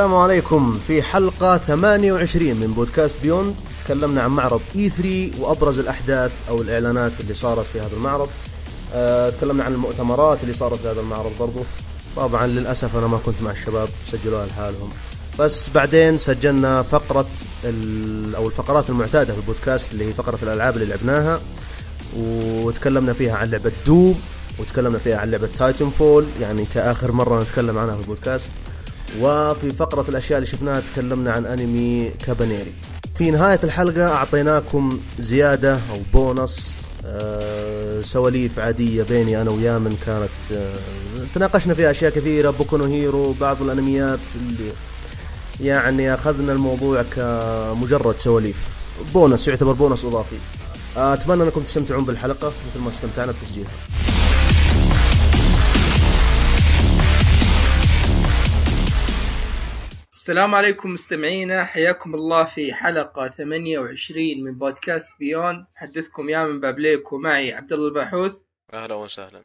السلام عليكم في حلقة 28 من بودكاست Beyond. تكلمنا عن معرض E3 وأبرز الأحداث أو الإعلانات اللي صارت في هذا المعرض. أه تكلمنا عن المؤتمرات اللي صارت في هذا المعرض برضو. طبعا للأسف أنا ما كنت مع الشباب سجلوها لحالهم. بس بعدين سجلنا فقرة أو الفقرات المعتادة في البودكاست اللي هي فقرة الألعاب اللي لعبناها. وتكلمنا فيها عن لعبة Doom وتكلمنا فيها عن لعبة Titanfall يعني كآخر مرة نتكلم عنها في البودكاست. وفي فقرة الأشياء اللي شفناها تكلمنا عن أنمي كابانيري. في نهاية الحلقة أعطيناكم زيادة أو بونص أه سواليف عادية بيني أنا ويامن كانت أه تناقشنا فيها أشياء كثيرة بوكونو هيرو بعض الأنميات اللي يعني أخذنا الموضوع كمجرد سواليف. بونص يعتبر بونص إضافي. أتمنى أنكم تستمتعون بالحلقة مثل ما استمتعنا بتسجيلها السلام عليكم مستمعينا. حياكم الله في حلقة 28 من بودكاست بيون. حدثكم يا من بابليك ومعي عبد الله الباحوث. أهلا وسهلا.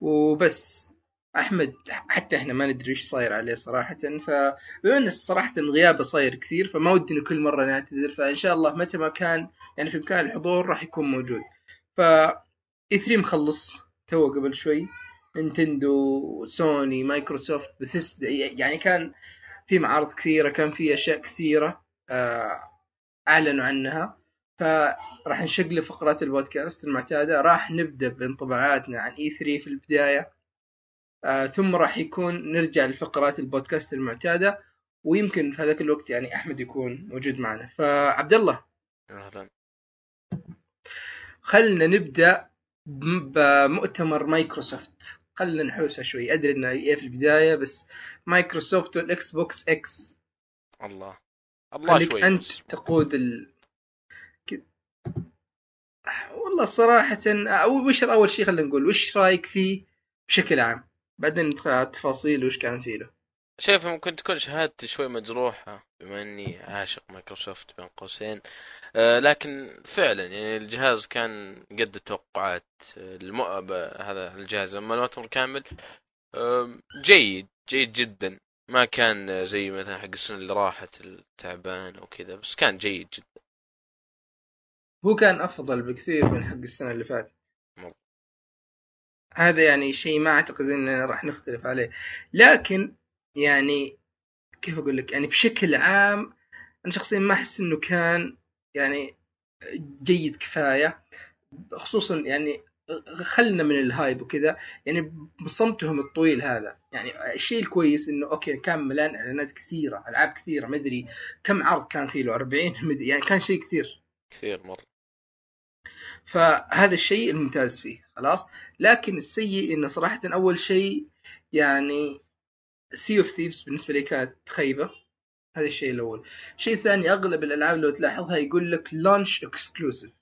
وبس. أحمد حتى إحنا ما ندري إيش صاير عليه صراحة. فبما إن صراحة غيابه صاير كثير فما ودنا كل مرة نعتذر. فإن شاء الله متى ما كان يعني في إمكان الحضور راح يكون موجود. ف اي 3 مخلص تو قبل شوي. نينتندو سوني مايكروسوفت بثيسدا يعني كان في معارض كثيرة كان في أشياء كثيرة أعلنوا عنها. فراح نشقل فقرات البودكاست المعتادة. راح نبدأ بانطباعاتنا عن E3 في البداية. ثم راح يكون نرجع لفقرات البودكاست المعتادة. ويمكن في هذاك الوقت يعني أحمد يكون موجود معنا. فعبد الله. أهلا. خلنا نبدأ بمؤتمر مايكروسوفت. خلينا نحوسها شوي. أدري انه إيه في البداية بس مايكروسوفت وال Xbox X. الله. الله شوي أنت بس. تقود ال. والله صراحة وش أول شيء خلينا نقول؟ وش رأيك فيه بشكل عام؟ بعدين ندخل على التفاصيل وش كان فيه له. شايف ممكن تكون شهادتي شوي مجروحة بما إني عاشق مايكروسوفت بين قوسين. آه لكن فعلا يعني الجهاز كان قد التوقعات المؤب هذا الجهاز لما المؤتمر كامل آه جيد جيد جدا. ما كان زي مثلا حق السنة اللي راحت التعبان أو كذا بس كان جيد جدا. هو كان أفضل بكثير من حق السنة اللي فاتت. هذا يعني شيء ما أعتقد اننا راح نختلف عليه. لكن يعني كيف أقول لك؟ يعني بشكل عام أنا شخصيا ما أحس إنه كان يعني جيد كفاية خصوصا يعني خلنا من ال hype وكذا يعني بصمتهم الطويل هذا. يعني الشيء الكويس إنه أوكي كان ملان إعلانات كثيرة ألعاب كثيرة ما أدري كم عرض كان فيه له 40 مدري يعني كان شيء كثير. كثير مرة. فهذا الشيء الممتاز فيه خلاص. لكن السيء إنه صراحة أول شيء يعني Sea of Thieves بالنسبة لي كانت خيبه هذا الشيء الأول. الشيء الثاني أغلب الألعاب لو تلاحظها يقول لك launch exclusive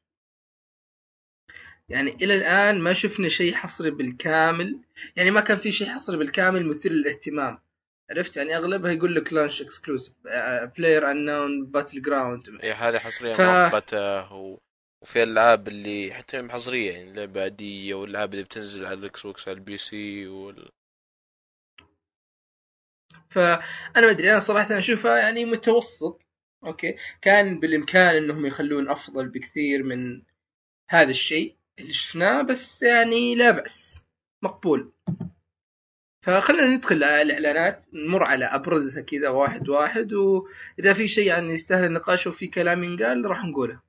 يعني إلى الآن ما شفنا شيء حصري بالكامل. يعني ما كان في شيء حصري بالكامل مثير للاهتمام. عرفت؟ يعني أغلبها يقول لك launch exclusive PlayerUnknown Battleground هي هذه حصرية ف- مؤقتة. و... وفي الألعاب اللي حتى هي حصرية يعني لعبة عادية والألعاب اللي بتنزل على ال Xbox على ال PC وال... فأنا ما أدري أنا صراحة أنا اشوفها يعني متوسط أوكي؟ كان بالإمكان إنهم يخلون أفضل بكثير من هذا الشيء اللي شفناه بس يعني لا بأس مقبول. فخلينا ندخل على الإعلانات نمر على أبرزها كذا واحد واحد وإذا في شيء يعني يستاهل النقاش وفي كلام ينقال راح نقوله.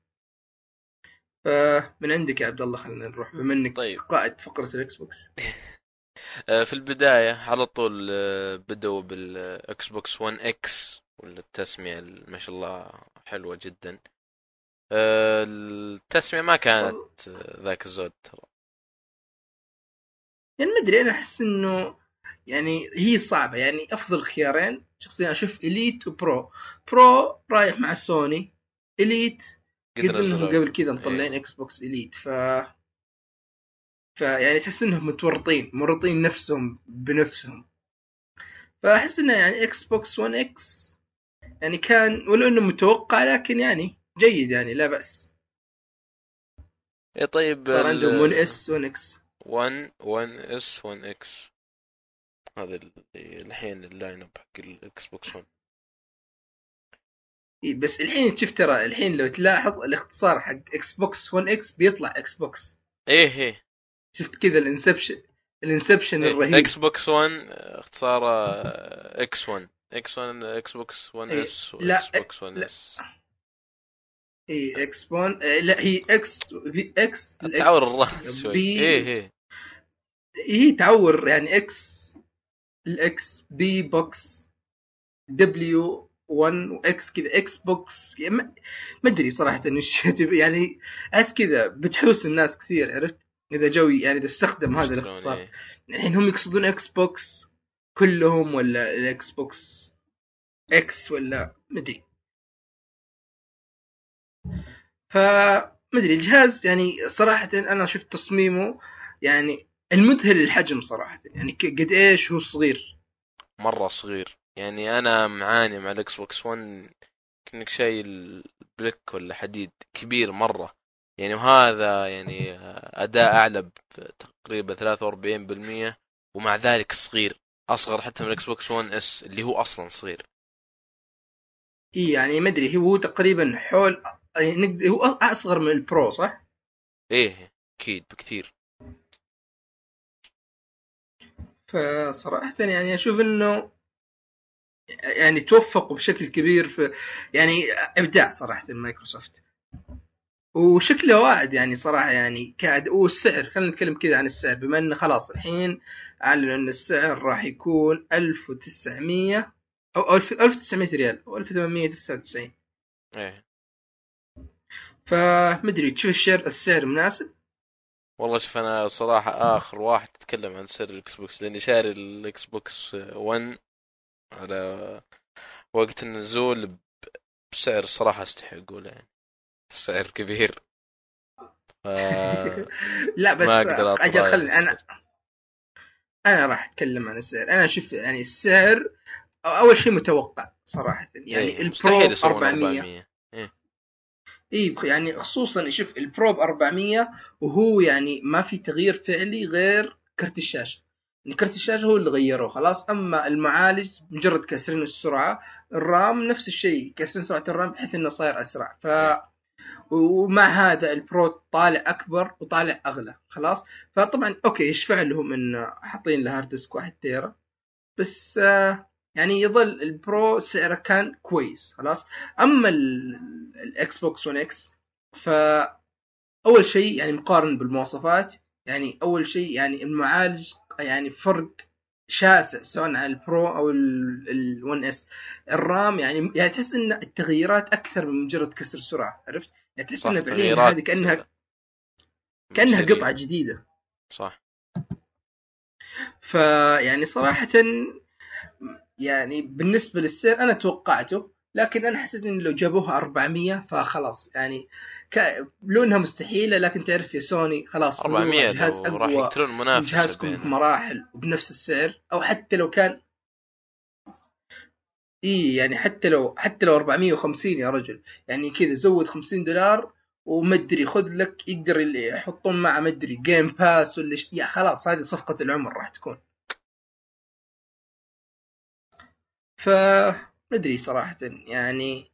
فمن عندك يا عبد الله خلينا نروح بما إنك طيب. قائد فقرة ال Xbox. في البداية على طول آه، بدأوا بال Xbox 1 X والتسمية ال- ما شاء الله حلوة جدا. آه، التسمية ما كانت آه، ذاك الزود ترى. يعني ما أدري أنا أحس إنه يعني هي صعبة. يعني أفضل خيارين شخصيا أشوف Elite و Pro Pro رايح مع سوني Elite قد انهم نزلوا- قبل كذا مطلعين إيه. Xbox Elite ف فيعني تحس إنهم متورطين مورطين نفسهم بنفسهم. فأحس إنه يعني Xbox 1 X يعني كان ولو إنه متوقع لكن يعني جيد يعني لا بأس. اي طيب صار عندهم 1 S 1 X 1 1 S 1 X هذا الحين ال line up حق ال X box 1 إيه بس الحين شوف ترى الحين لو تلاحظ الاختصار حق Xbox 1 X بيطلع Xbox إيه إيه. شفت كذا الانسبشن الانسبشن الرهيب. إكس بوكس 1 اختصاره إكس 1 إكس 1 إكس بوكس 1 إيه. اس لا، واكس بوكس 1 لا. اس اي إكس بون إيه لا هي إكس في إكس تعور الراس شوي. بي إيه إيه. هي تعور يعني إكس الاكس بي بوكس دبليو 1 واكس كذا إكس بوكس يعني ما أدري صراحة وش يعني أحس كذا بتحوس الناس كثير عرفت؟ إذا جوي يعني إذا استخدم هذا الاختصار إيه. الحين هم يقصدون Xbox كلهم ولا ال Xbox X ولا مدري فمدري الجهاز يعني صراحة أنا شفت تصميمه يعني المذهل الحجم صراحة. يعني قد إيش هو صغير. مرة صغير. يعني أنا معاني مع ال Xbox 1 كأنك شايل بلك ولا حديد. كبير مرة. يعني وهذا يعني أداء أعلى تقريبا 43% ومع ذلك صغير. أصغر حتى من ال Xbox 1 S اللي هو أصلا صغير. إيه يعني ما أدري هو تقريبا حول يعني هو أصغر من ال Pro صح؟ إيه أكيد بكثير. فصراحة يعني أشوف إنه يعني توفقوا بشكل كبير في يعني إبداع صراحة مايكروسوفت. وشكله واعد يعني صراحة يعني كاد والسعر خلينا نتكلم كذا عن السعر. بما إنه خلاص الحين أعلنوا إن السعر راح يكون 1900 أو 1900 ريال أو 1899 إيه. فمدري تشوف الشعر السعر مناسب؟ والله شوف أنا صراحة آخر واحد تتكلم عن سعر ال Xbox لأني شاري ال Xbox 1 على وقت النزول بسعر صراحة استحي أقوله يعني. سعر كبير. ف... لا بس أجل خلني السعر. أنا أنا راح أتكلم عن السعر. أنا أشوف يعني السعر أول شيء متوقع صراحة. يعني إيه، ال Pro مستحيل يسوون 400 400 اي بخ- يعني خصوصا شوف ال Pro ب 400 وهو يعني ما في تغيير فعلي غير كرت الشاشة. يعني كرت الشاشة هو اللي غيروه خلاص. أما المعالج مجرد كاسرين السرعة ال RAM نفس الشيء كاسرين سرعة ال RAM بحيث إنه صاير أسرع. ف ومع هذا ال Pro طالع أكبر وطالع أغلى خلاص؟ فطبعا أوكي يشفع لهم إن حاطين له hard disk 1 tera. بس آه، يعني يظل ال Pro سعره كان كويس خلاص؟ أما ال- ال Xbox One X ف أول شيء يعني مقارن بالمواصفات يعني أول شيء يعني المعالج يعني فرق شاسع سواء على ال Pro أو ال One S ال RAM يعني يعني تحس إن التغييرات أكثر من مجرد كسر سرعة عرفت؟ يعني تحس ان فعليا تغييرات هذه كأنها كأنها. قطعة جديدة صح فيعني صراحة يعني بالنسبة للسعر أنا توقعته لكن أنا حسيت إن لو جابوها 400 فخلاص يعني ك... لو إنها مستحيلة لكن تعرف يا سوني خلاص 400 جهاز لو راح يقتلون من منافسة جهازكم. بمراحل وبنفس السعر أو حتى لو كان إي يعني حتى لو حتى لو 450 يا رجل. يعني كذا زود 50 دولار ومدري خذ لك يقدر يحطون معه مدري Game Pass ولا ش... يا خلاص هذه صفقة العمر راح تكون. فمدري صراحة يعني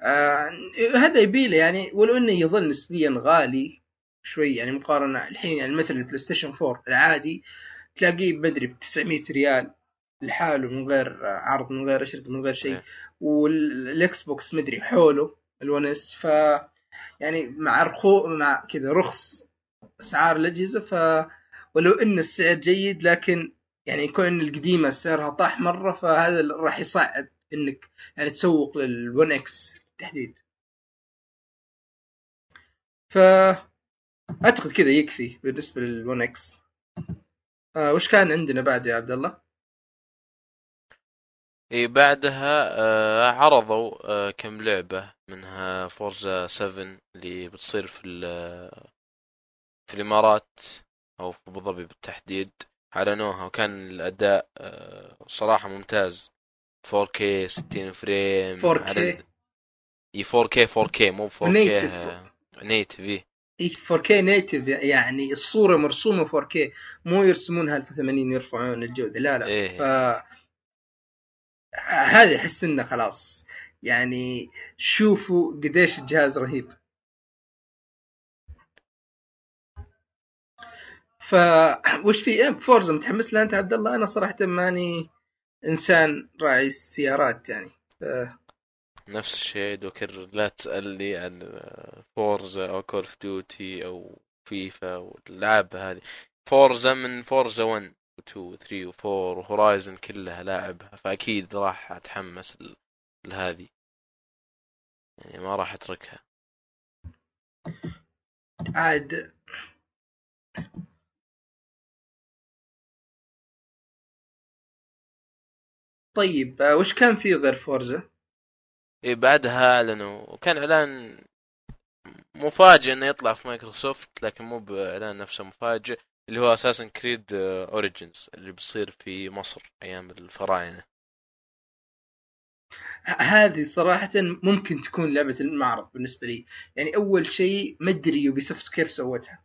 آه هذا يبيله يعني ولو إنه يظل نسبيا غالي شوي يعني مقارنة الحين يعني مثل ال PlayStation 4 العادي تلاقيه مدري ب 900 ريال. لحاله من غير عرض من غير اشرطه من غير شيء إيه. وال Xbox مدري حوله ال One S ف يعني مع رخو مع كذا رخص أسعار الأجهزة ف ولو إن السعر جيد لكن يعني يكون ان القديمة سعرها طاح مرة فهذا راح يصعب إنك يعني تسوق لل One X بالتحديد ف أعتقد كذا يكفي بالنسبة لل One X آه وش كان عندنا بعد يا عبد الله؟ إي بعدها آه عرضوا آه كم لعبة منها Forza 7 اللي بتصير في ال- في الإمارات أو في أبو ظبي بالتحديد أعلنوها وكان الأداء آه صراحة ممتاز 4K 60 frame 4K. على- إي 4K 4K مو 4K Native. آه، native إي إي 4K native يعني الصورة مرسومة 4K مو يرسمونها 1080 يرفعون الجودة لا لا إيه. ف هذه أحس إنه خلاص. يعني شوفوا قديش الجهاز رهيب. ف وش في؟ إيه، Forza متحمس لها أنت عبد الله أنا صراحة ماني إنسان راعي سيارات يعني. ف... نفس الشيء دوكر لا تسألني عن Forza أو Call of Duty أو فيفا والالعاب هذه. Forza من Forza 1 و2 و3 و4 و Horizon كلها لاعبها فأكيد راح أتحمس لهذه. يعني ما راح أتركها. عاد. طيب آه، وش كان في غير Forza؟ إيه بعدها أعلنوا. وكان إعلان مفاجئ إنه يطلع في مايكروسوفت لكن مو بإعلان نفسه مفاجئ. اللي هو Assassin's Creed Origins اللي بيصير في مصر أيام الفراعنة. هذه صراحة ممكن تكون لعبة المعرض بالنسبة لي. يعني أول شيء ما أدري Ubisoft كيف سوتها.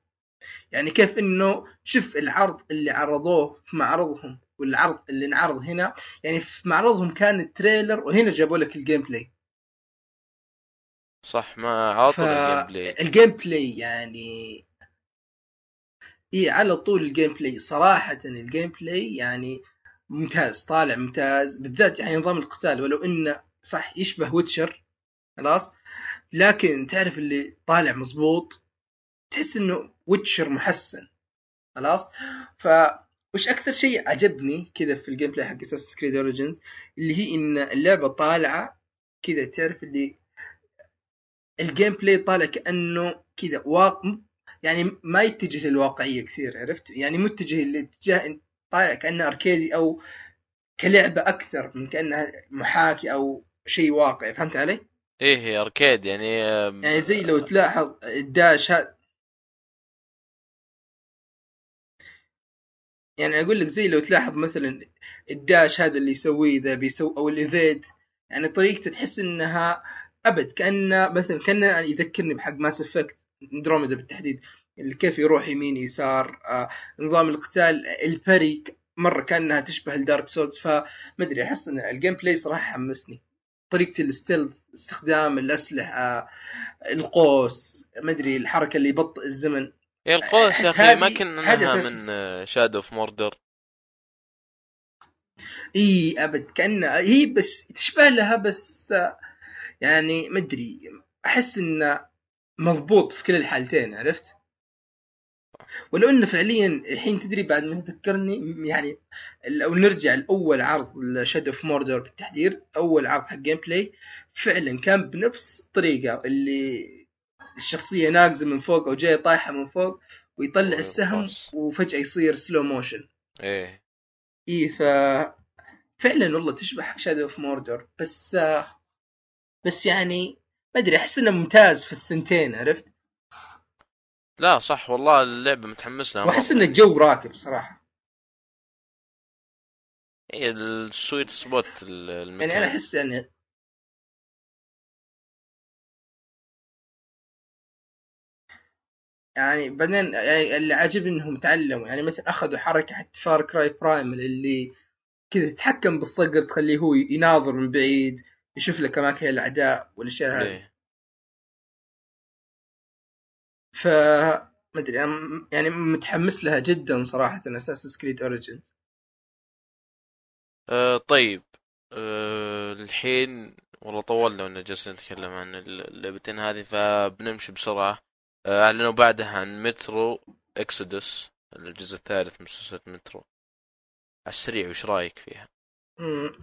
يعني كيف إنه شوف العرض اللي عرضوه في معرضهم والعرض اللي انعرض هنا. يعني في معرضهم كان ال trailer وهنا جابوا لك ال gameplay صح ما عطوا ف- ال gameplay ال gameplay يعني إي على طول ال gameplay صراحة ال gameplay يعني ممتاز طالع ممتاز. بالذات يعني نظام القتال ولو إنه صح يشبه Witcher خلاص. لكن تعرف اللي طالع مزبوط تحس إنه Witcher محسن خلاص. ف وش أكثر شيء عجبني كذا في ال gameplay حق Assassin's Creed Origins اللي هي إن اللعبة طالعة كذا تعرف اللي ال gameplay طالع كأنه كذا واقع يعني ما يتجه للواقعية كثير عرفت يعني متجه لاتجاه طالع كأنه arcade ي أو كلعبة أكثر من كأنها محاكي أو شيء واقعي فهمت علي؟ إيه arcade يعني يعني زي لو تلاحظ ال dash هذا يعني أقول لك زي لو تلاحظ مثلا ال dash هذا اللي يسويه ذا بيسوي أو ال evade يعني طريقته تحس إنها أبد كأنه مثلا كأنه يذكرني بحق Mass Effect Andromeda بالتحديد اللي كيف يروح يمين يسار آه نظام القتال البري مرة كأنها تشبه ال Dark Souls فما أدري أحس إن ال gameplay صراحة حمسني. طريقة ال stealth استخدام الأسلحة القوس ما أدري الحركة اللي يبطئ الزمن. هي القوس يا أخي ما كنا من Shadow of Mordor إي أبد كانها هي بس تشبه لها بس آه، يعني ما أدري أحس انه مضبوط في كل الحالتين عرفت؟ ولو انه فعليا الحين تدري بعد ما تذكرني يعني لو نرجع لأول عرض ل Shadow of Mordor بالتحديد أول عرض حق gameplay فعلا كان بنفس الطريقة اللي الشخصية ناقزة من فوق أو جاية طايحة من فوق ويطلع السهم. وفجأة يصير slow motion إيه إي ف فعلا والله تشبه حق Shadow of Mordor بس آه، بس يعني ما أدري أحس إنه ممتاز في الثنتين عرفت؟ لا صح والله اللعبة متحمس لها وأحس. إن الجو راكب صراحة هي ال sweet spot ال- المكان يعني أنا أحس يعني يعني بعدين يعني اللي عاجبني إنهم تعلموا يعني مثلا أخذوا حركة حتى Far Cry Primal اللي كذا تتحكم بالصقر تخليه هو يناظر من بعيد يشوف لك اماكن الاعداء والأشياء هذه. إيه. ف ما أدري يعني متحمس لها جدا صراحة Assassin's Creed Origins آه طيب. آه الحين والله طولنا وأنا جالسين نتكلم عن اللعبتين هذه فبنمشي بسرعة. آه أعلنوا بعدها عن Metro Exodus الجزء الثالث من سلسلة مترو على السريع وش رأيك فيها؟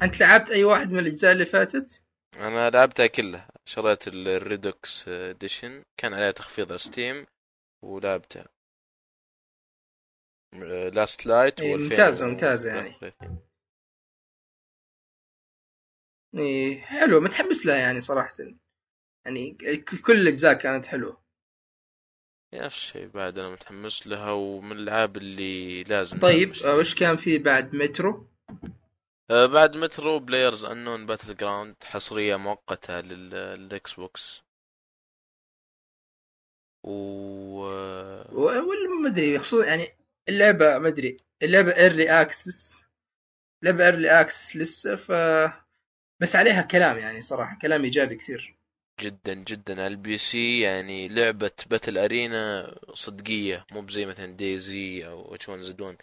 أنت لعبت أي واحد من الأجزاء اللي فاتت؟ أنا لعبتها كلها. شريت ال Redux edition كان عليها تخفيض على Steam ولعبتها. Last Light إيه، ممتازة- ممتازة يعني. إيه حلو متحمس لها يعني صراحة. يعني كل الأجزاء كانت حلوة. نفس الشيء بعد أنا متحمس لها ومن الألعاب اللي لازم طيب وش كان في بعد؟ مترو؟ آه، بعد Metro PlayerUnknown's Battlegrounds حصرية مؤقتة لل- لل Xbox و ولا ما أدري خصوصا يعني اللعبة ما أدري اللعبة early access لعبة early access لسه ف بس عليها كلام يعني صراحة كلام إيجابي كثير. جدا جدا. على ال PC يعني لعبة battle arena صدقية مو بزي مثلا DayZ أو H1Z1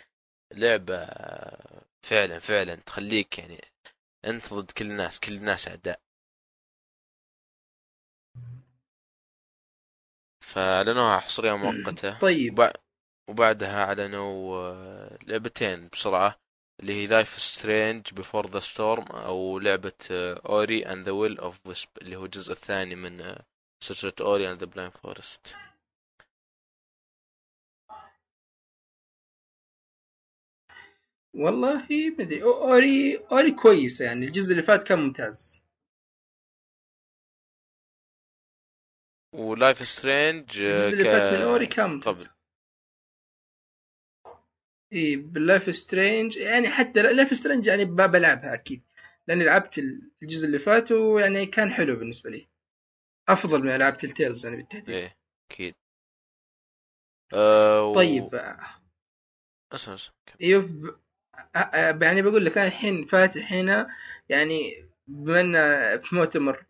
لعبة فعلا فعلا. تخليك يعني أنت ضد كل الناس كل الناس أعداء. فأعلنوها حصرية مؤقتة. طيب. وبع- وبعدها أعلنوا آه، لعبتين بسرعة. اللي هي Life is Strange Before the Storm أو لعبة Ori and the Will of the Wisps اللي هو الجزء الثاني من آه، سلسلة Ori and the Blind Forest والله ما أدري. Ori Ori كويسه يعني. الجزء اللي فات كان ممتاز. و Life is Strange الجزء اللي فات من Ori كان ممتاز. إي بال Life is Strange يعني حتى Life is Strange يعني بلعبها أكيد. لأني لعبت الجزء اللي فات ويعني كان حلو بالنسبة لي. أفضل من العاب Telltale يعني بالتحديد. إيه أكيد. أه و... طيب. اسمع اسمع. إيوه يعني بقول لك أنا الحين فاتح هنا يعني بما إن في مؤتمر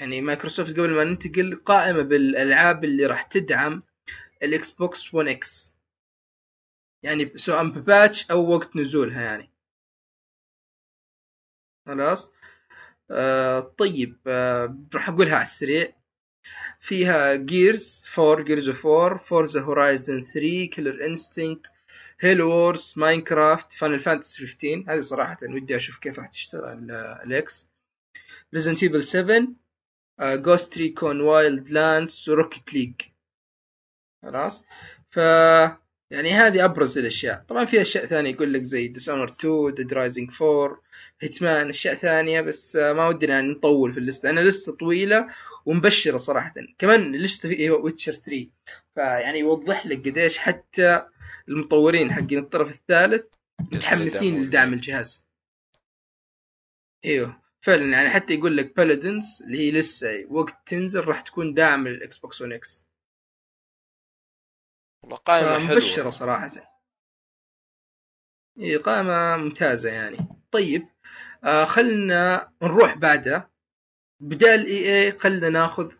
يعني مايكروسوفت قبل ما ننتقل قائمة بالألعاب اللي راح تدعم ال Xbox 1 X يعني سواء ب patch أو وقت نزولها يعني. خلاص؟ آه طيب آه راح أقولها على السريع. فيها Gears 4 Gears of 4 Forza Horizon 3 Killer Instinct Halo Wars Minecraft Final Fantasy 15 هذه صراحة ودي أشوف كيف راح تشتغل ال X Resident Evil 7 Ghost Recon Wildlands و Rocket League خلاص؟ ف يعني هذه أبرز الأشياء. طبعا في أشياء ثانية يقول لك زي Dishonored 2 Dead Rising 4 Hitman أشياء ثانية بس آه، ما ودنا يعني نطول في اللسته أنا لسه طويلة ومبشرة صراحة. كمان اللسته في Witcher 3 فيعني يوضح لك قديش حتى المطورين حقين الطرف الثالث متحمسين. لدعم الجهاز. إيوه. فعلا يعني حتى يقول لك Paladins اللي هي لسه وقت تنزل راح تكون داعم لل Xbox 1 X والله قائمة مبشرة حلوة صراحة. اي قائمة ممتازة يعني. طيب آه خلنا نروح بعدها. بدال EA خلنا ناخذ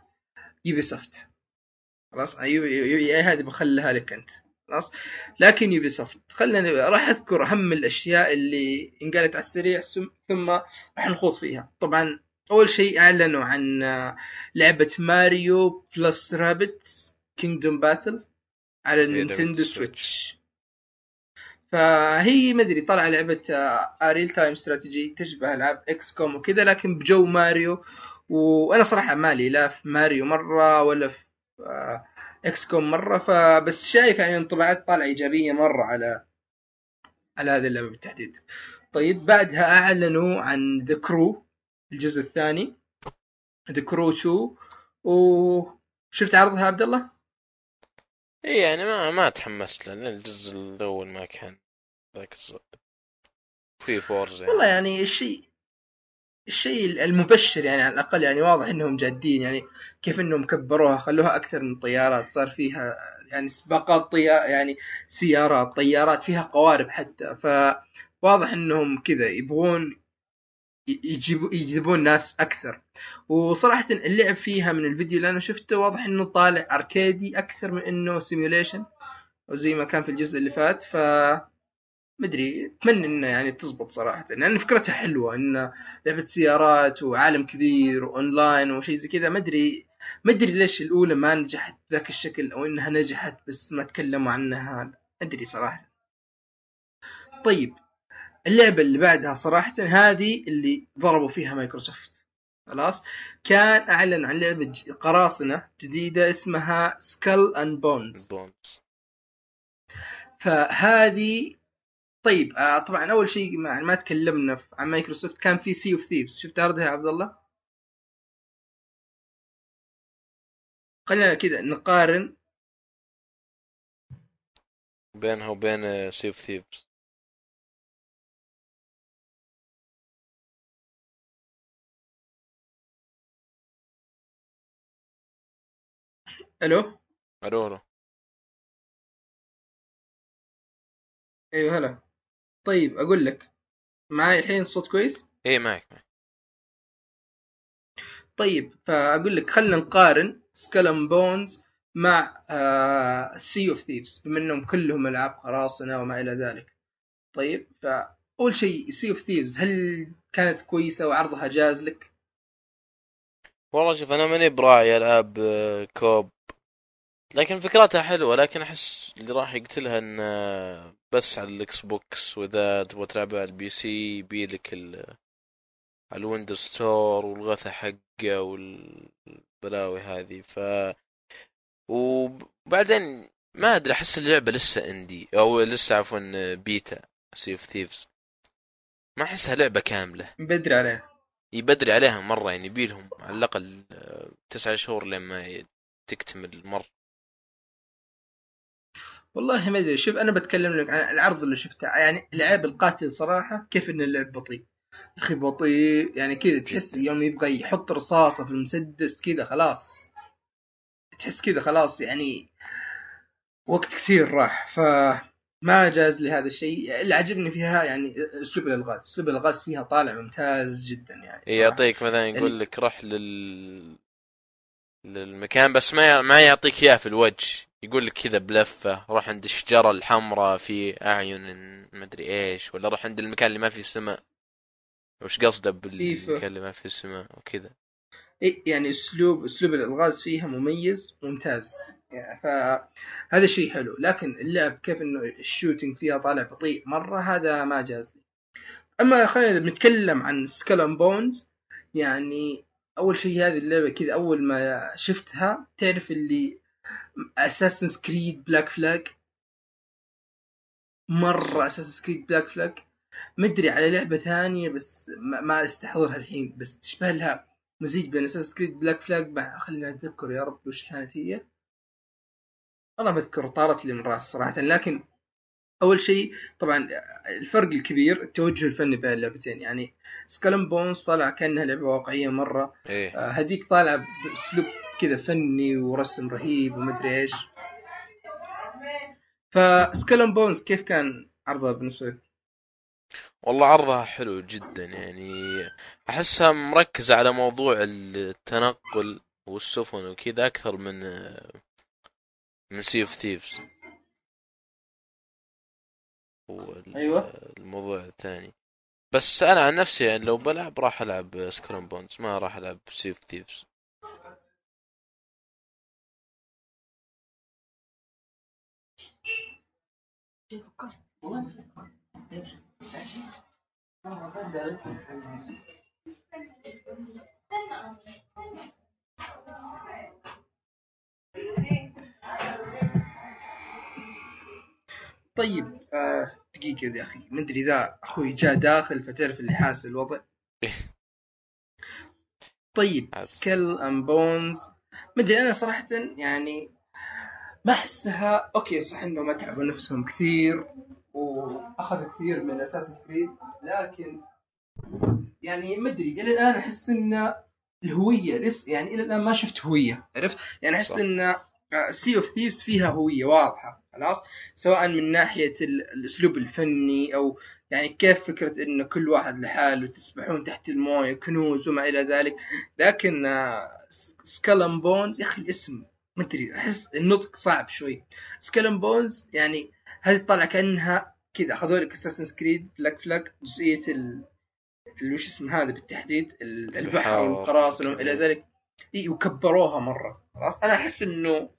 Ubisoft خلاص Ubi Ubi إي هذه بخليها لك أنت. خلاص. لكن Ubisoft خلنا راح أذكر أهم الأشياء اللي انقالت على السريع ثم- راح نخوض فيها. طبعا أول شيء أعلنوا عن لعبة Mario plus Rabbids Kingdom Battle على ال Nintendo ال Switch. Switch فهي مدري طلع لعبة real time strategy تشبه ألعاب XCOM وكذا لكن بجو ماريو. وأنا صراحة مالي لا في ماريو مرة ولا في آه، XCOM مرة فبس شايف يعني انطباعات طالعة إيجابية مرة على على هذه اللعبة بالتحديد. طيب بعدها أعلنوا عن The Crew الجزء الثاني. The Crew 2 وشفت عرضها عبد الله؟ إي يعني ما ما تحمست لأن الجزء الأول ما كان ذاك الزود في Forza يعني. والله يعني الشيء الشيء المبشر يعني على الأقل يعني واضح إنهم جادين يعني كيف إنهم كبروها خلوها أكثر من طيارات صار فيها يعني سباقات طيار يعني سيارات طيارات فيها قوارب حتى فواضح إنهم كذا يبغون يجذبون ناس أكثر. وصراحة اللعب فيها من الفيديو اللي أنا شفته واضح إنه طالع أركيدي أكثر من إنه simulation وزي ما كان في الجزء اللي فات ف مدري أتمنى إنه يعني تزبط صراحة. لأن فكرتها حلوة إن لعبة سيارات وعالم كبير وأونلاين وشيء زي كذا. مدري مدري ليش الأولى ما نجحت بذاك الشكل أو إنها نجحت بس ما تكلموا عنها. أدري صراحة. طيب اللعبة اللي بعدها صراحة هذه اللي ضربوا فيها مايكروسوفت. خلاص؟ كان أعلن عن لعبة قراصنة جديدة اسمها Skull and Bones فهذه طيب آه طبعا أول شيء ما, ما تكلمنا عن مايكروسوفت كان في Sea of Thieves شفت عرضها يا عبد الله؟ خلينا كذا نقارن بينها وبين سيف ثيفز ألو؟ ألو ألو. أيوه هلا. طيب أقول لك. معاي الحين الصوت كويس؟ إيه معك معك طيب فأقول لك خلينا نقارن Skull and Bones مع Sea of Thieves بما إنهم كلهم ألعاب قراصنة وما إلى ذلك. طيب فأول شيء Sea of Thieves هل كانت كويسة وعرضها جاز لك؟ والله شوف أنا ماني براعي ألعاب آه، co-op لكن فكرتها حلوة لكن أحس اللي راح يقتلها إن آه، بس على ال Xbox واذا تبغى تلعبها على ال PC يبيلك ال- على ال Windows Store والغثى حقه والبلاوي هذه. ف وبعدين ما أدري أحس اللعبة لسه indie أو لسه عفوا beta Sea of Thieves ما أحسها لعبة كاملة. بدري عليه يبدري عليها مرة يعني يبيلهم على الأقل آه، تسعة شهور لما تكتمل مرة. والله ما أدري. شوف أنا بتكلم لك عن العرض اللي شفته. يعني لعب القاتل صراحة كيف ان اللعب بطيء. يا أخي بطيء يعني كذا تحس يوم يبغى يحط رصاصة في المسدس كذا خلاص. تحس كذا خلاص يعني وقت كثير راح. ف ما جاز لي هذا الشيء. اللي عجبني فيها يعني أسلوب الألغاز. أسلوب الألغاز فيها طالع ممتاز جدا يعني إيه، صراحة. يعطيك مثلا يقول يعني- لك روح لل للمكان بس ما ما يعطيك إياه في الوجه. يقول لك كذا بلفة روح عند الشجرة الحمراء في أعين ما ادري إيش ولا روح عند المكان اللي ما فيه سماء. وش قصده بالمكان اللي ما فيه سماء وكذا؟ إيه يعني اسلوب أسلوب الألغاز فيها مميز ممتاز. يعني فهذا شيء حلو. لكن اللعب كيف إنه ال shooting فيها طالع بطيء مرة هذا ما جاز لي. أما خلينا بنتكلم عن Skull Bones يعني أول شيء هذه اللعبة كذا أول ما شفتها تعرف اللي Assassin's Creed Black Flag مرة Assassin's Creed Black Flag مدري على لعبة ثانية بس ما, استحضرها الحين بس تشبه لها. مزيج بين Assassin's Creed Black Flag مع خلينا اتذكر يا رب وش كانت هي. والله ما أذكر طارت لي من راسي صراحة. لكن أول شيء طبعا الفرق الكبير التوجه الفني بين اللعبتين. يعني Skull and Bones طالع كأنها لعبة واقعية مرة. إيه. آه، هذيك طالعة بأسلوب كذا فني ورسم رهيب ومدري إيش ف Skull and Bones كيف كان عرضها بالنسبة لك؟ والله عرضها حلو جدا يعني أحسها مركزة على موضوع التنقل والسفن وكذا أكثر من من Sea of Thieves أيوة. الموضوع الثاني بس أنا عن نفسي يعني لو بلعب راح ألعب Skull and Bones ما راح ألعب Sea of Thieves طيب آه دقيقة يا أخي. ما أدري إذا أخوي جاء داخل فتعرف اللي حاس الوضع. طيب عاد. Skull and Bones ما أدري أنا صراحة يعني ما أحسها okay صح إنهم أتعبوا نفسهم كثير وأخذوا كثير من Assassin's Creed لكن يعني ما أدري إلى الآن أحس إن الهوية لسه يعني إلى الآن ما شفت هوية عرفت؟ يعني صح. إن Sea of Thieves فيها هوية واضحة خلاص؟ سواء من ناحية ال- الأسلوب الفني أو يعني كيف فكرة إنه كل واحد لحاله تسبحون تحت الموية كنوز وما إلى ذلك. لكن Skull and Bones يا أخي الاسم ما أدري أحس النطق صعب شوي. Skull and Bones يعني هذه طالعة كأنها كذا أخذوا لك Assassin's Creed Black Flag جزئية ال وش اسم هذا بالتحديد؟ ال- البحر وما إلى ذلك. إي وكبروها مرة. خلاص أنا أحس إنه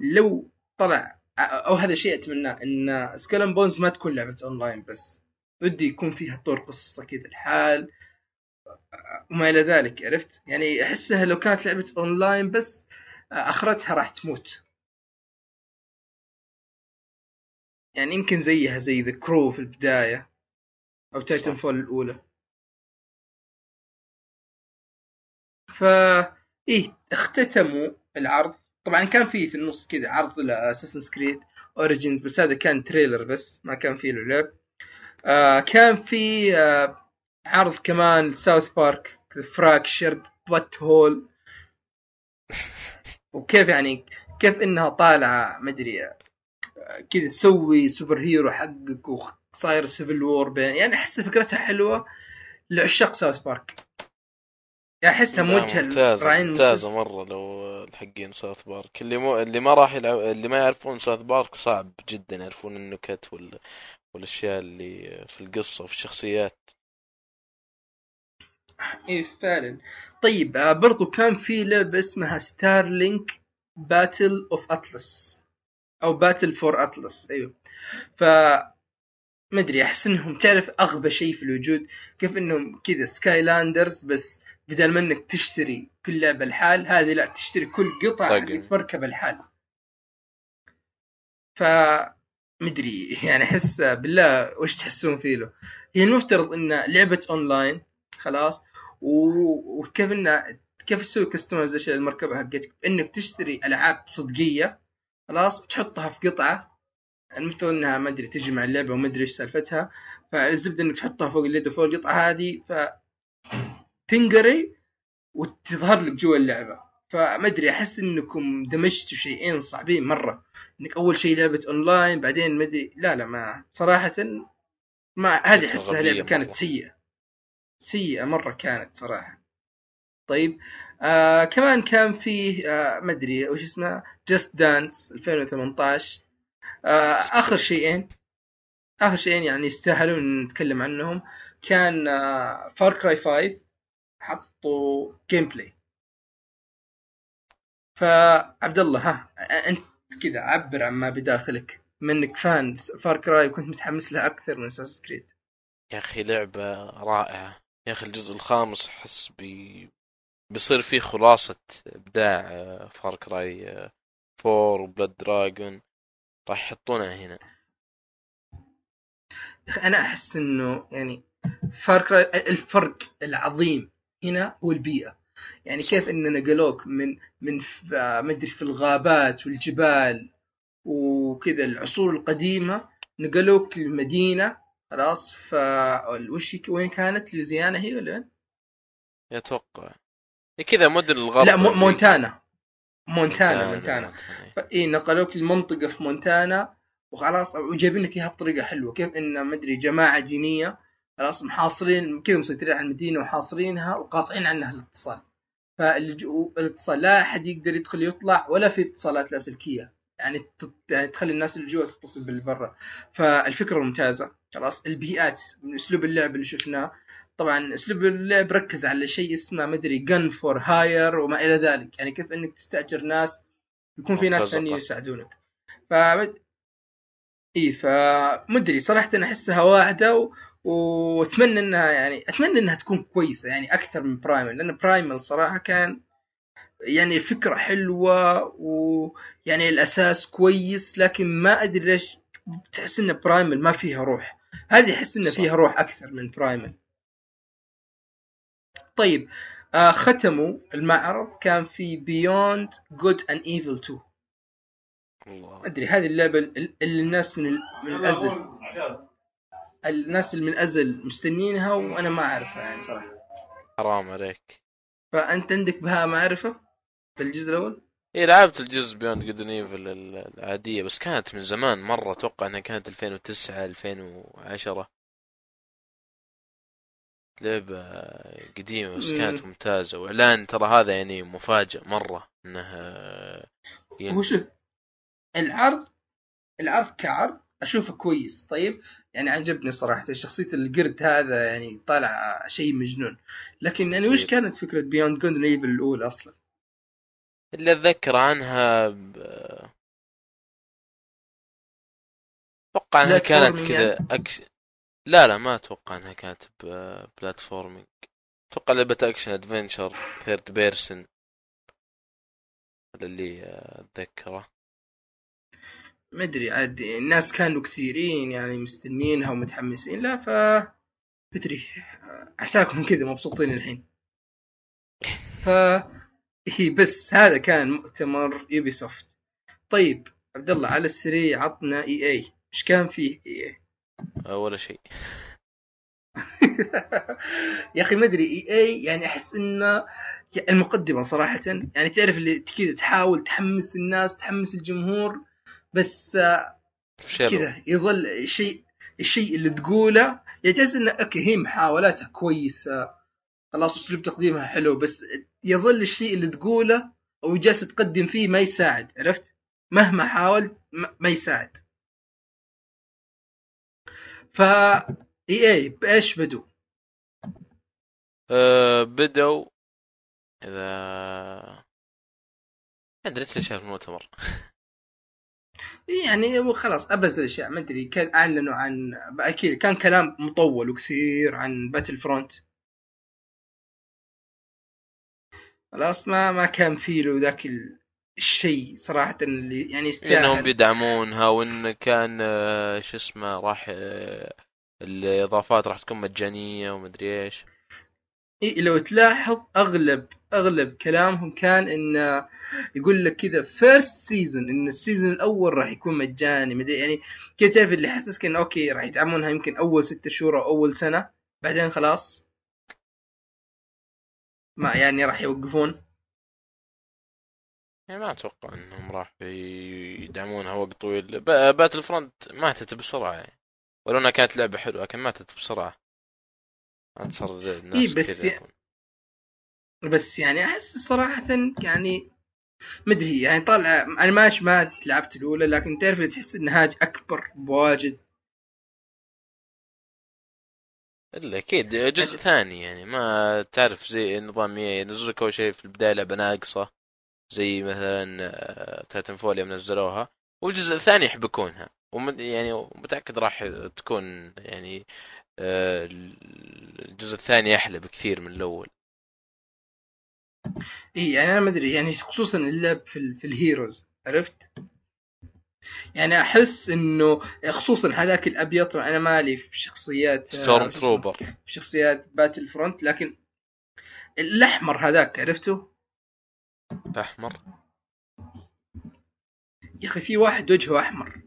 لو طلع أو هذا شيء اتمناه إن Skull and Bones ما تكون لعبة اونلاين بس. ودي يكون فيها طور قصة كذا الحال وما إلى ذلك عرفت؟ يعني أحسها لو كانت لعبة اونلاين بس آخرتها راح تموت. يعني يمكن زيها زي The Crew في البداية أو Titanfall الأولى. ف إيه اختتموا العرض. طبعا كان في في النص كذا عرض ل Assassin's Creed Origins بس هذا كان trailer بس ما كان فيه له لعب. آه كان في آه عرض كمان South Park Fractured But Whole وكيف يعني كيف إنها طالعة مدري آه، كذا تسوي super hero حقك وصاير Civil War بين يعني أحس فكرتها حلوة لعشاق South Park يعني أحسها موجهة ممتازة لراعين ممتازة مرة لو الحقين South Park اللي مو اللي ما راح يلعب اللي ما يعرفون South Park صعب جدا يعرفون النكت وال... والأشياء اللي في القصة وفي الشخصيات. إيه فعلا. طيب آه، برضو كان في لعبة اسمها Starlink Battle of Atlas أو Battle for Atlas أيوه. ف ما أدري أحس إنهم تعرف أغبى شيء في الوجود؟ كيف إنهم كذا Skylanders بس بدل ما إنك تشتري كل لعبة الحال هذه لا تشتري كل قطعة. حقت مركب الحال ف مدري يعني أحس بالله وش تحسون فيه له؟ هي المفترض إن لعبة اونلاين خلاص. وكيف انه كيف تسوي customization للمركبة حقتك؟ إنك تشتري ألعاب صدقية خلاص وتحطها في قطعة. المفترض إنها ما أدري تجي مع اللعبة وما أدري إيش سالفتها. فالزبدة إنك تحطها فوق اليد وفوق القطعة هذه ف تنقري وتظهر لك جوا اللعبة. فما أدري أحس إنكم دمجتوا شيئين صعبين مرة. إنك أول شيء لعبة اونلاين بعدين ما ادري لا لا ما صراحة ما هذه أحسها لعبة كانت. سيئة. سيئة مرة كانت صراحة. طيب آه كمان كان فيه آه ما أدري وش اسمه Just Dance 2018 آه آخر شيئين آخر شيئين يعني يستاهلون نتكلم عنهم. كان آه Far Cry 5 حطوا gameplay فعبد الله ها أنت كذا عبر عن ما بداخلك. منك fan Far Cry وكنت متحمس لها أكثر من Assassin's Creed يا أخي لعبة رائعة. يا أخي الجزء الخامس أحس بي... بيصير فيه خلاصة إبداع Far Cry 4 و Blood Dragon راح يحطونها هنا. أنا أحس إنه يعني فار كراي الفرق العظيم هنا هو البيئة. يعني كيف ان نقلوك من من آه، ما أدري في الغابات والجبال وكذا العصور القديمة نقلوك للمدينة خلاص ف وش هي- وين كانت؟ لوزيانا هي ولا وين؟ يتوقع. إيه كذا مدن الغرب لا مو- مونتانا. مونتانا مونتانا مونتانا. اي نقلوك لمنطقه في مونتانا. وخلاص وجايبين لك إياها بطريقة حلوة. كيف إن ما أدري جماعة دينية خلاص محاصرين كذا مسيطرين على المدينة وحاصرينها وقاطعين عنها الاتصال. فالاتصال لا أحد يقدر يدخل يطلع ولا في اتصالات لاسلكية. يعني يعني تخلي الناس اللي جوا تتصل باللي برا فالفكرة ممتازة. خلاص البيئات من أسلوب اللعب اللي شفناه. طبعا أسلوب اللعب ركز على شيء اسمه مدري جن فور هاير وما إلى ذلك. يعني كيف إنك تستأجر ناس يكون في ناس. ثانيين يساعدونك. ف إي فمدري صراحة أحسها واعدة و... وأتمنى إنها يعني أتمنى إنها تكون كويسة يعني أكثر من Primal لأن Primal صراحة كان يعني الفكرة حلوة ويعني الأساس كويس لكن ما أدري ليش تحس إن Primal ما فيها روح. هذه أحس إن. فيها روح أكثر من Primal طيب آه ختموا المعرض. كان في Beyond Good and Evil 2 الله. ما أدري هذه اللعبة ال- اللي الناس من ال- من الازل الناس اللي من الأزل مستنينها وأنا ما أعرفها يعني صراحة. حرام عليك. فأنت عندك بها معرفة بالجزء الأول؟ اي لعبت الجزء Beyond Good Evil العادية بس كانت من زمان مرة أتوقع إنها كانت 2009 2010 لعبة قديمة بس كانت مم. ممتازة. وإعلان ترى هذا يعني مفاجئ مرة انه هو شوف العرض العرض كعرض أشوفه كويس. طيب يعني عجبني صراحة شخصية القرد هذا يعني طالع شيء مجنون. لكن يعني وش. كانت فكرة Beyond Good Evil الأولى أصلا؟ اللي أتذكر عنها ب... أتوقع إنها كانت كذا ac... لا لا ما أتوقع إنها كانت ب... platforming أتوقع لعبة action adventure third person هذا اللي أتذكره. ما أدري عاد الناس كانوا كثيرين يعني مستنينها ومتحمسين. لا ف أدري. عساكم كذا مبسوطين الحين. ف هي بس هذا كان مؤتمر Ubisoft طيب عبد الله على السريع عطنا EA. إيش كان فيه EA؟ أه، ولا شيء. يا أخي ما أدري EA يعني أحس إنه المقدمة صراحة يعني تعرف اللي كذا تحاول تحمس الناس تحمس الجمهور بس آه، كذا يظل الشيء الشيء اللي تقوله يجوز إنه okay هي محاولاتها كويسة خلاص أسلوب تقديمها حلو بس يظل الشيء اللي تقوله أو جالس تقدم فيه ما يساعد عرفت؟ مهما حاول ما- يساعد. ف EA بإيش بدوا؟ أه بدوا إذا ما أدري انت شايف المؤتمر يعني هو خلاص أبرز الأشياء ما أدري كان أعلنوا عن أكيد كان كلام مطول وكثير عن Battlefront خلاص ما ما كان في له ذاك ال- الشيء صراحة اللي يعني إنهم يستاهل بيدعمونها وإن كان آه، شو اسمه راح آه، الإضافات راح تكون مجانية ومدري إيش. إيه لو تلاحظ أغلب أغلب كلامهم كان انه يقول لك كذا first season إن ال season الأول راح يكون مجاني مدري يعني كذا تعرف اللي حسسك انه okay راح يدعمونها يمكن أول ستة شهور أو أول سنة بعدين خلاص؟ ما يعني راح يوقفون؟ يعني ما أتوقع إنهم راح يدعمونها وقت طويل. باتل فرونت ماتت بسرعة. يعني ولو انها كانت لعبة حلوة لكن ماتت بسرعة. ما صار الناس إيه، بس كذا. يع- بس يعني أحس صراحة يعني مدري يعني طالع أنا ماش ما لعبت الأولى لكن تعرف تحس إن هذه أكبر بواجد إلا أكيد جزء. ثاني يعني ما تعرف زي نظام إيه، ينزل لك أول شيء في البداية لعبة ناقصة زي مثلا Titanfall يوم نزلوها والجزء الثاني يحبكونها ومد يعني متأكد راح تكون يعني آه، الجزء الثاني أحلى بكثير من الأول إي يعني أنا ما أدري يعني خصوصا اللعب في, ال- في ال Heroes عرفت؟ يعني أحس إنه خصوصا هذاك الأبيض طبعا أنا مالي في شخصيات آه، Stormtrooper؟ في شخصيات Battlefront لكن الأحمر هذاك عرفته؟ احمر يا أخي في واحد وجهه أحمر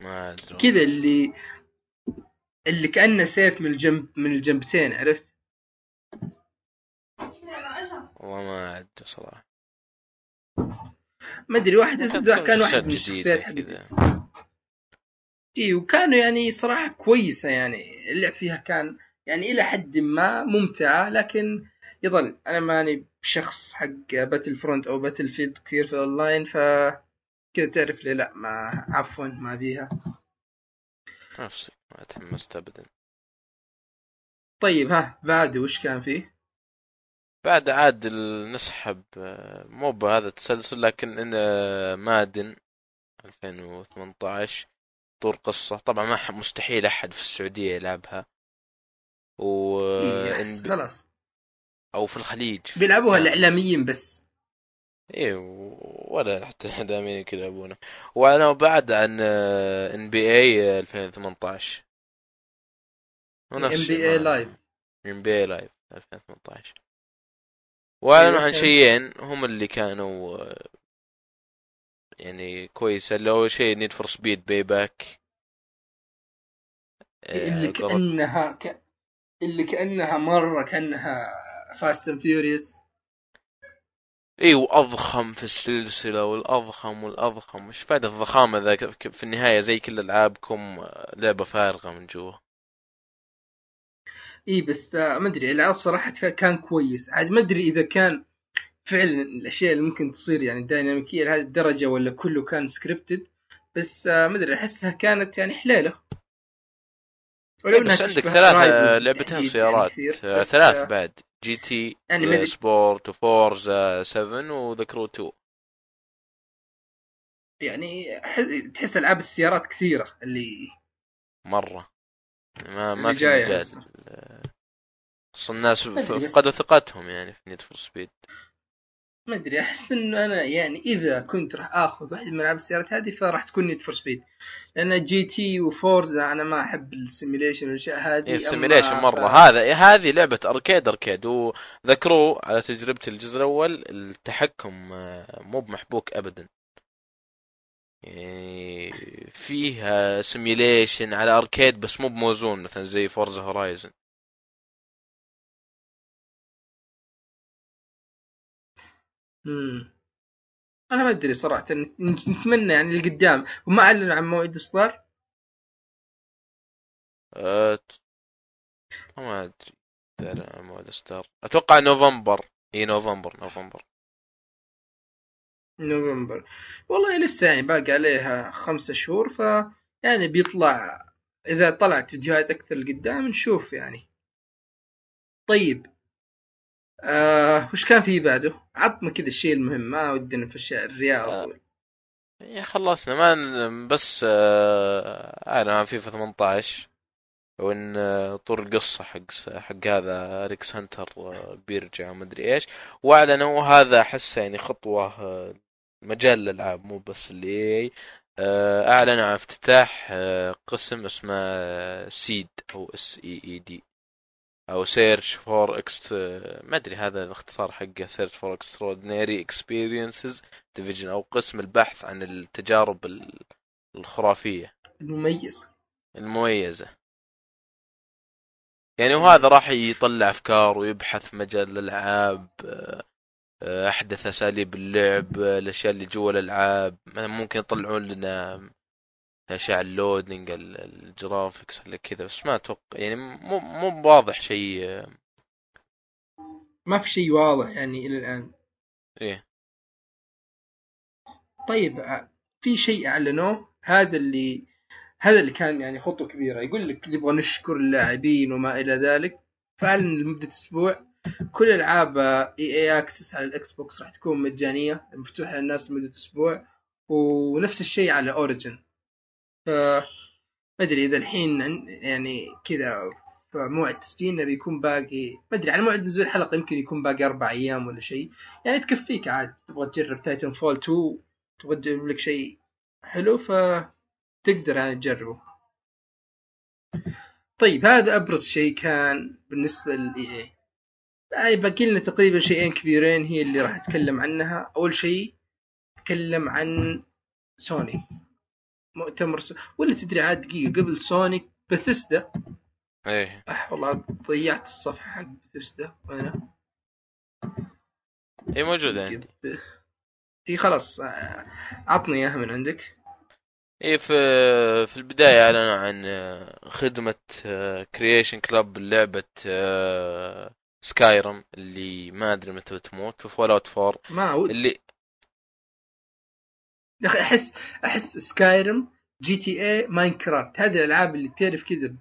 ما أدري كذا اللي اللي كأنه سيف من الجنب من الجنبتين عرفت؟ والله ما أدري صراحة ما أدري واحد تكون كان واحد من الشخصيات حقتي. اي وكانوا يعني صراحة كويسة يعني اللعب فيها كان يعني إلى حد ما ممتعة لكن يظل أنا ماني بشخص حق Battlefront أو Battlefield كثير في الاونلاين ف كذا تعرف لي لا ما عفوا ما بيها نفسي ما تحمست ابدا طيب ها بعد وش كان فيه؟ بعد عاد نسحب آه، مو بهذا التسلسل لكن إن آه، مادن 2018 طور قصة. طبعا ما مستحيل أحد في السعودية يلعبها. و إيه إن أحس ب- خلاص. أو في الخليج. بيلعبوها نعم. الاعلاميين بس. إيه و- ولا حتى الاعلاميين كذا يلعبونه. وأنا بعد عن إن بي اي 2018 NBA Live. NBA Live 2018 وأعلنوا أيوة، عن شيئين هم اللي كانوا آه، يعني كويسه اللي اول شيء Need for Speed Payback آه، اللي كأنها ك... اللي كأنها مرة كأنها Fast and Furious اي وأضخم في السلسلة والأضخم والأضخم. وش فائده الضخامة ذا ك- في النهاية زي كل ألعابكم آه، لعبة فارغة من جوا. إي بس آه، ما أدري العرض صراحة كان كويس. عاد ما أدري إذا كان فعلا الأشياء اللي ممكن تصير يعني ديناميكيه لهذه الدرجة ولا كله كان scripted بس آه، ما أدري أحسها كانت يعني حليلة. ولو إيه، بس عندك ثلاث Rivals آه، بالتحديد لعبتين يعني سيارات بس، ثلاث بعد GT يعني. Sport و Forza 7 و The Crew 2 يعني تحس ألعاب السيارات كثيرة اللي مرة. ما ما في مجال. هسه. اصل الناس فقدوا ثقتهم يعني في Need for Speed ما أدري أحس إنه أنا يعني إذا كنت راح آخذ واحدة من ألعاب السيارات هذه فراح تكون Need for Speed لأن GT و Forza أنا ما أحب ال simulation والأشياء هذه ال simulation مرة. ف- هذا هذه لعبة arcade arcade وذكروا على تجربتي الجزء الأول التحكم آه، مو بمحبوك ابدا. فيها simulation على arcade بس مو بموزون مثلا زي Forza Horizon امم أنا ما أدري صراحة نتمنى يعني لقدام. وما أعلنوا عن موعد إصدار؟ أه... ما أدري اعلن موعد ستار أتوقع نوفمبر. إي نوفمبر نوفمبر. نوفمبر والله لسه يعني باقي عليها خمسة شهور ف يعني بيطلع إذا طلعت فيديوهات أكثر لقدام نشوف يعني طيب آه وش كان في بعده؟ عطنا كذا الشيء المهم ما ودنا في الشيء الرياض آه. خلصنا ما بس آه اعلن عن فيفا 18 وإن آه، طول القصة حق حق هذا Alex Hunter آه، بيرجع وما أدري إيش وأعلنوا هذا أحس يعني خطوة آه، مجال الألعاب مو بس اللي اعلنوا عن افتتاح قسم اسمه SEED أو S E E D أو Search for Ext ما أدري هذا الاختصار حقه Search for Extraordinary Experiences Division أو قسم البحث عن التجارب الخرافية. المميزة. المميزة. يعني وهذا راح يطلع أفكار ويبحث في مجال الألعاب آه، أحدث أساليب اللعب الأشياء اللي جوا الألعاب. ممكن يطلعون لنا أشياء ال loading ال graphics اللي كذا بس ما أتوقع يعني مو مو واضح شيء. ما في شيء واضح يعني إلى الآن. إيه. طيب في شيء أعلنوه؟ هذا اللي هذا اللي كان يعني خطوة كبيرة. يقول لك نبغى نشكر اللاعبين وما إلى ذلك. فعلا لمدة أسبوع كل ألعاب EA Access على ال Xbox راح تكون مجانية مفتوحة للناس لمدة أسبوع ونفس الشيء على Origin. ف ما أدري إذا الحين يعني كذا فموعد تسجيلنا بيكون باقي ما أدري على موعد نزول الحلقة يمكن يكون باقي أربع أيام ولا شيء. يعني تكفيك عاد تبغى تجرب Titanfall 2 تبغى تجرب لك شيء حلو ف تقدر يعني تجربه. طيب هذا أبرز شيء كان بالنسبة للاي إي. يعني باقي لنا تقريبا شيئين كبيرين هي اللي راح اتكلم عنها. أول شيء اتكلم عن سوني. مؤتمر س... ولا تدري عاد دقيقة قبل سوني بثسدا إيه. أح والله ضيعت الصفحة حق بثسدا وأنا اي موجودة عندي. إي خلاص. عطني إياها من عندك. إي في في البداية أعلنوا عن خدمة Creation Club لعبة Skyrim اللي ما أدري متى بتموت و Fallout 4 ما أود. اللي يا أخي أحس أحس Skyrim GTA Minecraft هذه الألعاب اللي تعرف كذا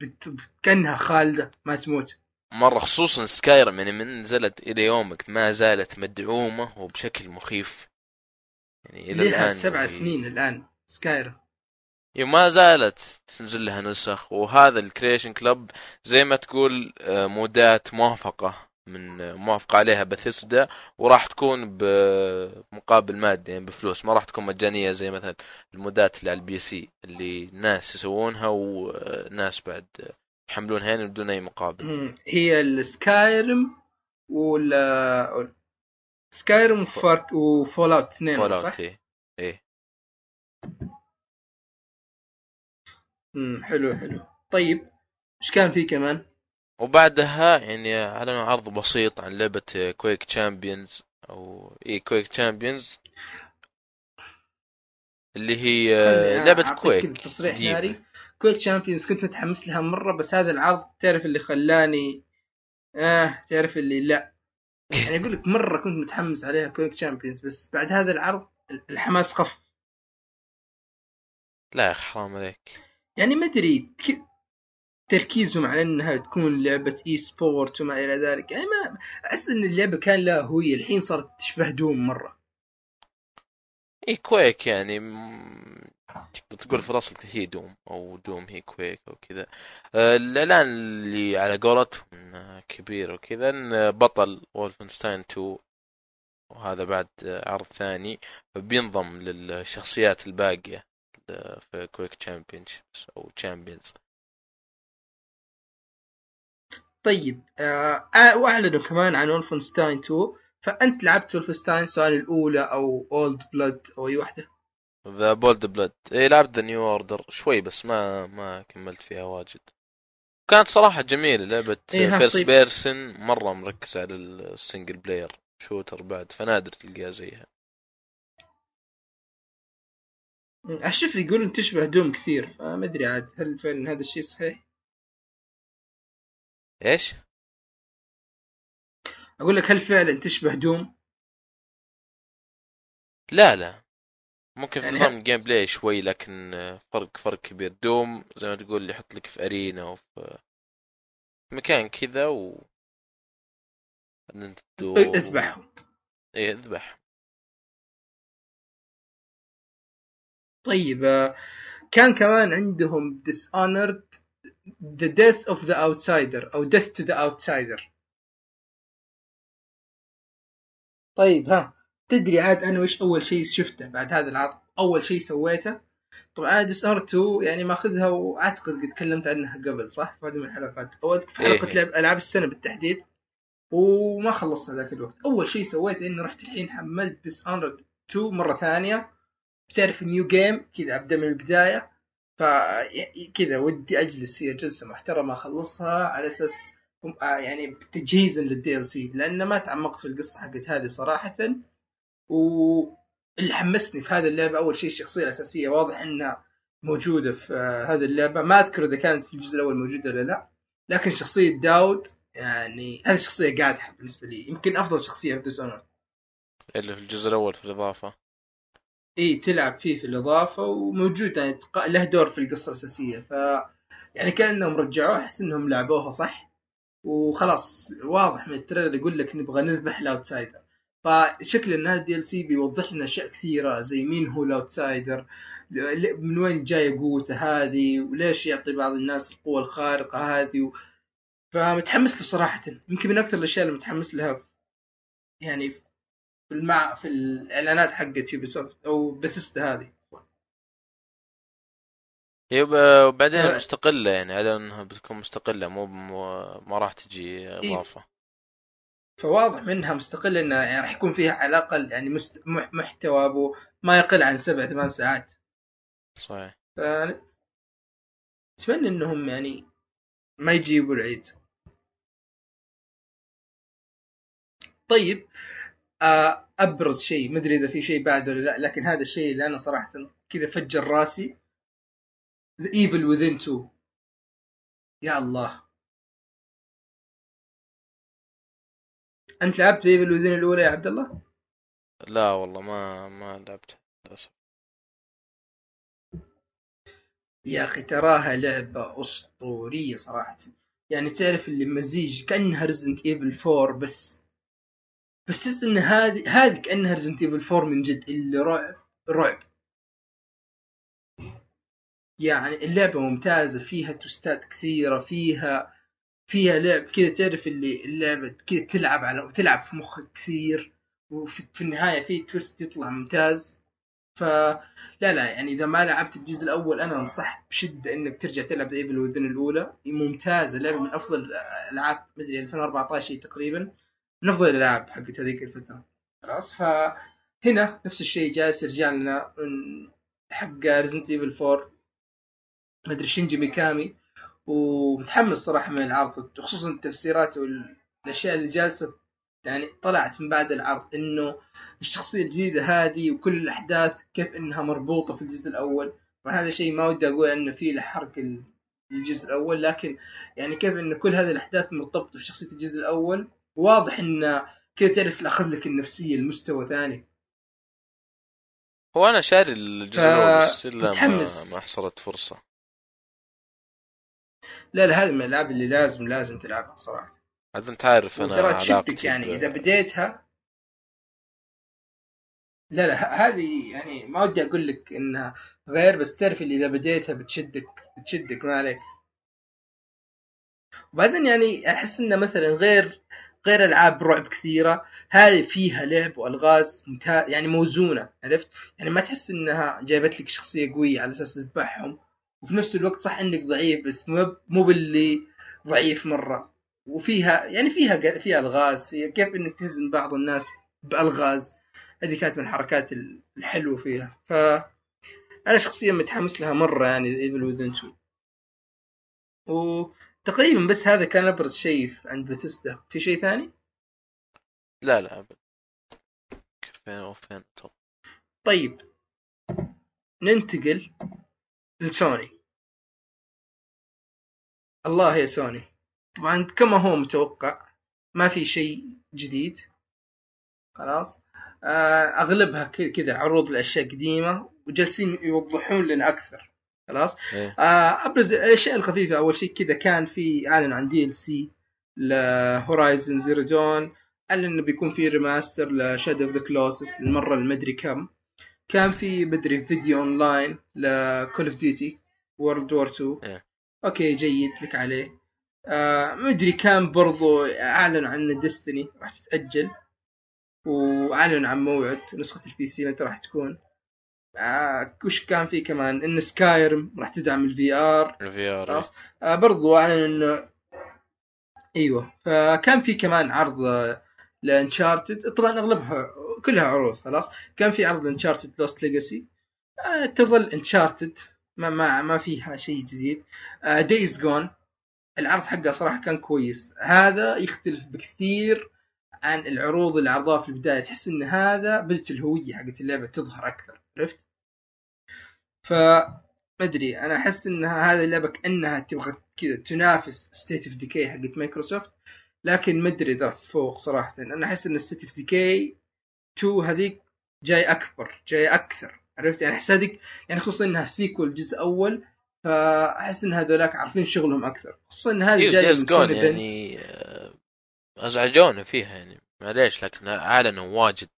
بت... كأنها خالدة ما تموت مرة خصوصا Skyrim يعني من نزلت إلى يومك ما زالت مدعومة وبشكل مخيف يعني إلى الآن سبع يعني... سنين الآن Skyrim ما زالت تنزل لها نسخ وهذا ال Creation Club زي ما تقول آه، مودات موافقة من موافقة عليها بثيسدا وراح تكون بمقابل مادي يعني بفلوس. ما راح تكون مجانية زي مثلا المودات اللي على ال PC اللي ناس يسوونها وناس بعد يحملونها يعني بدون أي مقابل. هي ال Skyrim ولا Skyrim وفارك و Fallout اثنين Fallout إيه. إيه. امم حلو حلو. طيب إيش كان في كمان؟ وبعدها يعني أعلنوا عرض بسيط عن لعبة Quake Champions أو اي Quake Champions اللي هي لعبة Quake تصريح ناري. Quake Champions كنت متحمس لها مرة بس هذا العرض تعرف اللي خلاني آه تعرف اللي لا. يعني أقول لك مرة كنت متحمس عليها Quake Champions بس بعد هذا العرض الحماس خف. لا يا حرام عليك. يعني ما أدري تركيزهم على إنها تكون لعبة e-sport وما إلى ذلك. يعني ما أحس إن اللعبة كان لها هوية الحين صارت تشبه Doom مرة. اي Quake يعني تقول في الأصل هي Doom أو Doom هي Quake أو كذا. آه، الإعلان اللي على قولتهم كبير وكذا إن بطل Wolfenstein 2 وهذا بعد عرض ثاني بينضم للشخصيات الباقية. في Quake Champions أو Champions طيب آه, آه، وأعلنوا كمان عن Wolfenstein 2 فأنت لعبت Wolfenstein سواء الأولى أو Old Blood أو أي واحدة؟ The Old Blood اي لعبت The New Order شوي بس ما ما كملت فيها واجد. كانت صراحة جميلة لعبة إيه first طيب. person مرة مركز على ال single player shooter بعد فنادر تلقاها زيها. أشوف يقولون تشبه Doom كثير فما أدري عاد هل فعلا هذا الشيء صحيح؟ إيش؟ أقول لك هل فعلا تشبه Doom؟ لا لا ممكن في يعني نظام ال gameplay شوي لكن فرق فرق كبير Doom زي ما تقول يحط لك في arena وفي مكان كذا و أنت تدور إيه، أذبحهم إيه اذبح طيب آه، كان كمان عندهم Dishonored The Death of the Outsider أو Death to the Outsider. طيب ها تدري عاد أنا وش أول شيء شفته بعد هذا العرض؟ أول شيء سويته؟ طبعا Dishonored 2 يعني ماخذها وأعتقد قد تكلمت عنها قبل صح؟ في واحدة من الحلقات أو في حلقة إيه. لعب ألعاب السنة بالتحديد. وما خلصت ذاك الوقت. أول شيء سويته إني رحت الحين حملت Dishonored 2 مرة ثانية. بتعرف new game كذا أبدأ من البداية. ف كذا ودي أجلس فيها جلسة محترمة أخلصها على أساس آه، يعني تجهيزا لل DLC لأن ما تعمقت في القصة حقت هذه صراحة. واللي حمسني في هذه اللعبة أول شيء الشخصية الأساسية واضح إنها موجودة في آه، هذه اللعبة. ما أذكر إذا كانت في الجزء الأول موجودة ولا لا. لكن شخصية Daud يعني هذه الشخصيه قادحة بالنسبة لي. يمكن أفضل شخصية في Dishonored اللي في الجزء الأول في الإضافة. إي تلعب فيه في الإضافة وموجود يعني له دور في القصة الأساسية. ف يعني كأنهم رجعوه أحس إنهم لعبوها صح. وخلاص واضح من ال trailer يقول لك نبغى نذبح ال Outsider. فشكل إن هذا ال DLC بيوضح لنا أشياء كثيرة زي مين هو ال Outsider من وين جاية قوته هذه وليش يعطي بعض الناس القوة الخارقة هذه. و... فمتحمس له صراحة. يمكن من أكثر الأشياء اللي متحمس لها يعني في المع في الإعلانات حقت يوبي سوفت أو بثستا هذه. ب- وبعدين لا. مستقلة يعني على أنها بتكون مستقلة مو ما راح تجي إضافة. فواضح منها مستقلة انها يعني راح يكون فيها على الأقل يعني مست... مح- محتوى أبو ما يقل عن سبع ثمان ساعات. صحيح. ف أتمنى إنهم يعني ما يجيبوا العيد. طيب آه، أبرز شيء ما أدري إذا في شيء بعده ولا لا لكن هذا الشيء اللي أنا صراحة كذا فجر راسي. The Evil Within 2 يا الله. أنت لعبت Evil Within الأولى يا عبد الله؟ لا والله ما ما لعبت للأسف. يا أخي تراها لعبة أسطورية صراحة. يعني تعرف اللي مزيج كأنها Resident Evil 4 بس. بس تحس إن هذه هذه كأنها Resident Evil 4 من جد اللي رعب رعب. يعني اللعبة ممتازة فيها تويستات كثيرة فيها فيها لعب كذا. تعرف اللي اللعبة كذا تلعب على تلعب في مخك كثير وفي في النهاية في twist يطلع ممتاز. ف لا يعني إذا ما لعبت الجزء الأول أنا انصح بشدة إنك ترجع تلعب Evil Within الأولى. ممتازة لعبة من أفضل ألعاب مدري 2014 شيء تقريبا. من افضل الإلعاب حقت هذيك الفترة. خلاص فهنا نفس الشيء جالس يرجع لنا حق Resident Evil 4 مدري شينجي ميكامي ومتحمس صراحة من العرض خصوصا التفسيرات والأشياء اللي جالسة يعني طلعت من بعد العرض إنه الشخصية الجديدة هذه وكل الأحداث كيف إنها مربوطة في الجزء الأول. وهذا شيء ما ودي أقول إنه فيه له حرق ال- الجزء الأول لكن يعني كيف إن كل هذه الأحداث مرتبطة في شخصية الجزء الأول. واضح انه كذا تعرف اخذ لك النفسية لمستوى ثاني. هو أنا شاري الجزء ف- الأول بس إلا ما. ما حصلت فرصة. لا لا هذه من الألعاب اللي لازم لازم تلعبها صراحة. عاد أنت عارف أنا وترى تشدك يعني ب- إذا بديتها لا لا هذه يعني ما ودي أقول لك إنها غير بس تعرف اللي إذا بديتها بتشدك بتشدك ما عليك. وبعدين يعني أحس إنه مثلا غير غير العاب رعب كثيرة. هذه فيها لعب وألغاز ممتاز يعني موزونة عرفت؟ يعني ما تحس إنها جايبت لك شخصية قوية على أساس تذبحهم. وفي نفس الوقت صح إنك ضعيف بس مو باللي ضعيف مرة. وفيها يعني فيها فيها ألغاز فيها كيف إنك تهزم بعض الناس بألغاز. هذه كانت من الحركات الحلوة فيها. ف أنا شخصيا متحمس لها مرة يعني ايفل وذن 2 وتقريبا بس هذا كان أبرز شيء عند بثسدا في شيء ثاني؟ لا لا. 2000 أو 2000 أتوقع طيب. ننتقل لسوني. الله يا سوني. طبعا كما هو متوقع ما في شيء جديد. خلاص. آه، أغلبها كذا عروض لأشياء قديمة وجالسين يوضحون لنا أكثر. خلاص؟ إيه. آه، ابرز الأشياء الخفيفة. أول شيء كذا كان في اعلن عن DLC ل Horizon Zero Dawn اعلن إنه بيكون في remaster ل Shadow of the Colossus للمرة المدري كم. كان في مدري فيديو اونلاين ل Call of Duty World War 2 إيه. أوكي جيد لك عليه. آه مدري كان برضو اعلن عن Destiny راح تتأجل. واعلن عن موعد نسخة ال PC متى راح تكون. آه وش كان في كمان؟ إن Skyrim راح تدعم ال VR ال VR خلاص. آه برضو اعلن انه إيوه. فكان في كمان عرض آه، ل Uncharted. طبعا أغلبها كلها عروض خلاص. كان في عرض Uncharted Lost Legacy تظل Uncharted. ما ما ما فيها شيء جديد. Days Gone العرض حقه صراحة كان كويس. هذا يختلف بكثير عن العروض اللي عرضوها في البداية. تحس إن هذا بدت الهويه حقت اللعبة تظهر أكثر. عرفت؟ ف ما أدري أنا أحس إن هذه اللعبة كأنها تبغى كذا تنافس State of Decay حقت مايكروسوفت لكن ما أدري إذا تفوق صراحة. أنا أحس إن State of Decay 2 هذيك جاي أكبر جاي أكثر عرفت؟ يعني أحس هذيك يعني خصوصا إنها sequel جزء أول فأحس إن هذولاك عارفين شغلهم أكثر. خصوصا إن هذه جاية من يعني آه، أزعجونا فيها يعني معليش لكن أعلنوا واجد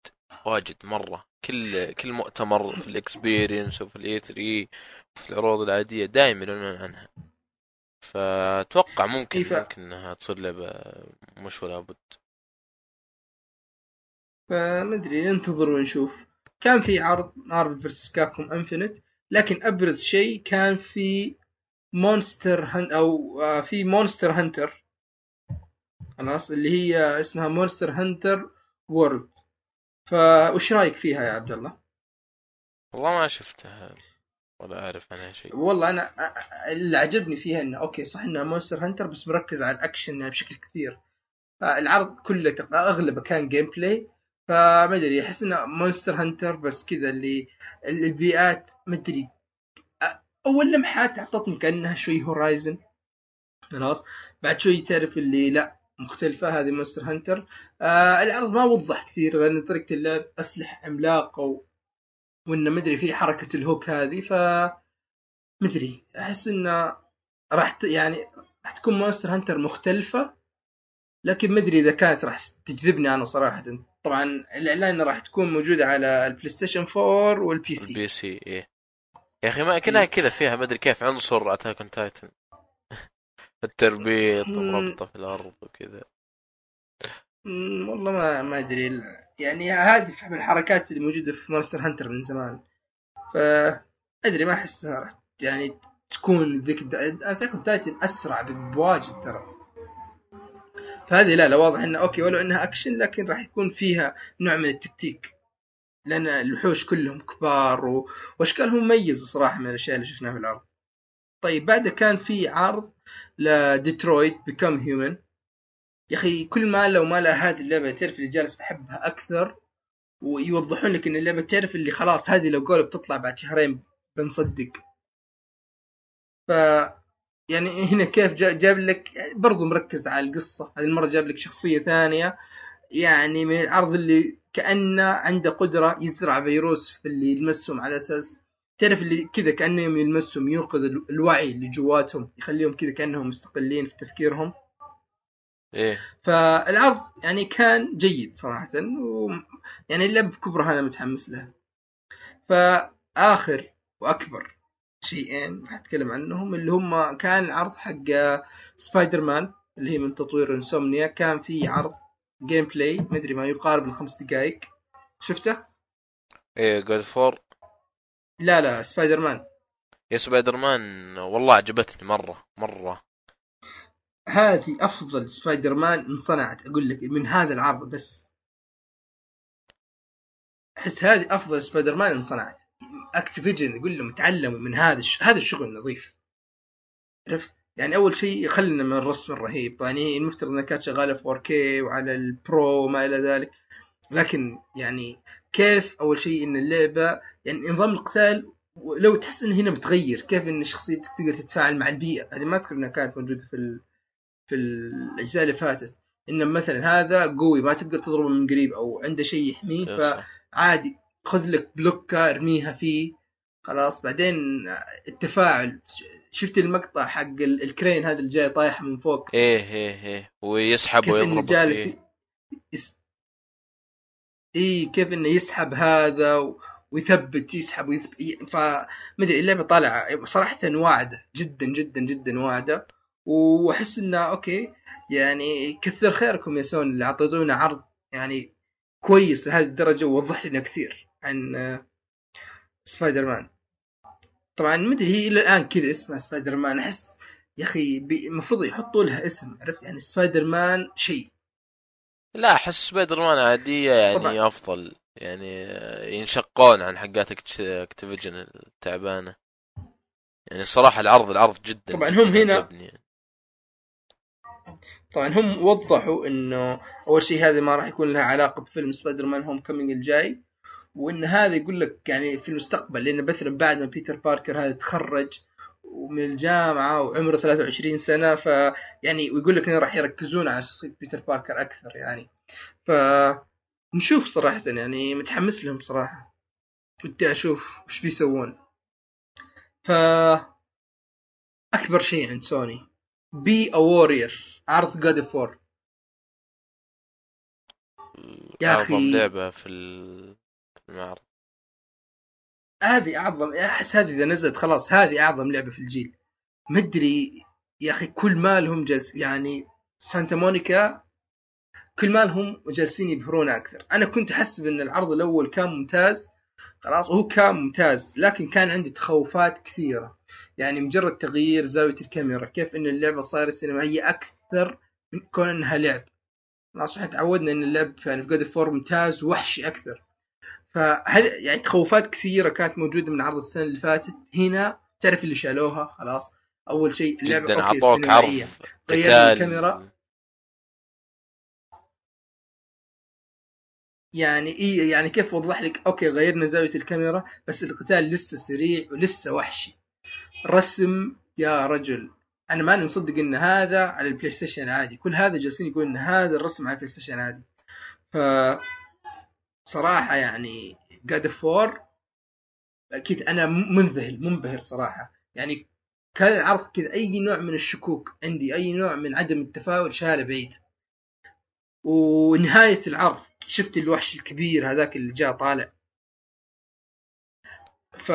واجد مرة. كل كل مؤتمر في ال experience وفي ال E3 وفي العروض العادية دائما يعلنون عنها. فأتوقع ممكن إيه ف- ممكن إنها تصير لعبة مش ولا بد فما أدري ننتظر ونشوف. كان في عرض Marvel vs Capcom Infinite لكن أبرز شيء كان في Monster Hun أو آه، في Monster Hunter خلاص اللي هي اسمها Monster Hunter World فوش رأيك فيها يا عبد الله؟ والله ما شفتها ولا أعرف عنها شيء. والله أنا اللي عجبني فيها إنه okay صح إنها Monster Hunter بس مركز على الأكشن بشكل كثير. فالعرض كله أغلبه كان gameplay فما أدري أحس إنه Monster Hunter بس كذا اللي البيئات ما أدري أول لمحات اعطتني كأنها شوي Horizon خلاص؟ بعد شوي تعرف اللي لا مختلفة هذه Monster Hunter. آه العرض ما وضح كثير لأن طريقة اللعب أسلحة عملاقة و... وإنه مدري في حركة ال hook هذه ف مدري أحس إنه راح ت... يعني راح تكون Monster Hunter مختلفة لكن مدري إذا كانت راح تجذبني أنا صراحة. طبعا الإعلان راح تكون موجودة على ال PlayStation 4 وال PC. ال P C إيه. يا أخي ما كنا إيه. كذا فيها ما أدري كيف عنصر Attack on Titan التربيط مم. ومربطه في الأرض وكذا. والله ما ما أدري. يعني هذه من الحركات اللي موجودة في Monster Hunter من زمان. ف أدري ما أحسها راح يعني تكون ذيك Attack Titan أسرع بواجد ترى. فهذه لا لا واضح إنه okay ولو إنها أكشن لكن راح يكون فيها نوع من التكتيك. لأن الوحوش كلهم كبار و... وأشكالهم مميزة صراحة من الأشياء اللي شفناها في العرض طيب بعدها كان في عرض لديترويت بيكم هيومن يا أخي كل ما لو ما لها هذه اللعبة تعرف اللي جالس أحبها أكثر ويوضحون لك إن اللعبة تعرف اللي خلاص هذه لو قالوا بتطلع بعد شهرين بنصدق. ف يعني هنا كيف جا- جاب لك يعني برضو مركز على القصة. هذه المرة جاب لك شخصية ثانية يعني من العرض اللي كأنه عنده قدرة يزرع فيروس في اللي يلمسهم على أساس تعرف اللي كذا كانه يوم يلمسهم ال- الوعي اللي جواتهم يخليهم كذا كأنهم مستقلين في تفكيرهم. إيه. فالعرض يعني كان جيد صراحة و يعني اللعبة بكبرها أنا متحمس لها فآخر وأكبر شيئين راح أتكلم عنهم اللي هم كان عرض حق سبايدر مان اللي هي من تطوير Insomniac. كان في عرض gameplay مدري ما يقارب الخمس دقائق شفته؟ إيه God of War لا لا سبايدر مان يا سبايدر مان والله عجبتني مرة مرة. هذه أفضل سبايدر مان انصنعت أقول لك من هذا العرض بس. أحس هذه أفضل سبايدر مان انصنعت. Activision يقول لهم تعلموا من هذا الش... هذا الشغل نظيف عرفت؟ يعني أول شيء خلنا من الرسم الرهيب. يعني المفترض انها كانت شغالة في 4K وعلى البرو وما إلى ذلك. لكن يعني كيف أول شيء إن اللعبة يعني نظام القتال لو تحس انه هنا متغير كيف إن شخصيتك تقدر تتفاعل مع البيئة هذه ما أذكر إنها كانت موجودة في ال... في الأجزاء اللي فاتت إن مثلا هذا قوي ما تقدر تضربه من قريب أو عنده شيء يحميه. فعادي خذ لك بلوكة ارميها فيه خلاص بعدين التفاعل شفت المقطع حق ال- الكرين هذا اللي جاي طايح من فوق إيه إيه إيه ويسحب كيف إنه ويضرب جالس فيه. يس... اي كيف إنه يسحب هذا و... ويثبت يسحب ويثبت فمدري اللعبة طالعة. صراحة واعدة جدا جدا جدا واعدة. وأحس انها okay يعني كثر خيركم يا سوني اللي اعطيتونا عرض يعني كويس لهذه الدرجة ووضح لنا كثير عن سبايدر مان. طبعا مدري هي إلى الآن كذا اسمها سبايدر مان. أحس يا أخي المفروض يحطوا لها اسم عرفت؟ يعني سبايدر مان شيء. لا أحس Spider Man عادية يعني طبعاً. أفضل. يعني آه، ينشقون عن حقات Activision التعبانة يعني الصراحة العرض العرض جدا طبعاً جداً هم هنا- يعني. طبعا هم وضحوا إنه أول شيء هذا ما راح يكون لها علاقة بفيلم Spider-Man Homecoming الجاي وإن هذا يقول لك يعني في المستقبل لأن مثلا بعد ما بيتر باركر هذا تخرج ومن الجامعة وعمره 23 سنة ف يعني ويقول لك إنه راح يركزون على شخصية بيتر باركر أكثر يعني ف نشوف صراحة يعني متحمس لهم صراحة. ودي أشوف وش بيسوون. ف أكبر شيء عند سوني Be a warrior عرض God of War يا أعظم أخي. لعبة في ال- في المعرض. هذه أعظم أحس هذه إذا نزلت خلاص هذه أعظم لعبة في الجيل. مدري يا أخي كل ما لهم جلس يعني سانتا مونيكا كل ما لهم جالسين يبهرون أكثر. أنا كنت احسب ان العرض الأول كان ممتاز خلاص وهو كان ممتاز لكن كان عندي تخوفات كثيرة. يعني مجرد تغيير زاوية الكاميرا كيف أن اللعبة صايرة سينمائية أكثر من كون أنها لعب. خلاص إحنا تعودنا أن اللعب يعني في God of War ممتاز وحشي أكثر. فهذا يعني تخوفات كثيرة كانت موجودة من عرض السنة اللي فاتت. هنا تعرف اللي شالوها خلاص. أول شيء اللعبة جدا okay اعطوك عرض سينمائية. غيرنا قتال. الكاميرا. يعني إيه يعني كيف وضح لك؟ okay غيرنا زاوية الكاميرا بس القتال لسه سريع ولسه وحشي. رسم يا رجل. أنا ماني مصدق إن هذا على البلاي ستيشن عادي كل هذا جالسين يقول إن هذا الرسم على البلاي ستيشن عادي ف صراحة يعني God of War أكيد أنا منذهل منبهر صراحة. يعني كان العرض كذا أي نوع من الشكوك عندي أي نوع من عدم التفاؤل شاله بعيد. ونهاية العرض شفت الوحش الكبير هذاك اللي جاء طالع. ف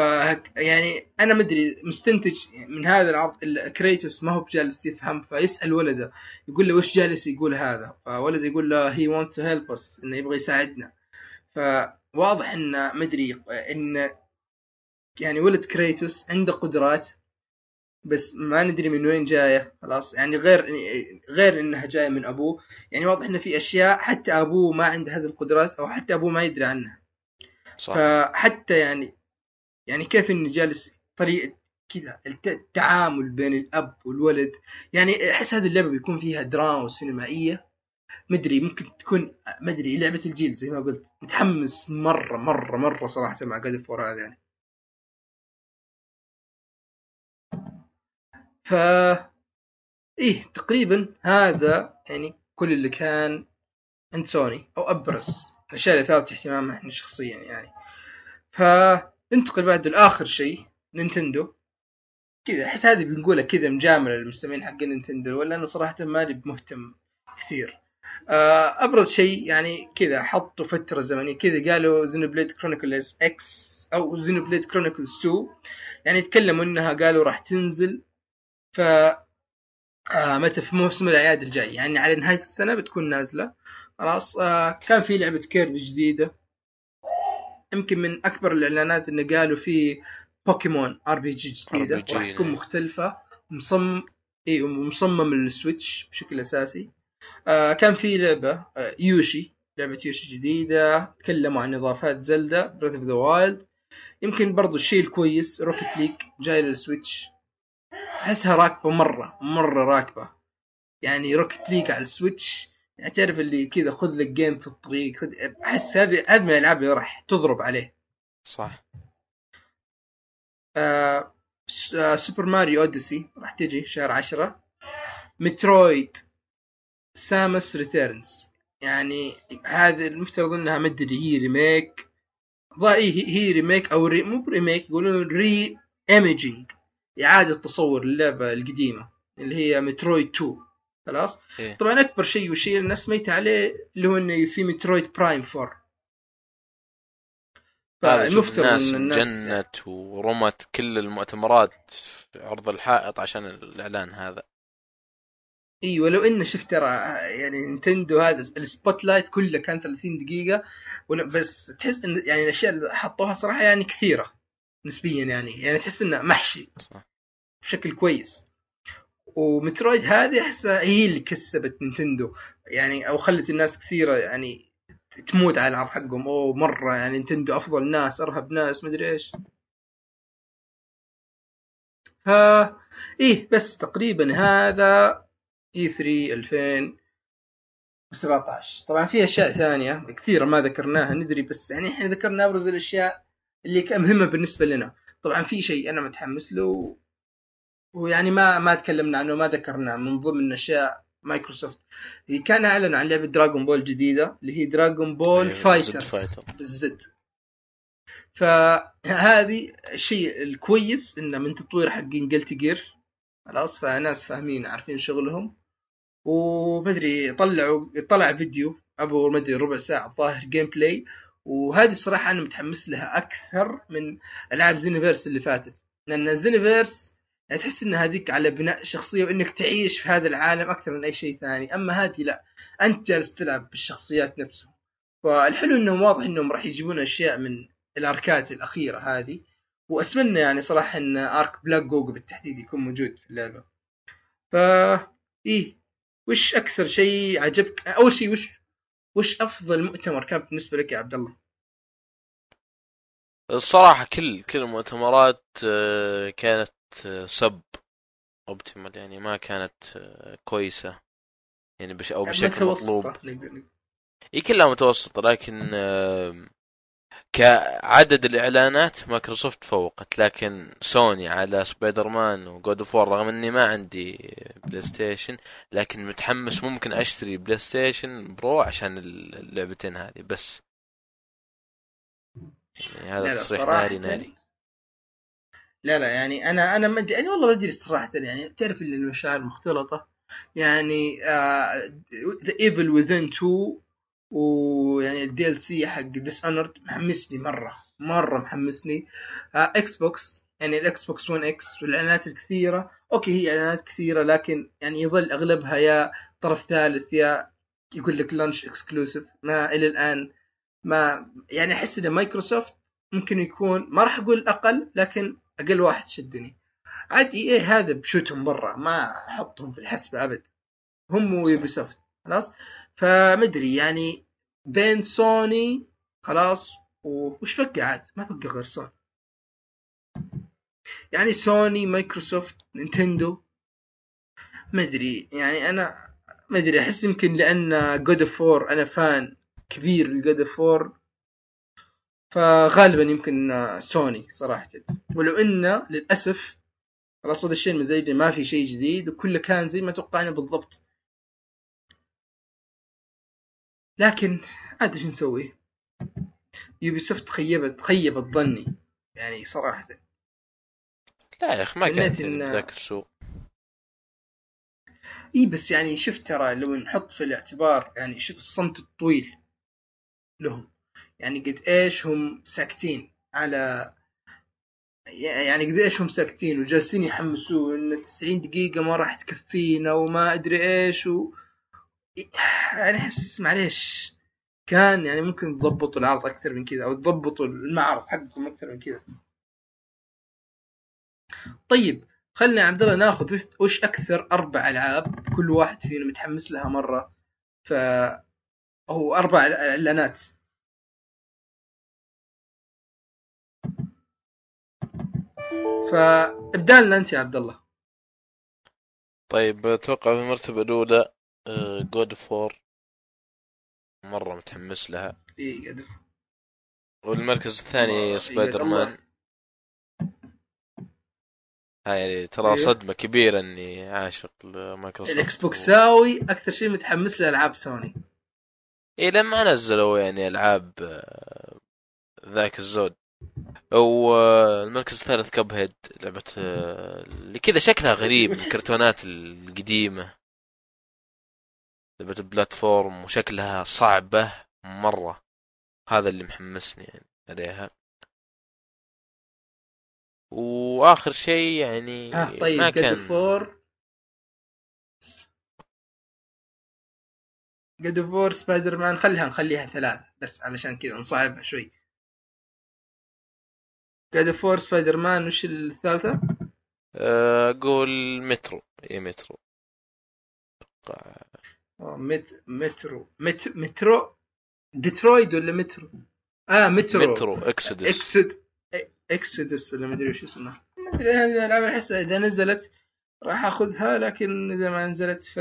يعني أنا مدري مستنتج من هذا العرض كريتوس ما هو بجالس يفهم فيسأل ولده يقول له وش جالس يقول هذا؟ فولده يقول له هي wants to help us إنه يبغى يساعدنا. فواضح انه مدري إن يعني ولد كريتوس عنده قدرات بس ما ندري من وين جاية خلاص. يعني غير غير إنها جاية من أبوه. يعني واضح إنه في أشياء حتى أبوه ما عنده هذه القدرات أو حتى أبوه ما يدري عنها. صح. فحتى يعني يعني كيف إنه جالس طريقة كذا الت- التعامل بين الأب والولد. يعني أحس هذه اللعبة بيكون فيها دراما وسينمائية. مدري ممكن تكون مدري لعبة الجيل زي ما قلت متحمس مرة مرة مرة صراحة مع جاد فور هذا يعني. ف إيه تقريبا هذا يعني كل اللي كان عند سوني أو أبرز الأشياء اللي اثارت اهتمامنا إحنا شخصيا يعني. فننتقل بعد لآخر شيء نينتندو. كذا أحس هذه بنقولها كذا مجاملة للمستمعين حق نينتندو ولا أنا صراحة ماني مهتم كثير. آه، أبرز شيء يعني كذا حطوا فترة زمنية كذا قالوا Xenoblade Chronicles X أو Xenoblade Chronicles 2 يعني تكلموا إنها قالوا راح تنزل ف آه متى في موسم الأعياد الجاي. يعني على نهاية السنة بتكون نازلة. خلاص آه كان في لعبة كيربي جديدة. يمكن من أكبر الإعلانات انه قالوا في بوكيمون RPG جديدة. RPG وراح تكون. مختلفة. مصمم إي مصمم لل Switch بشكل أساسي. آه كان في لعبة آه يوشي لعبة يوشي جديدة. تكلموا عن إضافات Zelda Breath of the Wild يمكن برضو الشيء الكويس Rocket League جاي لل Switch. أحسها راكبة مرة مرة راكبة. يعني Rocket League على ال Switch يعني تعرف اللي كذا خذ لك game في الطريق خذ أحس هذه هذه من الألعاب اللي راح تضرب عليه. صح. آه Super Mario Odyssey راح تجي شهر عشرة. Metroid Samus Returns يعني هذه المفترض إنها مدري هي remake هي, هي remake أو ري مو ب remake يقولون reimagining اعاده تصور اللعبة القديمة اللي هي Metroid 2 خلاص؟ إيه. طبعا أكبر شيء والشيء الناس ميت عليه اللي هو إنه في Metroid Prime 4 هذا شوف فالمفترض الناس الناس انجنت ورمت كل المؤتمرات في عرض الحائط عشان الإعلان هذا. اي ولو إنه شفت ترى يعني نينتندو هذا ال spotlight كله كان 30 دقيقة ولا- بس تحس إن يعني الأشياء اللي حطوها صراحة يعني كثيرة. نسبيا يعني. يعني تحس إنه محشي صح. بشكل كويس. و Metroid هذه أحسها هي اللي كسبت نينتندو. يعني أو خلت الناس كثيرة يعني تموت على العرض حقهم. اوه مرة يعني نينتندو أفضل ناس أرهب ناس مدري إيش. ف إيه بس تقريبا هذا E3 2017 طبعا في أشياء ثانية كثيرة ما ذكرناها ندري بس يعني إحنا ذكرنا أبرز الأشياء اللي كان مهمة بالنسبة لنا. طبعا في شيء أنا متحمس له ويعني ما ما تكلمنا عنه ما ذكرناه من ضمن اشياء مايكروسوفت. هي كان اعلن عن لعبة Dragon Ball جديدة اللي هي Dragon Ball أيوة، Fighters Fighter. بال Z. فهذه الشيء الكويس انه من تطوير حقين قلت جير خلاص فناس فاهمين عارفين شغلهم. ومدري طلعوا طلع فيديو ابو مدري ربع ساعة الظاهر gameplay وهذه الصراحة أنا متحمس لها أكثر من ألعاب Xenoverse اللي فاتت. لأن Xenoverse تحس إن هذيك على بناء شخصية وإنك تعيش في هذا العالم أكثر من أي شيء ثاني. أما هذه لا أنت جالس تلعب بالشخصيات نفسهم. فالحلو إنهم واضح إنهم راح يجيبون أشياء من ال arcات الأخيرة هذه. وأتمنى يعني صراحة إن arc بلاك جوكو بالتحديد يكون موجود في اللعبة. فا إيه وش أكثر شيء عجبك؟ أول شيء وش وش أفضل مؤتمر كان بالنسبة لك يا عبد الله؟ الصراحة كل كل المؤتمرات آه، كانت آه، suboptimal يعني ما كانت آه، كويسة. يعني بش أو بشكل متوسطة، مطلوب. إي كلها متوسطة لكن كعدد الإعلانات مايكروسوفت فوقت لكن سوني على Spider-Man و God of War رغم إني ما عندي بلاي ستيشن لكن متحمس ممكن أشتري بلاي ستيشن Pro عشان اللعبتين هذه بس. يعني هذا لا تصريح ناري ناري. لا لا يعني أنا أنا ما أدري يعني والله ما أدري صراحة يعني تعرف اللي المشاعر مختلطة يعني The Evil Within 2 ويعني ال DLC حق Dishonored محمسني مرة مرة محمسني. Xbox يعني ال Xbox One X والإعلانات الكثيرة. okay هي إعلانات كثيرة لكن يعني يظل أغلبها يا طرف ثالث يا يقول لك launch exclusive ما إلى الآن ما يعني أحس إن مايكروسوفت ممكن يكون ما راح أقول أقل لكن أقل واحد شدني. عاد إيه EA هذا بشوتهم برا ما أحطهم في الحسبة أبد. هم ويوبي سوفت خلاص؟ فمدري يعني بين سوني خلاص وش بقى عاد؟ ما بقى غير سوني. يعني سوني مايكروسوفت نينتندو. مدري يعني أنا مدري أحس يمكن لأن God of War أنا fan كبير ل God of War فغالبا يمكن سوني صراحة. ولو انه للأسف خلاص هذا الشيء المزعج ما في شيء جديد وكله كان زي ما توقعنا بالضبط. لكن عاد إيش نسوي؟ يوبي سوفت خيبت خيبت ظني يعني صراحة. لا يا أخي ما كانت إن- بذاك السوء. إي بس يعني شفت ترى لو نحط في الاعتبار يعني شوف الصمت الطويل لهم. يعني قد إيش هم ساكتين على يعني قد إيش هم ساكتين وجالسين يحمسوه إن 90 دقيقة ما راح تكفينا وما أدري إيش و يعني أحس معليش. كان يعني ممكن تضبطوا العرض أكثر من كذا أو تضبطوا المعرض حقكم أكثر من كذا. طيب خلنا يا عبد الله ناخذ وش- أكثر أربع ألعاب كل واحد فينا متحمس لها مرة؟ ف هو أربع إعلانات. فابدأ لنا أنت يا عبد الله. طيب أتوقع في المرتبة الأولى جود فور مرة متحمس لها. اي قد والمركز الثاني الله، سبايدر. مان. هاي يعني ترى إيه. صدمة كبيرة إني عاشق لمايكروسوفت. الإكس بوكساوي أكثر شيء متحمس له ألعاب سوني. اي لما نزلوا يعني ألعاب آه، ذاك الزود. والمركز الثالث كب هيد لعبة آه، اللي كذا شكلها غريب الكرتونات القديمة. لعبة platform وشكلها صعبة مرة. هذا اللي محمسني يعني عليها. وآخر شيء يعني آه طيب ما كان for God of War, Spider-Man خليها نخليها ثلاثة بس علشان كذا نصعبها شوي. God of War, Spider-Man وش الثالثة؟ آه، أقول مترو. اي مترو. أوه، مت مترو. مت Metro. Detroit ولا مترو؟ آه Metro. Metro Exodus Exod Exodus ولا مدري وش اسمها ما أدري هذه الألعاب احسها إذا نزلت راح أخذها لكن إذا ما نزلت ف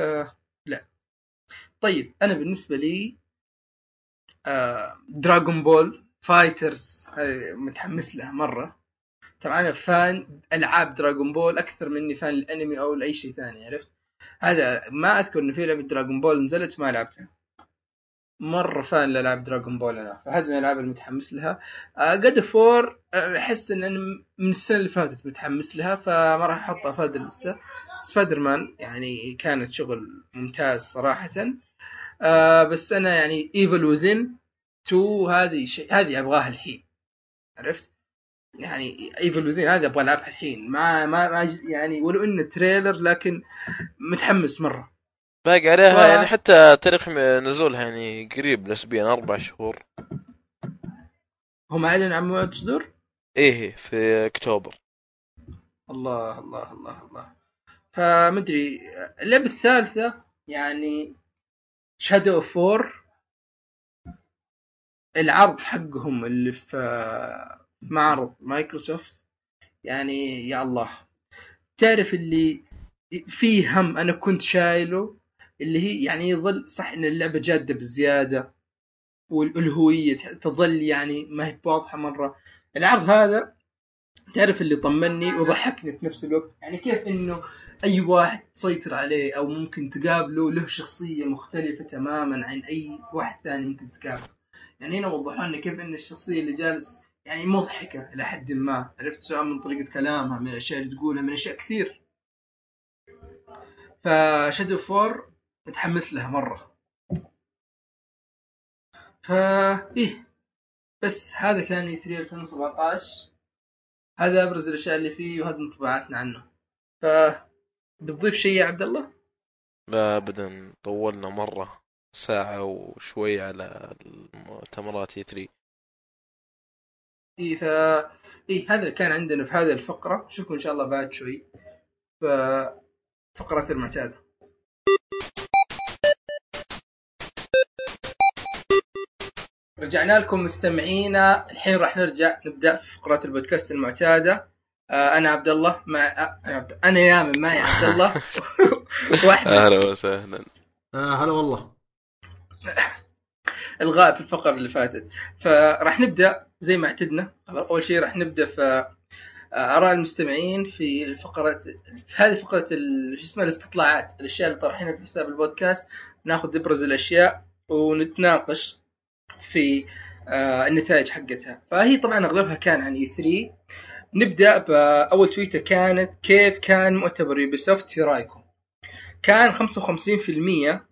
لا. طيب أنا بالنسبة لي آه Dragon Ball Fighters متحمس لها مرة. ترى أنا fan ألعاب Dragon Ball أكثر مني fan الأنمي أو لاي شيء ثاني عرفت؟ هذا ما أذكر انه في لعبة Dragon Ball نزلت ما لعبتها. مرة fan لألعاب Dragon Ball أنا. فهذه من الألعاب المتحمس لها. God of War أحس إن أنا من السنة اللي فاتت متحمس لها فما راح أحطها في هذه ال list هذه Spider-Man يعني كانت شغل ممتاز صراحة. آه بس أنا يعني Evil Within 2 هذه شيء هذه أبغاها الحين. عرفت؟ يعني Evil Within هذه أبغى ألعبها الحين. ما ما, ما يعني ولو إنه trailer لكن متحمس مرة. باقي عليها و- يعني حتى تاريخ نزولها يعني قريب نسبيا أربع شهور. هم اعلنوا عن موعد صدور؟ إيه في أكتوبر. الله الله الله الله. فمدري اللعبة الثالثة يعني Shadow of War العرض حقهم اللي في معرض مايكروسوفت يعني يا الله. تعرف اللي فيه هم أنا كنت شايله؟ اللي هي يعني يظل صح إن اللعبة جادة بزيادة والالوهية تظل يعني ما هي واضحة مرة. العرض هذا تعرف اللي طمني وضحكني في نفس الوقت يعني كيف إنه أي واحد تسيطر عليه أو ممكن تقابله له شخصية مختلفة تماما عن أي واحد ثاني ممكن تقابله. يعني هنا وضحوا لنا كيف إن الشخصية اللي جالس يعني مضحكة إلى حد ما. عرفت سواء من طريقة كلامها من الأشياء اللي تقولها من أشياء كثير. ف Shadow of War متحمس لها مرة. فا إيه بس هذا كان E3 2017 هذا أبرز الأشياء اللي فيه وهذا انطباعاتنا عنه. ف بتضيف شيء يا عبد الله؟ لا ابدا. طولنا مرة ساعة وشوي على المؤتمرات E3 اي ف اي هذا اللي كان عندنا في هذه الفقرة. نشوفكم إن شاء الله بعد شوي ف فقرة المعتادة رجعنا لكم مستمعينا. الحين راح نرجع نبدأ في فقرات البودكاست المعتادة. آه أنا عبد الله مع آه، أنا عبد... أنا يامن معي عبد الله. واحد. أهلا وسهلا. آه هلا والله. الغاء في الفقرة اللي فاتت. فراح نبدأ زي ما اعتدنا. أول شيء راح نبدأ في آه، آراء المستمعين في الفقرات في هذه فقرة شو اسمها؟ الاستطلاعات الأشياء اللي طرحينها في حساب البودكاست. ناخذ إبرز الأشياء ونتناقش في آه، النتائج حقتها. فهي طبعا أغلبها كان عن إي 3 نبدأ باول تويته كانت كيف كان مؤتمر يوبيسوفت في رايكم؟ كان 55%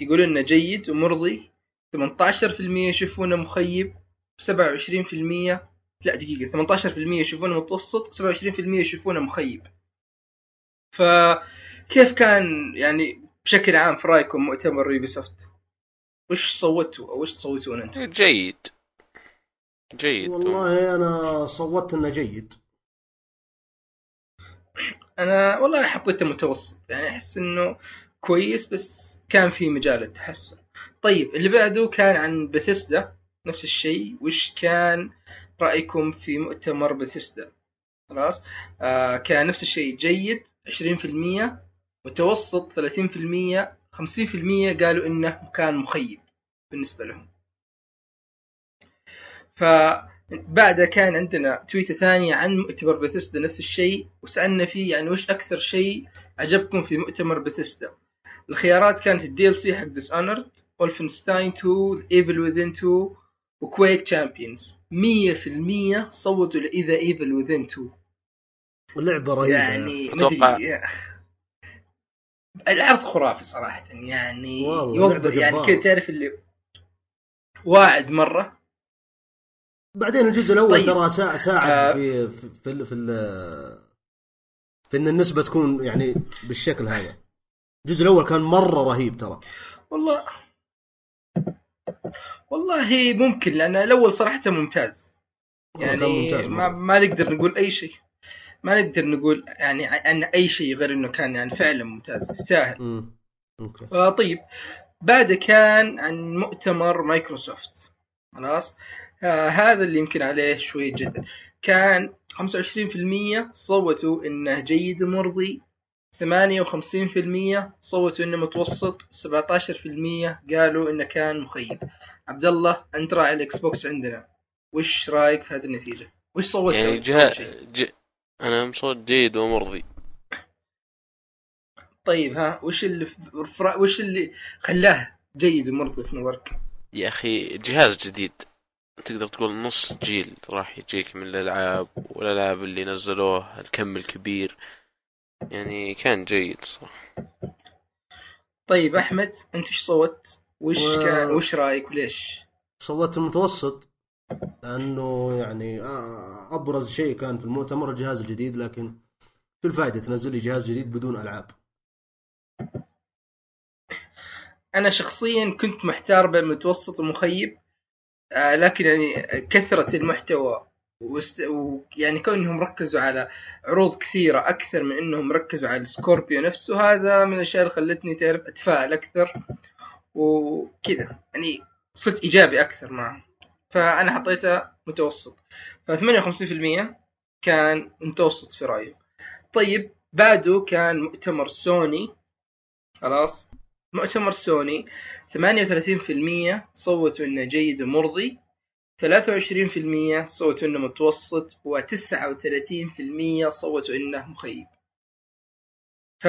يقولون إنه جيد ومرضي 18% يشوفونه مخيب 27% لا دقيقة 18% يشوفونه متوسط 27% يشوفونه مخيب. فكيف كان يعني بشكل عام في رأيكم مؤتمر يوبيسوفت؟ وش صوتوا أو وش تصوتون أنتم؟ جيد. جيد. والله أنا صوتت إنه جيد. أنا والله أنا حطيته متوسط يعني أحس إنه كويس بس كان في مجال للتحسن طيب اللي بعده كان عن بثسدا نفس الشيء. وش كان رأيكم في مؤتمر بثسدا خلاص. آه كان نفس الشيء. جيد 20% متوسط 30% 50% قالوا إنه كان مخيب بالنسبة لهم. فبعدها كان عندنا تويتة ثانية عن مؤتمر بثيسدا نفس الشيء. وسألنا فيه يعني وش أكثر شيء عجبكم في مؤتمر بثيسدا الخيارات كانت ال DLC حق Dishonored Wolfenstein 2 Evil Within 2 و Quake Champions 100% صوتوا ل The Evil Within 2 اللعبه رهيبة. يعني مدري العرض خرافي صراحة يعني والله يوضح لعبة يعني. كذا تعرف اللي واعد مرة؟ بعدين الجزء الأول طيب. ترى سا- ساعد آه. في في في, ال- في, ال- في إن النسبة تكون يعني بالشكل هذا. الجزء الأول كان مرة رهيب ترى. والله. والله ممكن لأن الأول صراحة ممتاز. يعني ممتاز ما. ما نقدر نقول أي شيء. ما نقدر نقول يعني عن أي شيء غير إنه كان يعني فعلا ممتاز يستاهل. أوكي. آه طيب. بعد كان عن مؤتمر مايكروسوفت. خلاص؟ آه هذا اللي يمكن عليه شوية جدل. كان 25% صوتوا إنه جيد ومرضي. 58% صوتوا إنه متوسط. 17% قالوا إنه كان مخيب. عبد الله انت راعي الاكس بوكس عندنا وش رأيك في هذه النتيجة؟ وش صوت يعني شيء؟ ج... أنا مصوت جيد ومرضي طيب ها وش اللي وش اللي خلاه جيد ومرضي في نظرك؟ يا أخي جهاز جديد تقدر تقول نص جيل راح يجيك من الألعاب والألعاب اللي نزلوه الكم الكبير يعني كان جيد صراحة طيب أحمد أنت وش صوت؟ وش و- كان وش رأيك وليش؟ صوت المتوسط لأنه يعني آه، أبرز شيء كان في المؤتمر الجهاز الجديد لكن شو الفائدة تنزل لي جهاز جديد بدون ألعاب أنا شخصيا كنت محتار بين متوسط ومخيب آه لكن يعني كثرة المحتوى وست... ويعني كونهم ركزوا على عروض كثيرة أكثر من أنهم ركزوا على ال Scorpio نفسه هذا من الأشياء اللي خلتني تعرف أتفائل أكثر وكذا. يعني صرت إيجابي أكثر معه. فأنا حطيته متوسط. ف 58% كان متوسط في رأيي. طيب بعده كان مؤتمر سوني. خلاص. مؤتمر سوني. 38% صوتوا إنه جيد ومرضي. 23% صوتوا إنه متوسط. و39% صوتوا إنه مخيب. ف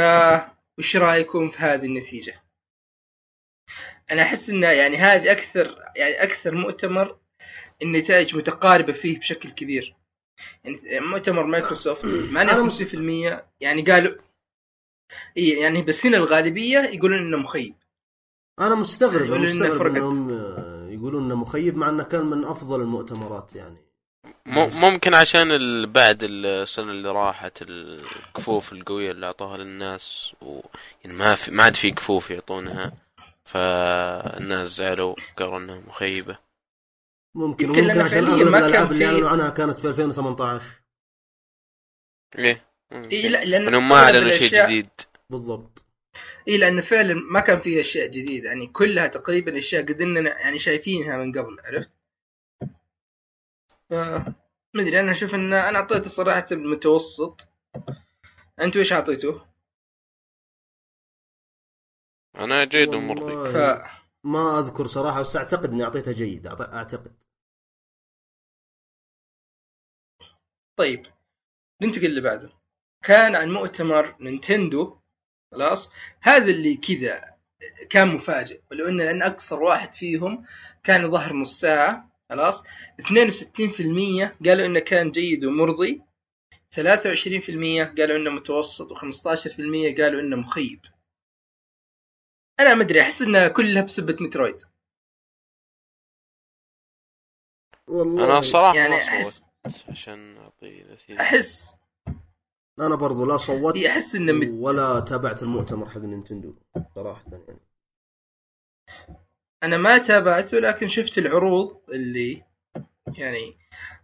وش رأيكم في هذه النتيجة؟ أنا أحس إنه يعني هذه أكثر يعني أكثر مؤتمر النتائج متقاربة فيه بشكل كبير. يعني مؤتمر مايكروسوفت 58% يعني قالوا إيه يعني بس هنا الغالبية يقولون إنه مخيب. أنا مستغرب يقولون مستغرب فرقت. إنهم آه، يقولون إنه مخيب مع إنه كان من أفضل المؤتمرات يعني. ممكن عشان ال- بعد السنة اللي راحت الكفوف القوية اللي أعطوها للناس و... يعني ما في ما عاد في كفوف يعطونها. فالناس زعلوا قالوا إنها مخيبة ممكن لأنه عشان أغلب الألعاب اللي أعلنوا عنها كانت في 2018 ليه؟ إيه لا لأن إنهم ما أعلنوا شيء جديد بالضبط اي لأن فعلا ما كان فيها أشياء جديدة يعني كلها تقريبا أشياء قد إننا يعني شايفينها من قبل عرفت؟ ف ما أدري أنا أشوف إن أنا أعطيته صراحة المتوسط انت وش اعطيته؟ أنا جيد ومرضي. ف ما أذكر صراحة بس أعتقد إني أعطيتها جيد أعتقد. طيب ننتقل اللي بعده كان عن مؤتمر نينتندو خلاص؟ هذا اللي كذا كان مفاجئ ولو إن لأن أقصر واحد فيهم كان ظهر نص ساعة خلاص؟ 62% قالوا إنه كان جيد ومرضي. 23% قالوا إنه متوسط و15% قالوا إنه مخيب. أنا ما أدري أحس انها كلها بسبه مترويد. والله. أنا الصراحه يعني ما احس عشان أعطي احس أنا برضو لا صوت إي، أحس إنه مت- ولا تابعت المؤتمر حق نينتندو صراحة يعني. أنا ما تابعته لكن شفت العروض اللي يعني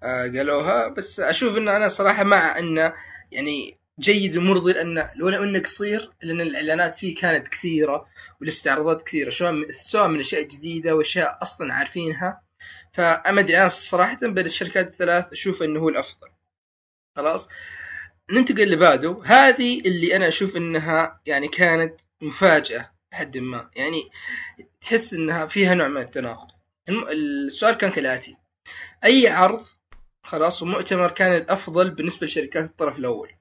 آه قالوها بس أشوف إن أنا صراحة مع انه يعني جيد ومرضي لأنه لولا أنه قصير لأن الإعلانات فيه كانت كثيرة والاستعراضات كثيرة سواء من أشياء جديدة وأشياء أصلا عارفينها. فما ادري أنا صراحة بين الشركات الثلاث أشوف إنه هو الأفضل. خلاص؟ ننتقل اللي بعده هذه اللي أنا أشوف إنها يعني كانت مفاجأة لحد ما. يعني تحس إنها فيها نوع من التناقض. السؤال كان كالآتي. أي عرض خلاص ومؤتمر كان الأفضل بالنسبة لشركات الطرف الأول؟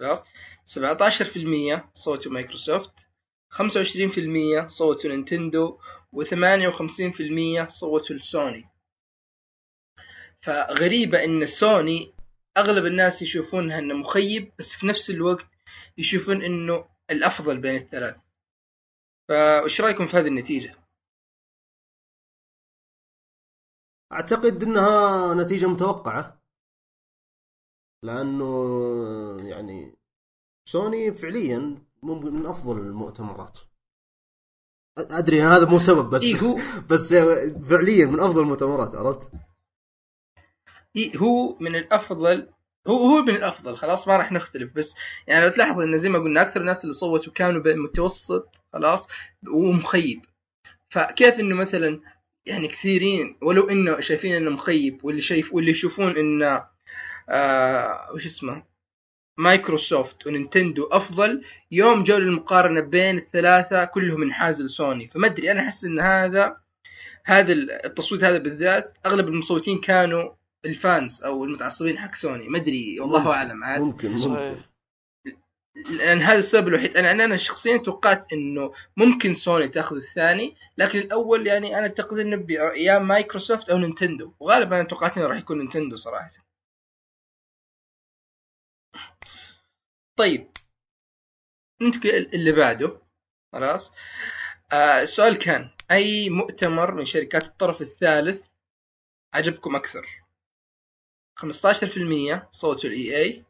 خلاص 17% صوتوا مايكروسوفت 25% صوتوا نينتندو و58% صوتوا لسوني فغريبة إن سوني أغلب الناس يشوفونها إنه مخيب بس في نفس الوقت يشوفون إنه الأفضل بين الثلاث. فإيش رأيكم في هذه النتيجة؟ أعتقد إنها نتيجة متوقعة. لأنه يعني سوني فعليا من أفضل المؤتمرات أدري هذا مو سبب بس إيه هو بس فعليا من أفضل المؤتمرات عرفت؟ إيه هو من الأفضل هو هو من الأفضل خلاص ما راح نختلف بس يعني لو تلاحظ إن زي ما قلنا أكثر الناس اللي صوتوا كانوا بين متوسط خلاص ومخيب فكيف إنه مثلا يعني كثيرين ولو إنه شايفين إنه مخيب واللي شايف واللي يشوفون إنه آه وش اسمه؟ مايكروسوفت ونينتندو أفضل يوم جو للمقارنة بين الثلاثة كلهم انحازوا لسوني. فما أدري أنا أحس إن هذا هذا التصويت هذا بالذات أغلب المصوتين كانوا ال fans أو المتعصبين حق سوني. ما أدري والله ممكن. أعلم عاد. ممكن ممكن. لأن هذا السبب الوحيد. أنا أنا أنا شخصيا توقعت إنه ممكن سوني تأخذ الثاني لكن الأول يعني أنا أعتقد إنه بي- يا مايكروسوفت أو نينتندو. وغالبا أنا توقعت إنه راح يكون نينتندو صراحة. طيب. ننتقل اللي بعده. خلاص. آه السؤال كان أي مؤتمر من شركات الطرف الثالث عجبكم أكثر؟ 15% صوتوا ل EA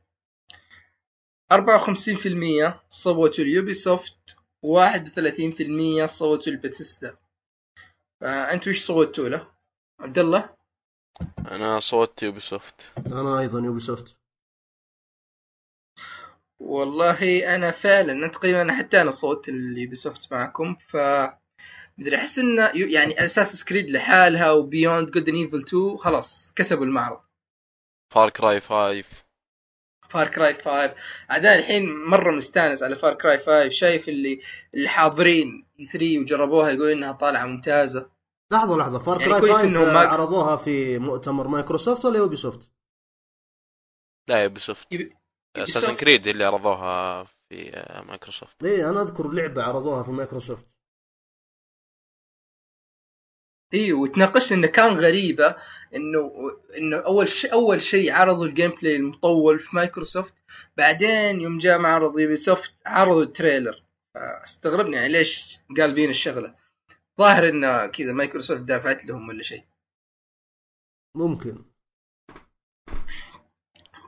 54% صوتوا ل Ubisoft و31% صوتوا البثيستا فانتوا إيش صوتوا له؟ عبد الله؟ أنا صوتت Ubi soft أنا أيضا Ubisoft والله أنا فعلا أنا تقريبا أنا حتى أنا صوت ل Ubisoft معكم ف مدري أحس انه يعني Assassin's Creed لحالها و Beyond Good and Evil 2 خلاص كسبوا المعرض. Far Cry 5 Far Cry 5 عاد الحين مرة مستانس على Far Cry 5 شايف اللي اللي حاضرين 3 وجربوها يقولون إنها طالعة ممتازة. لحظة لحظة. Far يعني Cry كويس 5 إنهم ما- عرضوها في مؤتمر مايكروسوفت ولا Ubisoft؟ لا Ubisoft Assassin's Creed اللي عرضوها في آه، مايكروسوفت إيه أنا أذكر لعبة عرضوها في مايكروسوفت أيوه وتناقشنا إنه كان غريبة إنه إنه أول شيء أول شيء عرضوا ال gameplay المطول في مايكروسوفت بعدين يوم جاء معرض Ubisoft عرضوا ال trailer. استغربنا يعني ليش قال بينا الشغلة. ظاهر انه كذا مايكروسوفت دافعت لهم ولا شيء. ممكن.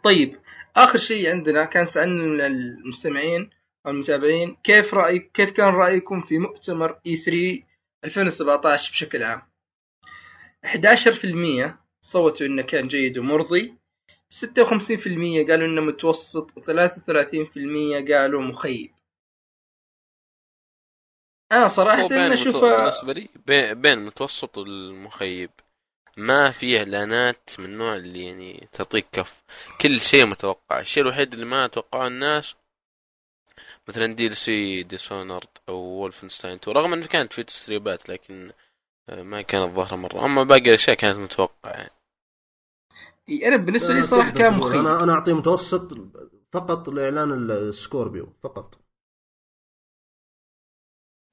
طيب آخر شيء عندنا كان سألنا المستمعين أو المتابعين كيف رايك كيف كان رأيكم في مؤتمر اي 3 2017 بشكل عام؟ 11% صوتوا إنه كان جيد ومرضي 56% قالوا إنه متوسط و33% قالوا مخيب. أنا صراحة أنا المتو... أشوفه بالنسبة لي بين, بين المتوسط والمخيب. ما في اعلانات من النوع اللي يعني تعطيك كف. كل شيء متوقع. الشيء الوحيد اللي ما توقعه الناس مثلا DLC Dishonored أو Wolfenstein 2 رغم إنه كانت في تسريبات لكن آه، ما كانت ظاهرة مرة. أما باقي الأشياء كانت متوقعة يعني. أنا بالنسبة لي صراحة كان. مخيب أنا أنا اعطيه متوسط فقط لإعلان ال Scorpio فقط.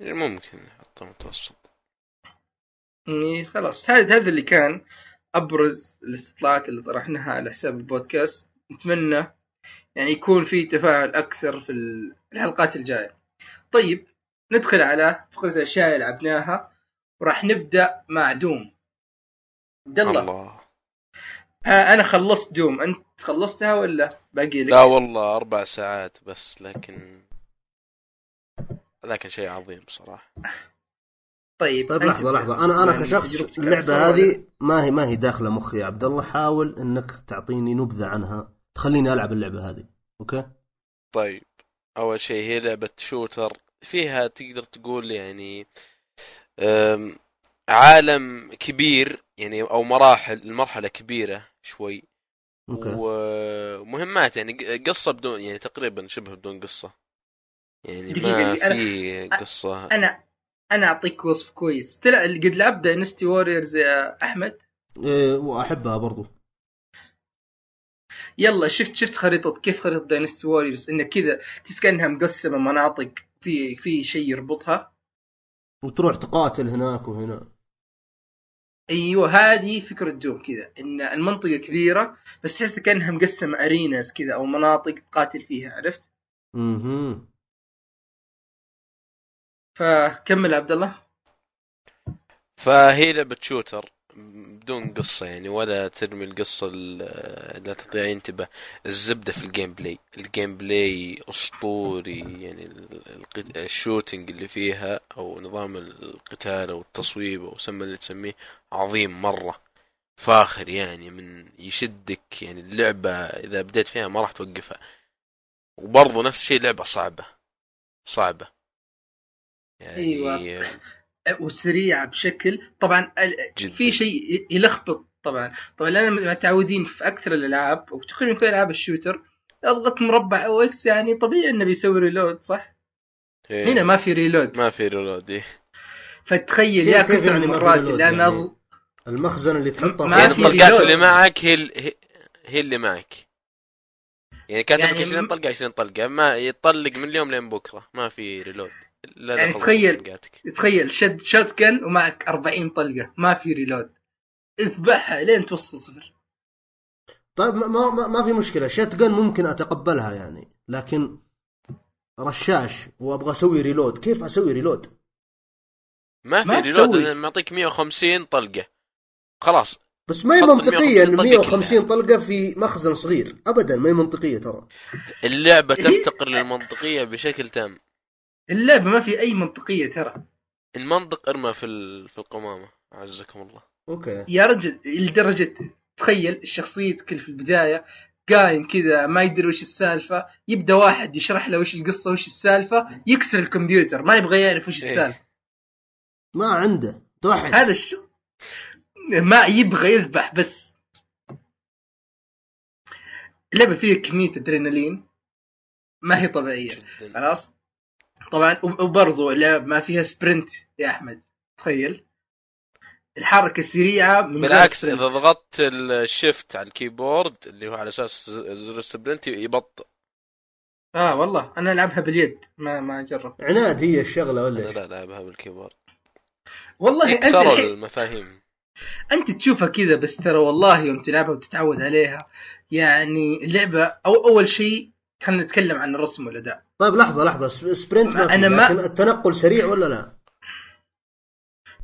ممكن نحطه متوسط. إيه خلاص. هذا هذا اللي كان أبرز الاستطلاعات اللي طرحناها على حساب البودكاست. نتمنى يعني يكون في تفاعل أكثر في الحلقات الجاية. طيب ندخل على فقرة الأشياء اللي لعبناها وراح نبدأ مع دوم. عبد الله. الله. آه أنا خلصت دوم. أنت خلصتها ولا باقي لك؟ لا والله أربع ساعات بس لكن لكن شيء عظيم بصراحه طيب طيب لحظة لحظة. أنا أنا يعني كشخص اللعبة؟ هذه ما هي ما هي داخلة مخي يا عبد الله. حاول إنك تعطيني نبذة عنها. تخليني ألعب اللعبة هذه أوكي؟ طيب. أول شيء هي لعبة shooter. فيها تقدر تقول يعني عالم كبير يعني أو مراحل المرحله كبيرة شوي. أوكي. ومهمات يعني ق- قصة بدون يعني تقريبا شبه بدون قصة. يعني دقيقة، ما في قصة. أنا أنا أعطيك وصف كويس. تلع... قد لعبت Dynasty Warriors يا أحمد؟ إيه وأحبها برضو. يلا شفت شفت خريطة كيف خريطة Dynasty Warriors إنه كذا تحس كأنها مقسمة مناطق في في شيء يربطها. وتروح تقاتل هناك وهنا. أيوه هذه فكرة Doom كذا إن المنطقة كبيرة بس تحس كأنها مقسمة arenas كذا أو مناطق تقاتل فيها عرفت؟ أها فكمل عبد الله. فهي لعبة shooter بدون قصة يعني ولا ترمي القصة ال- لا تضيع انتباه. الزبدة في ال gameplay ال gameplay أسطوري يعني ال shooting اللي فيها أو نظام القتال أو التصويب أو سمى اللي تسميه عظيم مرة فاخر يعني من يشدك يعني. اللعبة إذا بديت فيها ما راح توقفها. وبرضه نفس الشيء لعبة صعبة صعبة. يعني أيوة. وسريعة بشكل طبعا جداً. في شيء يلخبط طبعا طبعا لنا متعودين في أكثر الألعاب وتقريبا في ألعاب ال shooter أضغط مربع أو X يعني طبيعي إنه بيسوي reload صح؟ إيه. هنا ما في reload ما في reload إيه. فتخيل يا كيف كثر يعني المرات reload اللي أنا يعني؟ أضغ- المخزن اللي تحطه ما يعني الطلقات. اللي معك هي ال- هي- اللي معك يعني كاتب يعني 20 م- طلقة 20 طلقة ما يطلق من اليوم لين بكرة ما في reload لا يعني تخيل. طلقاتك. تخيل شد shotgun ومعك 40 طلقة ما في reload اذبحها لين توصل صفر. طيب ما, ما, ما- في مشكلة. shotgun ممكن أتقبلها يعني لكن رشاش وأبغى أسوي reload كيف أسوي reload ما في ما reload معطيك 150 طلقة. خلاص. بس ما هي حط منطقية إن 150 طلقة 150 طلقة في مخزن صغير. ابدا ما هي منطقية ترى. اللعبة هي- تفتقر للمنطقية بشكل تام. اللعبة ما في أي منطقية ترى. المنطق أرمى في ال- في القمامة عزكم الله. أوكي. يا رجل لدرجة تخيل شخصيتك اللي في البداية قايم كذا ما يدري وش السالفة يبدأ واحد يشرح له وش القصة وش السالفة يكسر الكمبيوتر ما يبغى يعرف وش إيه. السالفة. ما عنده توحد هذا الشخص ما يبغى يذبح بس. اللعبة فيها كمية أدرينالين ما هي طبيعية. جدا. خلاص؟ طبعا وب- وبرضو اللعبة ما فيها sprint يا أحمد. تخيل. الحركة سريعة من بالعكس. إذا ضغطت ال Shift على ال keyboard اللي هو على أساس زر ال sprint يبطئ. آه والله. أنا ألعبها باليد ما ما أجرب. عناد هي الشغلة ولا؟ لا ألعبها بال keyboard. والله أنت كسروا الحين- المفاهيم. أنت تشوفها كذا بس ترى والله يوم تلعبها وتتعود عليها يعني اللعبة أو أول شيء خلينا نتكلم عن الرسم والاداء طيب لحظة لحظة. sp- sprint ما أنا ما- لكن التنقل سريع ولا لا؟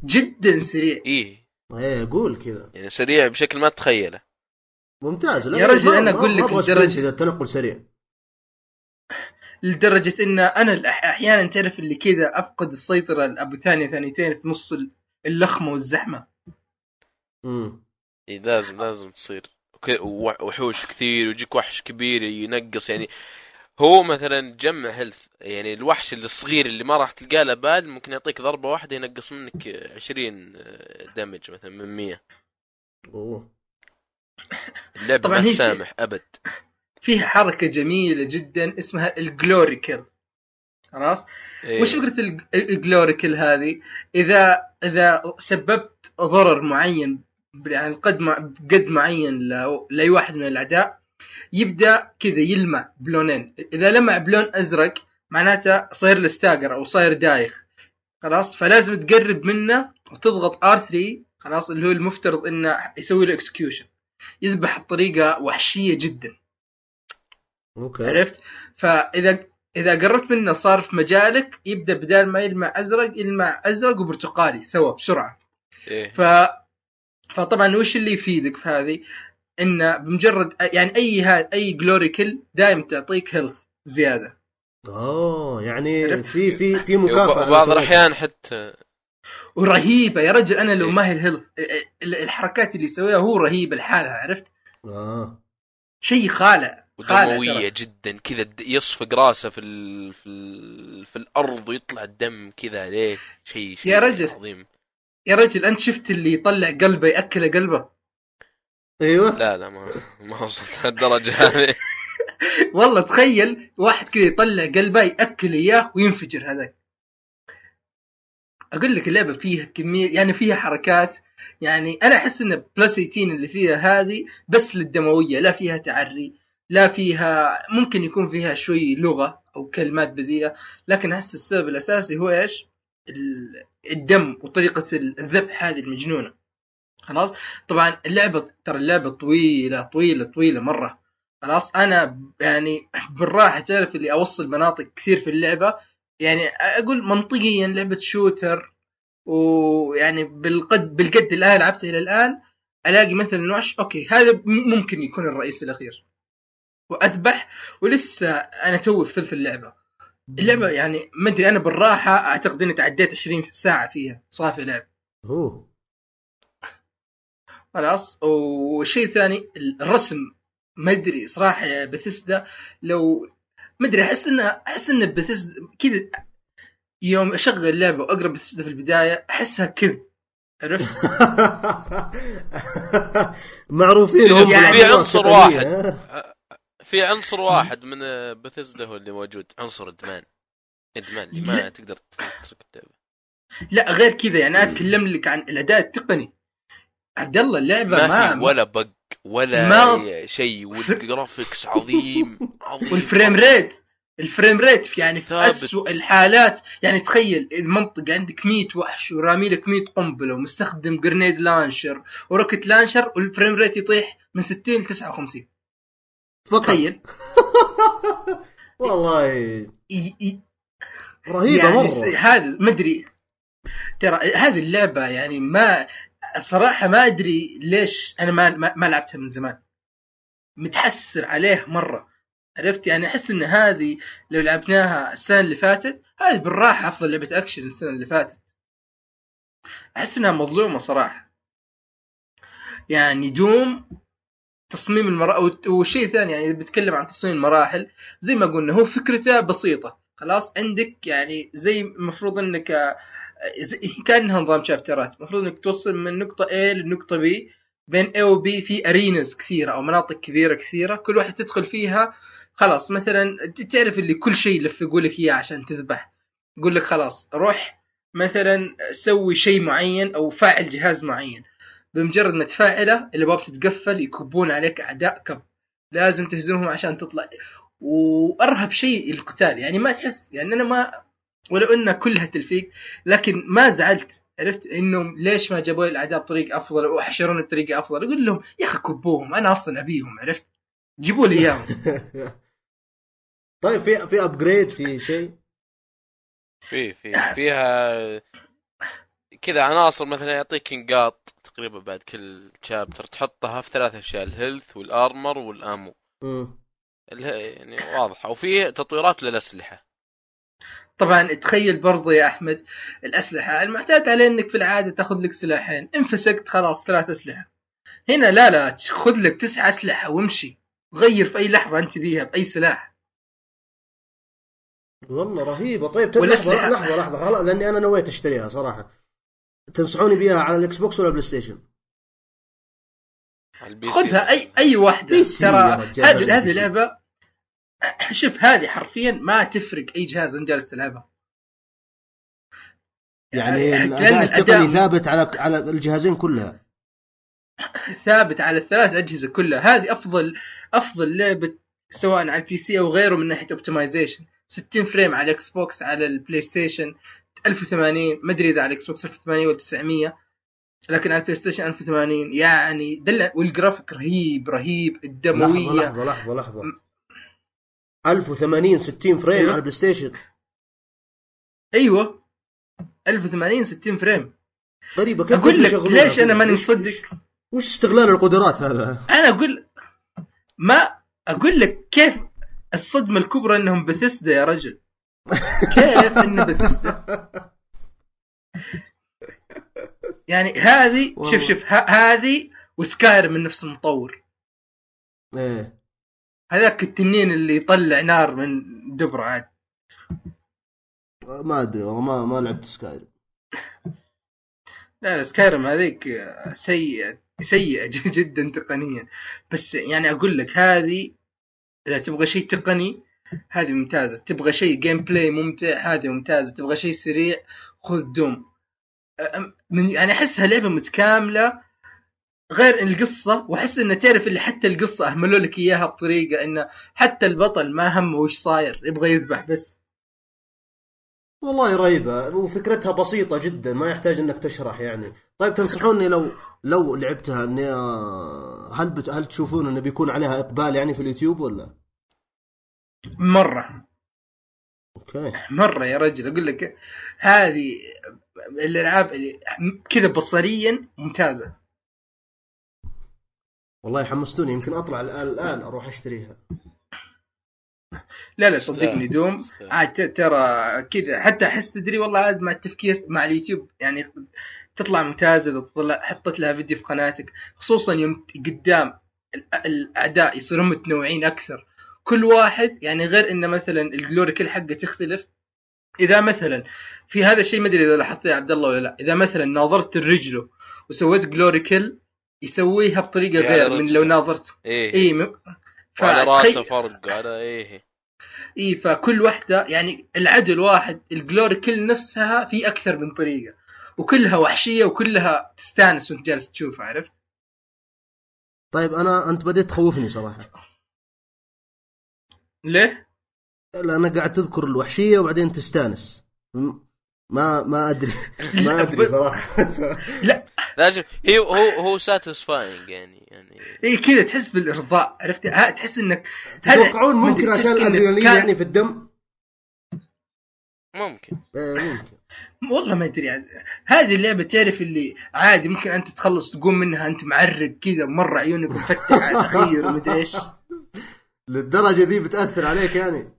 جدا سريع. إيه. إيه قول كذا. يعني سريع بشكل ما تتخيله. ممتاز. يا رجل أقول ما لك sprint إذا التنقل سريع. لدرجة إن أنا الأح- أحيانا تعرف اللي كذا أفقد السيطرة أبو ثانية ثانيتين في نص اللخمة والزحمة. امم إيه لازم لازم تصير. وحوش كثير ويجيك وحش كبير ينقص. يعني هو مثلا جمع هيلث يعني الوحش الصغير اللي ما راح تلقاه له بال ممكن يعطيك ضربة واحدة ينقص منك 20 دمج مثلا من 100 أوه. اللعبة طبعاً ما تسامح أبد. فيها حركة جميلة جدا اسمها ال glory kill خلاص؟ إيه. وش فكرة الج- ال glory kill هذه؟ إذا إذا سببت ضرر معين يعني قد مع- قد معين لأي واحد من الأعداء يبدأ كذا يلمع بلونين، إذا لمع بلون أزرق معناته صاير له stagger أو صاير دايخ. خلاص؟ فلازم تقرب منه وتضغط R3 خلاص اللي هو المفترض إنه يسوي له execution يذبح بطريقة وحشية جدا. okay. عرفت؟ فإذا إذا قربت منه صار في مجالك يبدأ بدال ما يلمع أزرق يلمع أزرق وبرتقالي سوا بسرعة. إيه. ف فطبعا وش اللي يفيدك في هذه؟ انه بمجرد يعني أي هذا أي glory kill دائما تعطيك health زيادة اوه يعني؟ في في في مكافأة بعض. الأحيان حتى ورهيبة يا رجل أنا لو. ما هي الهيلث ال- الحركات اللي يسويها هو رهيب لحالها عرفت؟ آه شيء خالع ودمويه. جدا كذا يصفق راسه في ال... في ال... في الأرض ويطلع الدم كذا عليه شيء شيء يا رجل. عظيم يا رجل أنت شفت اللي يطلع قلبه يأكله قلبه؟ أيوه. لا لا ما ما وصلت للدرجه هذه. والله تخيل واحد كذا يطلع قلبه يأكل إياه وينفجر هذاك. أقول لك اللعبة فيها كمية يعني فيها حركات. يعني أنا أحس إن بلس 18 اللي فيها هذه بس للدموية لا فيها تعري لا فيها ممكن يكون فيها شوي لغة أو كلمات بذيئة لكن أحس السبب الأساسي هو إيش؟ ال- الدم وطريقة الذبح هذه المجنونة. خلاص؟ طبعا اللعبة ترى اللعبة طويلة طويلة طويلة مرة. خلاص؟ أنا يعني بالراحة تعرف اللي أوصل مناطق كثير في اللعبة. يعني أقول منطقيا لعبة شوتر ويعني بالقد بالقد اللي أنا لعبته إلى الآن ألاقي مثلا وحش أوكي هذا ممكن يكون الرئيس الأخير. وأذبح ولسه أنا توي في ثلث اللعبة. اللعبة يعني ما أدري أنا بالراحة أعتقد إني تعديت 20 ساعة فيها صافي لعب. أوه. خلاص. وشيء ثاني الرسم. ما أدري صراحة يا بثسدا لو ما أدري أحس انه أحس إن بثسدا كذا يوم أشغل اللعبة وأقرأ بثسدا في البداية أحسها كذب. عرفت؟ معروفين هم يعني بالعضلات عنصر واحد. في عنصر واحد من بثزدا هو اللي موجود. عنصر إدمان. إدمان. اللي ما. تقدر تترك اللعبه لا غير كذا. يعني أنا أتكلم لك عن الاداء التقني. عبد الله اللعبة ما, ما, في ولا bug ولا ما- شيء وال graphics عظيم. عظيم. وال frame rate ال frame rate في يعني في. اسوء الحالات. يعني تخيل المنطقة عندك 100 وحش ورامي لك 100 قنبلة ومستخدم grenade launcher و rocket launcher وال frame rate يطيح من 60 ل 59 فقط تخيل. والله. ي- ي- رهيبة يعني مرة. هذا ما أدري. ترى هذه اللعبة يعني ما صراحة ما أدري ليش أنا ما ما, ما لعبتها من زمان. متحسر عليه مرة. عرفت؟ يعني أحس إن هذه لو لعبناها السنة اللي فاتت هذه بالراحة أفضل لعبة أكشن السنة اللي فاتت. أحس إنها مظلومة صراحة. يعني دوم تصميم المراحل وشيء ثاني يعني بتكلم عن تصميم المراحل زي ما قلنا هو فكرته بسيطة. خلاص عندك يعني زي المفروض إنك آه، كأنها نظام شابترات. المفروض إنك توصل من نقطة A لنقطة B بين A و B في ارينز كثيرة أو مناطق كبيرة كثيرة. كل واحد تدخل فيها. خلاص مثلا تعرف اللي كل شيء يلفقوا لك إياه عشان تذبح. يقول لك خلاص روح مثلا سوي شيء معين أو فاعل جهاز معين. بمجرد ما تفعله الابواب تتقفل يكبون عليك أعداء كب. لازم تهزمهم عشان تطلع. وأرهب شيء القتال. يعني ما تحس يعني أنا ما ولو انها كلها تلفيق لكن ما زعلت. عرفت؟ إنهم ليش ما جابوا لي الأعداء بطريقة أفضل وحشروني بطريقة أفضل؟ أقول لهم يا أخي كبوهم أنا أصلا أبيهم. عرفت؟ جيبوا لي إياهم. طيب في في upgrade في شيء؟ في في فيها كذا عناصر مثلا يعطيك نقاط تقريبا بعد كل chapter تحطها في ثلاث أشياء ال health وال armor وال ammo مم. اللي هي يعني واضحه وفي تطويرات للأسلحة. طبعا تخيل برضو يا أحمد الأسلحة. المعتاد عليه إنك في العادة تاخذ لك سلاحين. انفسقت خلاص ثلاث أسلحة. هنا لا لا خذ لك تسع أسلحة وامشي. غير في أي لحظة أنت بيها بأي سلاح. والله رهيبة. طيب. لحظة لحظة لحظة. خلاص لأني أنا نويت أشتريها صراحة. تنصحوني بيها على ال Xbox ولا PlayStation؟ على ال PC. خذها اي أي واحدة. ترى هذه هذه. لعبه شوف هذه حرفيا ما تفرق أي جهاز انت جالس تلعبها يعني الأداء التقني ثابت على على الجهازين كلها. ثابت على الثلاث أجهزة كلها. هذه افضل أفضل لعبة سواء على ال PC أو غيره من ناحية optimization 60 frame على ال Xbox على ال PlayStation. 1080 ما أدري إذا على ال Xbox 1080 ولا 900 لكن على ال PlayStation 1080 يعني دل والجرافيك رهيب رهيب الدموية. لحظة لحظة لحظة 1080 60 frame أيوة. على ال PlayStation أيوه 1080 60 frame. غريبة كيف أقول لك ليش أنا؟ ماني مصدق؟ وش استغلال القدرات هذا؟ أنا أقول ما أقول لك كيف الصدمة الكبرى إنهم بثسدا يا رجل. كيف ان بثسدا يعني هذه. شوف شوف هذه و Skyrim من نفس المطور. إيه. هذاك التنين اللي يطلع نار من دبره عاد. ما أدري والله ما ما لعبت Skyrim. لا لا Skyrim هذيك سيئة سيئة جدا تقنيا. بس يعني أقول لك هذه إذا تبغى شيء تقني هذه ممتازة. تبغى شيء gameplay ممتع هذه ممتازة. تبغى شيء سريع خذ دوم. من يعني أحسها لعبة متكاملة غير إن القصة وأحس انه تعرف اللي حتى القصة أهملوا لك إياها بطريقة انه حتى البطل ما همه وش صاير يبغى يذبح بس. والله رهيبة وفكرتها بسيطة جدا ما يحتاج إنك تشرح يعني. طيب تنصحوني لو لو لعبتها إني آه، هل بت... هل تشوفون انه بيكون عليها إقبال يعني في اليوتيوب ولا؟ مرة. أوكي. مرة يا رجل أقول لك هذه الألعاب اللي كذا بصريا ممتازة. والله حمستوني يمكن أطلع الآن الآن أروح أشتريها. لا لا صدقني دوم. عاد ت- ترى كذا حتى أحس تدري والله عاد مع التفكير مع اليوتيوب يعني تطلع ممتازة إذا تطلع حطيت لها فيديو في قناتك خصوصا يوم قدام ال- الاعداء يصيرون متنوعين أكثر. كل واحد يعني غير انه مثلا الجلوري كل حقه تختلف. إذا مثلا في هذا الشيء ما أدري إذا لاحظته يا عبد الله ولا لا. إذا مثلا ناظرت الرجله وسويت جلوري كل يسويها بطريقة على غير من رجله. لو ناظرت. اي م... وعلى فتخيل- راسه فرق على إيه. اي فكل واحدة يعني العدو الواحد الجلوري كل نفسها في أكثر من طريقة. وكلها وحشية وكلها تستانس وأنت جالس تشوفها عرفت؟ طيب أنا أنت بديت تخوفني صراحة. ليه؟ لأن قاعد تذكر الوحشية وبعدين تستانس ما ما أدري ما أدري ب- صراحة لا شوف هي هو هو satisfying يعني يعني اي كذا تحس بالإرضاء عرفت؟ ها تحس إنك تتوقعون ممكن عشان الأدرينالين كان- يعني في الدم؟ ممكن آه، ممكن والله ما أدري عاد. هذه اللعبة تعرف اللي عادي ممكن أنت تخلص تقوم منها أنت معرق كذا مرة عيونك مفتح على الاخير ومدري إيش للدرجة ذي بتأثر عليك يعني؟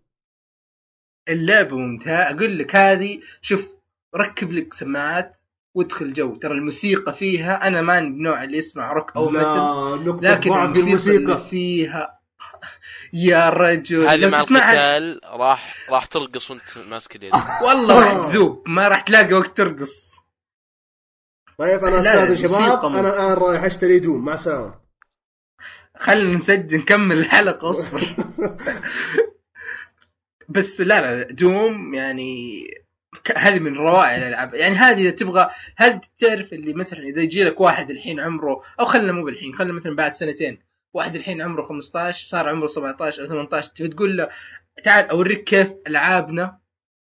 اللعبة ممتازه أقول لك هذه شوف ركب لك سماعات وادخل جو. ترى الموسيقى فيها أنا ما من النوع اللي يسمع روك أو نقطة لكن في الموسيقى اللي الموسيقى فيها يا رجل. هذه لو مع القتال راح راح ترقص وانت ماسك اليد. والله راح تذوب ما راح تلاقي وقت ترقص. طيب أنا استاذن شباب الموسيقى أنا الآن رايح أشتري دوم مع السلامة. خلينا نسجل نكمل الحلقة اصبر بس لا لا دوم يعني هذه من روائع الألعاب يعني هذه إذا تبغى هذه تعرف اللي مثلا إذا يجي لك واحد الحين عمره أو خلينا مو بالحين خلينا مثلا بعد سنتين واحد الحين عمره 15 صار عمره 17 أو 18 تبي تقول له تعال أوريك كيف ألعابنا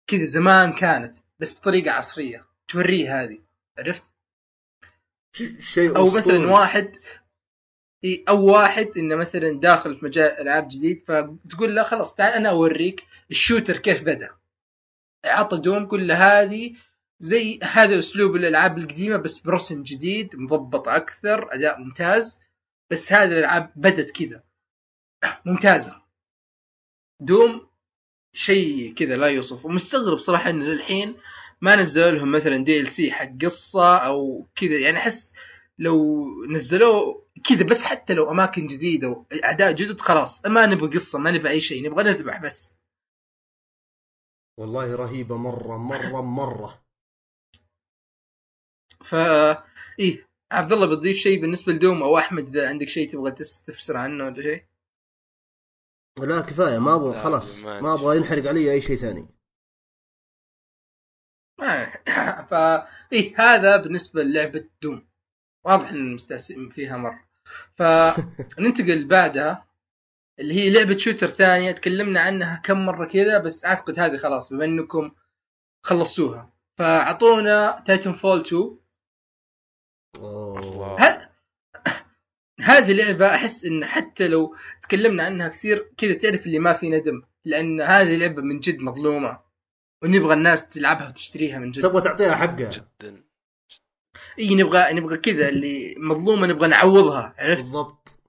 كذا زمان كانت بس بطريقة عصرية توريه هذه عرفت؟ شيء أو أسطوري. مثلا واحد أو واحد إنه مثلا داخل في مجال ألعاب جديد فتقول له خلاص تعال أنا أوريك الشوتر كيف بدأ. عطى دوم له هذه زي هذا أسلوب الألعاب القديمة بس برسم جديد مضبط أكثر أداء ممتاز بس هذه الألعاب بدت كذا. ممتازة. دوم شيء كذا لا يوصف ومستغرب صراحة انه للحين ما نزلوا لهم مثلا دي ال سي حق قصة أو كذا. يعني أحس لو نزلوه كذا بس حتى لو أماكن جديدة واعداء جدد خلاص. ما نبغى قصة ما نبغى أي شيء نبغى نذبح بس. والله رهيبة مرة مرة مرة. فا إيه عبد الله بتضيف شيء بالنسبة لدوم أو أحمد إذا عندك شيء تبغى تس- تفسر عنه ولا شيء؟ لا كفاية. ما أبغى لا، خلاص. ما أبغى ينحرق علي أي شيء ثاني. ما فا إيه هذا بالنسبة للعبة دوم. واضح إن مستهزئين فيها مره فننتقل بعدها اللي هي لعبة شوتر ثانية. تكلمنا عنها كم مرة كذا بس أعتقد هذه خلاص بما إنكم خلصوها فأعطونا Titanfall 2 أوه. ه- هذه لعبة أحس إن حتى لو تكلمنا عنها كثير كذا تعرف اللي ما في ندم لأن هذه لعبة من جد مظلومة ونبغى الناس تلعبها وتشتريها من جد. تبغى تعطيها حقها. جدا. إي نبغى نبغى كذا اللي مظلومة نبغى نعوضها عرفت؟ بالضبط.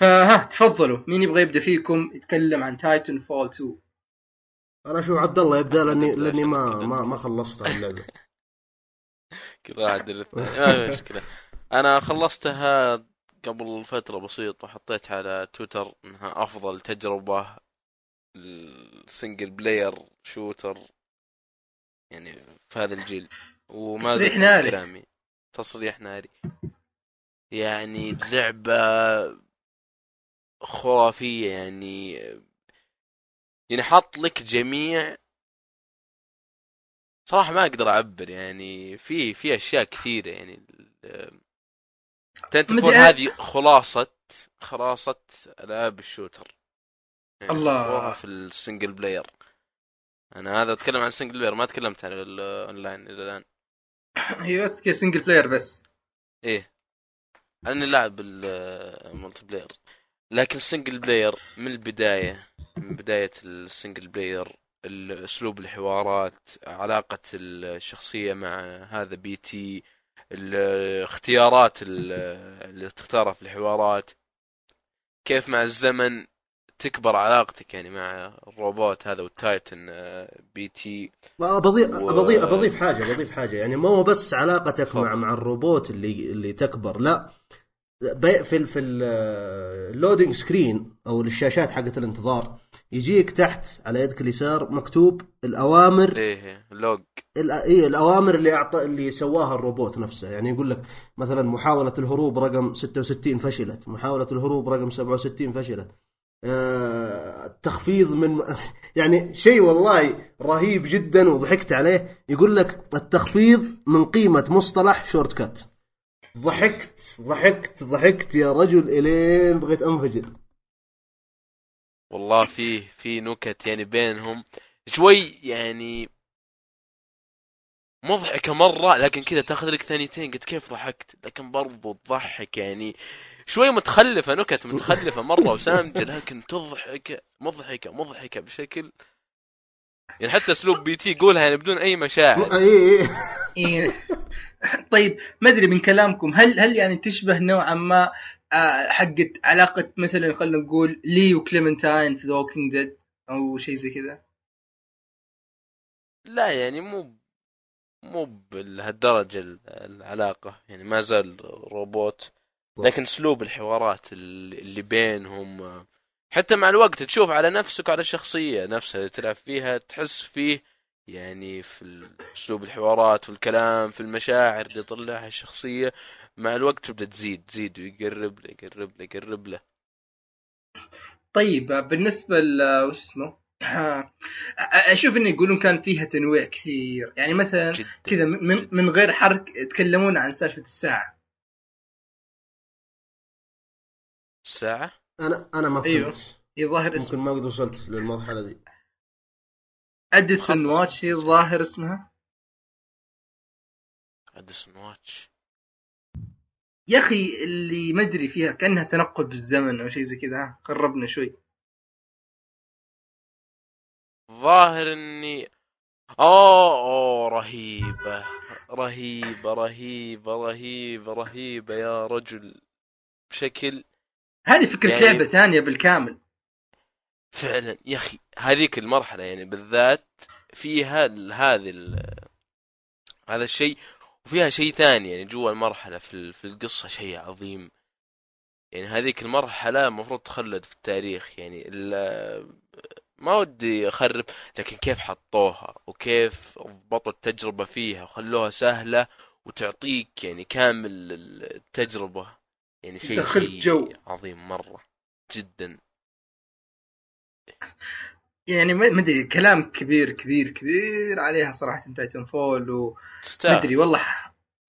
فها تفضلوا. مين يبغى يبدأ فيكم؟ يتكلم عن Titanfall 2 أنا أشوف عبد الله يبدأ لاني يبدأ لأني ما ما. ما خلصت اللعبة. كل واحد الاثنين ما في مشكلة. أنا خلصتها قبل فترة بسيطة حطيت على تويتر إنها أفضل تجربة ال single player shooter يعني في هذا الجيل. وما تصريح ناري. كلامي. تصريح ناري. يعني لعبة خرافية يعني. يعني حط لك جميع صراحة ما أقدر أعبر يعني. في في أشياء كثيرة يعني. Titanfall هذه خلاصة خلاصة العاب ال shooter. يعني الله. في ال single player أنا هذا أتكلم عن ال single player ما تكلمت عن الاونلاين إلى الآن. أيوه single player بس. إيه. أنا لاعب ال multiplayer لكن ال single player من البداية من بداية ال single player اسلوب الحوارات علاقة الشخصية مع هذا BT الاختيارات اللي تختارها في الحوارات. كيف مع الزمن؟ تكبر علاقتك يعني مع الروبوت هذا وال Titan آه، BT. بضيف و... بضيف بضيف حاجة بضيف حاجة. يعني مو بس علاقتك مع مع الروبوت اللي اللي تكبر لا. في في ال loading screen أو الشاشات حقت الانتظار يجيك تحت على يدك اليسار مكتوب الأوامر إيه log إيه الأوامر اللي اعطى اللي سواها الروبوت نفسه. يعني يقول لك مثلا محاولة الهروب رقم 66 فشلت محاولة الهروب رقم 67 فشلت. آه تخفيض من يعني شيء والله رهيب جدا وضحكت عليه. يقول لك التخفيض من قيمة مصطلح shortcut ضحكت ضحكت ضحكت يا رجل إلين بغيت أنفجر. والله في في نكت يعني بينهم. شوي يعني مضحكة مرة لكن كذا تاخذ لك ثانيتين قلت كيف ضحكت؟ لكن برضو تضحك يعني شوي متخلفة نكت متخلفة مرة وسامجة لكن تضحك مضحكة مضحكة بشكل يعني حتى أسلوب BT يقولها يعني بدون أي مشاعر. إيه. طيب ما أدري من كلامكم هل هل يعني تشبه نوعا ما آه، حقت علاقة مثلا خلينا نقول Lee و Clementine في The Walking Dead أو شيء زي كذا؟ لا يعني مو مو بهالدرجة العلاقة يعني ما زال روبوت لكن اسلوب الحوارات اللي بينهم حتى مع الوقت تشوف على نفسك وعلى الشخصية نفسها اللي تلعب فيها تحس فيه يعني في اسلوب الحوارات والكلام في المشاعر اللي يطلعها الشخصية مع الوقت تبدأ تزيد تزيد ويقرب له يقرب له يقرب له. طيب بالنسبة ل وش اسمه؟ أشوف انه يقولون كان فيها تنويع كثير. يعني مثلا كذا من, من غير حرق يتكلمون عن سالفة الساعة. الساعة أنا أنا ما أيوه. فهمت. أيوه الظاهر ممكن ما قد وصلت للمرحلة دي. أديسون واتش هي الظاهر اسمها. أديسون واتش. يا أخي اللي ما أدري فيها كأنها تنقل بالزمن أو شيء زي كذا. قربنا شوي. ظاهر إني أوه أوه رهيبة. رهيبة رهيبة رهيبة رهيبة يا رجل. بشكل هذه فكرة يعني... لعبة ثانية بالكامل. فعلا. يا أخي هذيك المرحلة يعني بالذات فيها هذه هذا الشيء وفيها شيء ثاني يعني جوا المرحلة في, في القصة شيء عظيم. يعني هذيك المرحلة المفروض تخلد في التاريخ يعني ما ودي أخرب لكن كيف حطوها وكيف ضبطوا التجربة فيها وخلوها سهلة وتعطيك يعني كامل التجربة. يعني شيء شيء جو. عظيم مرة جدا. يعني ما أدري كلام كبير كبير كبير عليها صراحة Titanfall و ما أدري والله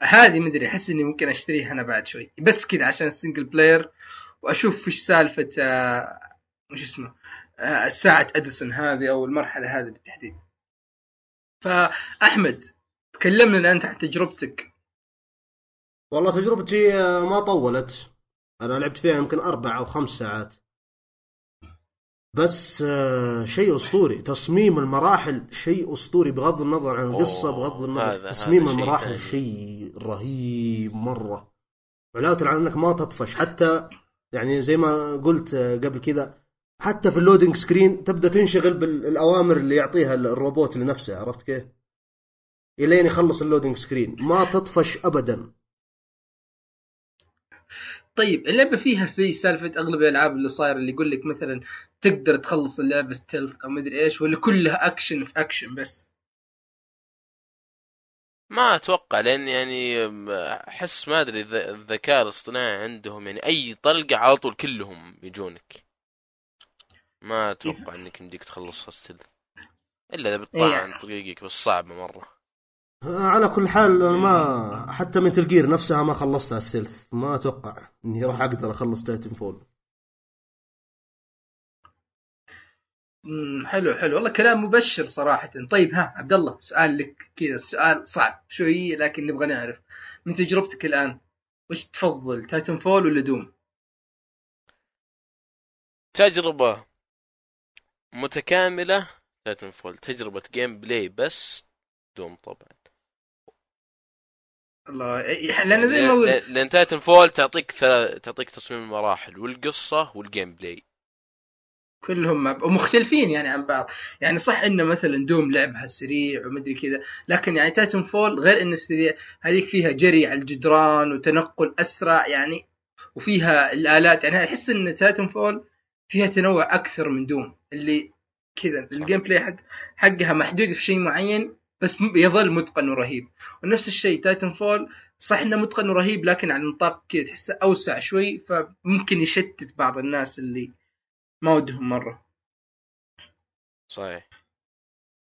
هذه ما أدري أحس إني ممكن أشتريها أنا بعد شوي. بس كذا عشان ال single player وأشوف إيش سالفة آه وش اسمه آه ساعة أديسون هذه أو المرحلة هذه بالتحديد. فأحمد تكلمنا أنت عن تجربتك والله تجربتي آه، ما طولت. أنا لعبت فيها يمكن أربع أو خمس ساعات. بس آه، شيء أسطوري. تصميم المراحل شيء أسطوري بغض النظر عن القصة بغض النظر تصميم هذا المراحل شيء, رهيب مرة. علاوة على أنك ما تطفش حتى يعني زي ما قلت آه، قبل كذا حتى في ال loading screen تبدأ تنشغل بالاوامر اللي يعطيها الروبوت لنفسه عرفت كيف؟ إلين يخلص ال loading screen. ما تطفش ابدا. طيب اللعبة فيها زي سالفة أغلب الألعاب اللي صاير اللي يقول لك مثلا تقدر تخلص اللعبة stealth أو مدري إيش ولا كلها اكشن في اكشن بس. ما أتوقع لأن يعني أحس ما أدري الذ- الذكاء الاصطناعي عندهم يعني أي طلقة على طول كلهم يجونك. ما أتوقع إنك يمديك تخلصها stealth إلا إذا بتطعن يعني. عن طريقك بس صعبة مرة. على كل حال أنا ما حتى من Gear نفسها ما خلصتها stealth ما أتوقع إني راح أقدر أخلص Titanfall. حلو حلو. والله كلام مبشر صراحة. طيب ها عبد الله سؤال لك كذا. سؤال صعب شوي لكن نبغى نعرف. من تجربتك الآن وش تفضل Titanfall ولا Doom؟ تجربة متكاملة Titanfall. تجربة gameplay بس Doom طبعا. الله لأن زي ما لأن- لأن Titanfall تعطيك تعطيك تصميم المراحل والقصة وال gameplay كلهم ومختلفين يعني عن بعض. يعني صح انه مثلا Doom لعبها سريع ومدري كذا لكن يعني Titanfall غير إنه سريع هذيك فيها جري على الجدران وتنقل أسرع يعني وفيها الآلات. يعني أحس إن Titanfall فيها تنوع أكثر من Doom اللي كذا ال gameplay حق حقها محدود في شيء معين بس يظل متقن ورهيب. ونفس الشيء Titanfall صح إنه متقن ورهيب لكن على نطاق كذا تحسه أوسع شوي فممكن يشتت بعض الناس اللي ما ودهم مرة. صحيح.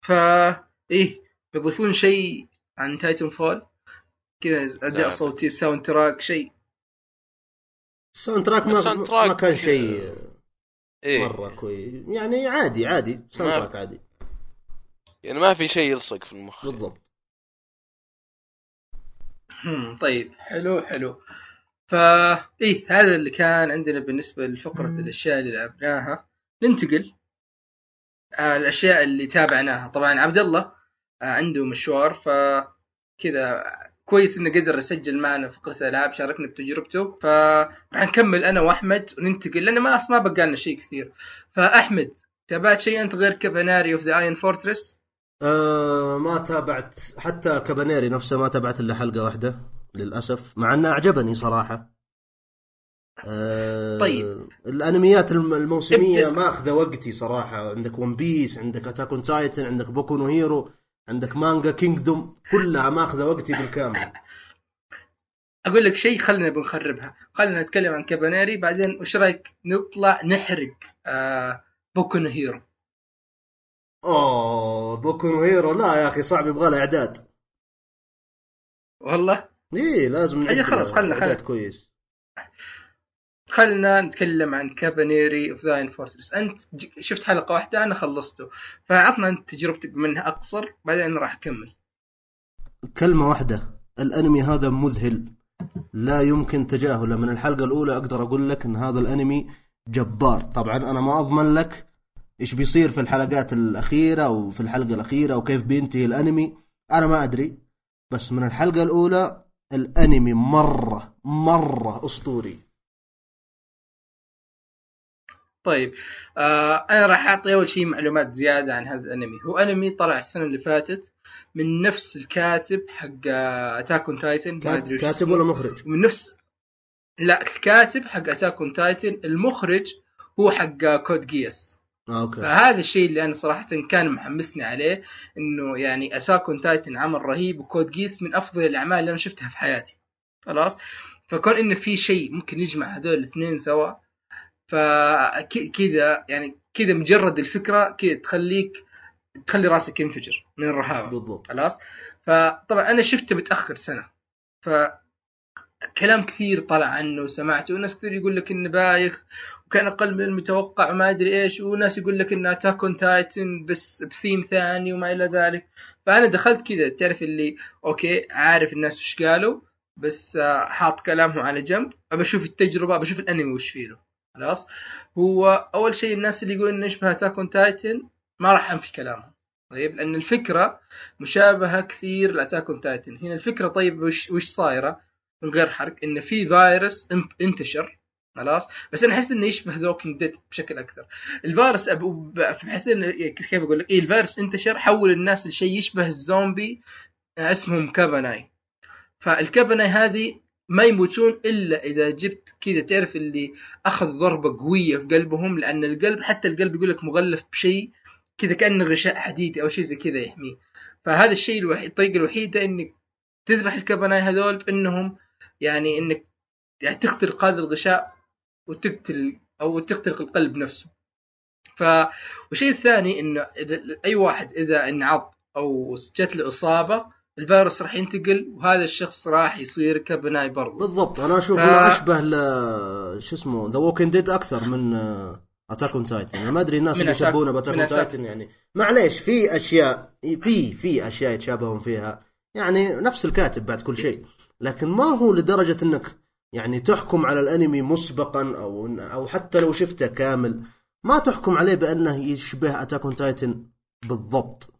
فا إيه بيضيفون شيء عن Titanfall كذا اداء. صوتي soundtrack شيء. ال soundtrack ما, ما كان شيء إيه. مرة كويس يعني عادي عادي. soundtrack عادي. يعني ما في شيء يلصق في المخ. بالضبط. طيب حلو حلو. فا إيه هذا اللي كان عندنا بالنسبة لفقرة الأشياء اللي لعبناها. ننتقل آه الأشياء اللي تابعناها. طبعا عبد الله آه عنده مشوار فكذا كويس إنه قدر يسجل معنا فقرة الألعاب شاركنا بتجربته. فراح نكمل أنا وأحمد وننتقل لأن ما ما بقى لنا شيء كثير. فأحمد تابعت شيء أنت غير Kabaneri of the Iron Fortress آه ما تابعت حتى Kabaneri نفسه ما تابعت إلا حلقة واحدة للأسف. مع إنه أعجبني صراحة. آه طيب. الأنميات الم- الموسمية. ماخذة وقتي صراحة. عندك One Piece عندك Attack on Titan عندك Boku no Hero عندك مانجا Kingdom كلها ماخذة وقتي بالكامل. أقول لك شيء خلينا بنخربها. خلينا نتكلم عن Kabaneri بعدين وش رأيك نطلع نحرق آه Boku no Hero أوه Boku Hero. لا يا أخي صعب يبغى له إعداد. والله؟ إيه لازم نعد خلاص، خلنا- خلنا. كويس. خلينا نتكلم عن Kabaneri of the Fortress أنت شفت حلقة واحدة أنا خلصته. فعطنا أنت تجربتك منها أقصر بعدين راح أكمل. كلمة واحدة. الأنمي هذا مذهل. لا يمكن تجاهله. من الحلقة الأولى أقدر أقول لك أن هذا الأنمي جبار. طبعا أنا ما أضمن لك إيش بيصير في الحلقات الأخيرة وفي الحلقة الأخيرة وكيف بينتهي الأنمي؟ أنا ما أدري بس من الحلقة الأولى الأنمي مرة مرة أسطوري. طيب آه أنا راح أعطي أول شيء معلومات زيادة عن هذا الأنمي. هو أنمي طلع السنة اللي فاتت من نفس الكاتب حق Attack on Titan كات- كاتب ولا مخرج؟ من نفس لا الكاتب حق Attack on Titan المخرج هو حق Code Geass آه okay. فهذا الشيء اللي أنا صراحة كان محمسني عليه إنه يعني Attack on Titan عمل رهيب و Code Geass من أفضل الأعمال اللي أنا شفتها في حياتي. خلاص؟ فكون إنه في شيء ممكن يجمع هذول الاثنين سوا فكذا يعني كذا مجرد الفكرة كذا تخليك تخلي راسك ينفجر من الرهابة. بالضبط. خلاص؟ فطبعا أنا شفته متأخر سنة ف كلام كثير طلع عنه وسمعته وناس كثير يقول لك إنه بايخ وكان أقل من المتوقع وما أدري إيش. وناس يقول لك انه Attack on Titan بس بثيم ثاني وما إلى ذلك. فأنا دخلت كذا تعرف اللي okay عارف الناس وش قالوا بس آه، حاط كلامهم على جنب. أبى أشوف التجربة أبى أشوف الأنمي وش فيه له. خلاص؟ هو أول شيء الناس اللي يقولون إنه يشبه Attack on Titan ما راح أنفي كلامهم. طيب؟ لأن الفكرة مشابهة كثير ل Attack on Titan هنا الفكرة طيب وش, وش صايرة؟ من غير حرق انه في فيروس انت- انتشر. خلاص؟ بس أنا أحس إنه يشبه The Walking Dead بشكل أكثر. الفيروس أب- إنه كيف أقول لك؟ إيه الفيروس انتشر حول الناس لشيء يشبه الزومبي آه، اسمهم كاباناي فالكاباناي هذه ما يموتون إلا إذا جبت كذا تعرف اللي أخذ ضربة قوية في قلبهم؟ لأن القلب حتى القلب يقول لك مغلف بشيء كذا كأنه غشاء حديدي أو شيء زي كذا يحميه. فهذا الشيء الوحيد الطريقة الوحيدة إنك تذبح الكاباناي هذول بأنهم يعني إنك يعني تخترق هذا الغشاء وتقتل أو تخترق القلب نفسه ف والشيء الثاني إنه إذا أي واحد إذا انعض أو جت له إصابة الفيروس راح ينتقل وهذا الشخص راح يصير كابناي برضه. بالضبط. أنا أشوف ف- أشبه ل شو اسمه The Walking Dead أكثر من Attack on Titan أنا ما أدري الناس اللي يشبهونه ب Attack on. Titan يعني. معليش في أشياء في في أشياء يتشابهون فيها. يعني نفس الكاتب بعد كل شيء. لكن ما هو لدرجة إنك يعني تحكم على الأنمي مسبقا أو أو حتى لو شفته كامل ما تحكم عليه بأنه يشبه Attack on Titan بالضبط.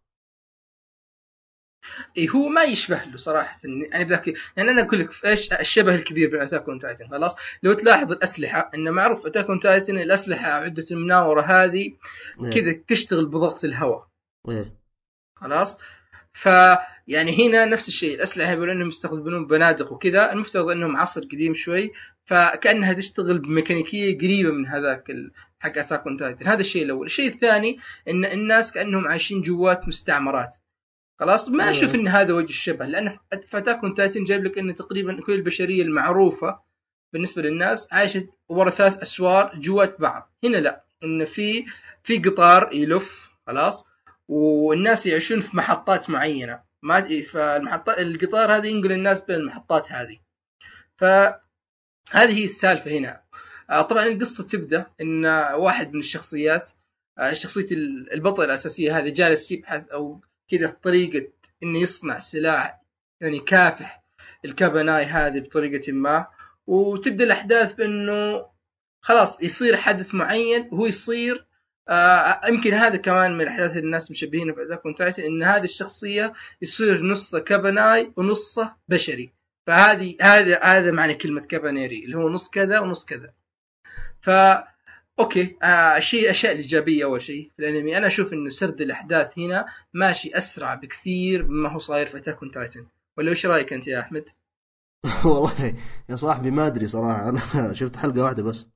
إي هو ما يشبه له صراحة. يعني بذاك يعني أنا أقول لك إيش الشبه الكبير بين Attack on Titan خلاص؟ لو تلاحظ الأسلحة إنه معروف Attack on Titan الأسلحة عدة المناورة هذه إيه. كذا تشتغل بضغط الهواء. إيه. خلاص؟ ف يعني هنا نفس الشيء الأسلحة يقول إنهم يستخدمون بنادق وكذا المفترض إنهم عصر قديم شوي فكأنها تشتغل بميكانيكية قريبة من هذاك حق Attack on Titan. هذا الشيء الأول. الشيء الثاني إن الناس كأنهم عايشين جوات مستعمرات. خلاص؟ ما أيوة. أشوف إن هذا وجه الشبه. لأن في Attack on Titan جايب لك إن تقريبا كل البشرية المعروفة بالنسبة للناس عايشة ورا ثلاث أسوار جوات بعض. هنا لا. إن في في قطار يلف خلاص؟ والناس يعيشون في محطات معينة. ما فالمحطات القطار هذا ينقل الناس بين المحطات هذه. فهذه هي السالفة هنا. آه، طبعا القصة تبدأ إن واحد من الشخصيات آه، شخصية ال- البطل الأساسية هذا جالس يبحث أو كذا طريقة إنه يصنع سلاح يعني كافح الكاباناي هذه بطريقة ما وتبدأ الأحداث بإنه خلاص يصير حدث معين وهو يصير آه يمكن هذا كمان من الأحداث اللي الناس مشبهينه في Attack on Titan إن هذه الشخصية يصير نصه كاباناي ونصه بشري. فهذه هذا هذا معنى كلمة Kabaneri اللي هو نص كذا ونص كذا. ف okay آه أشياء الإيجابية أول شيء في الأنمي. أنا أشوف إنه سرد الأحداث هنا ماشي أسرع بكثير مما هو صاير في Attack on Titan ولا إيش رأيك أنت يا أحمد؟ والله يا صاحبي ما أدري صراحة أنا شفت حلقة واحدة بس.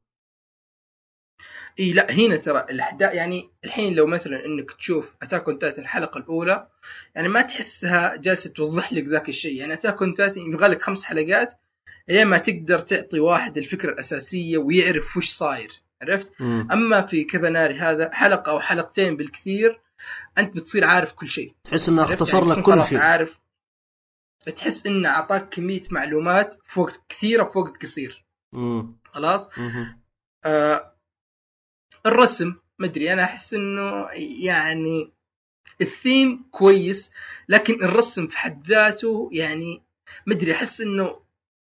إي لا هنا ترى الأحداث يعني الحين لو مثلا إنك تشوف Attack on Titan الحلقة الأولى يعني ما تحسها جالسة توضح لك ذاك الشيء يعني Attack on Titan يبغى لك خمس حلقات لين ما تقدر تعطي واحد الفكرة الأساسية ويعرف وش صاير عرفت؟ مم. أما في Kabaneri هذا حلقة أو حلقتين بالكثير أنت بتصير عارف كل شيء تحس إنه؟ اختصر يعني لك كل شيء عارف تحس إنه أعطاك كمية معلومات في وقت كثيرة في وقت قصير مم. خلاص. آه الرسم مدري أنا أحس إنه يعني الثيم كويس لكن الرسم في حد ذاته يعني مدري أحس إنه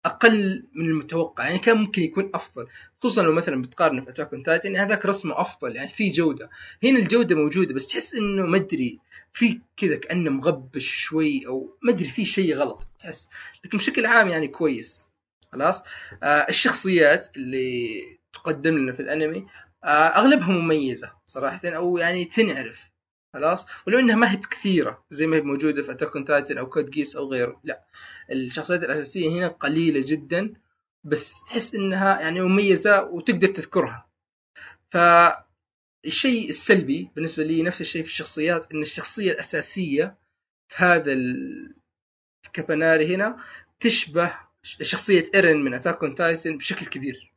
أقل من المتوقع يعني كان ممكن يكون أفضل خصوصا لو مثلا بتقارنه في Attack on Titan هذاك رسمه أفضل يعني في جودة. هنا الجودة موجودة بس تحس إنه مدري في كذا كأنه مغبش شوي أو مدري في شيء غلط تحس. لكن بشكل عام يعني كويس. خلاص؟ آه الشخصيات اللي تقدم لنا في الأنمي أغلبها مميزة صراحة أو يعني تنعرف خلاص؟ ولو إنها ما هي بكثيرة زي ما هي موجودة في Attack Titan أو Code Geass أو غيره لا. الشخصيات الأساسية هنا قليلة جدا بس تحس إنها يعني مميزة وتقدر تذكرها. فالشيء السلبي بالنسبة لي نفس الشيء في الشخصيات إن الشخصية الأساسية في هذا ال... في Kabaneri هنا تشبه شخصية ايرين من Attack on Titan بشكل كبير.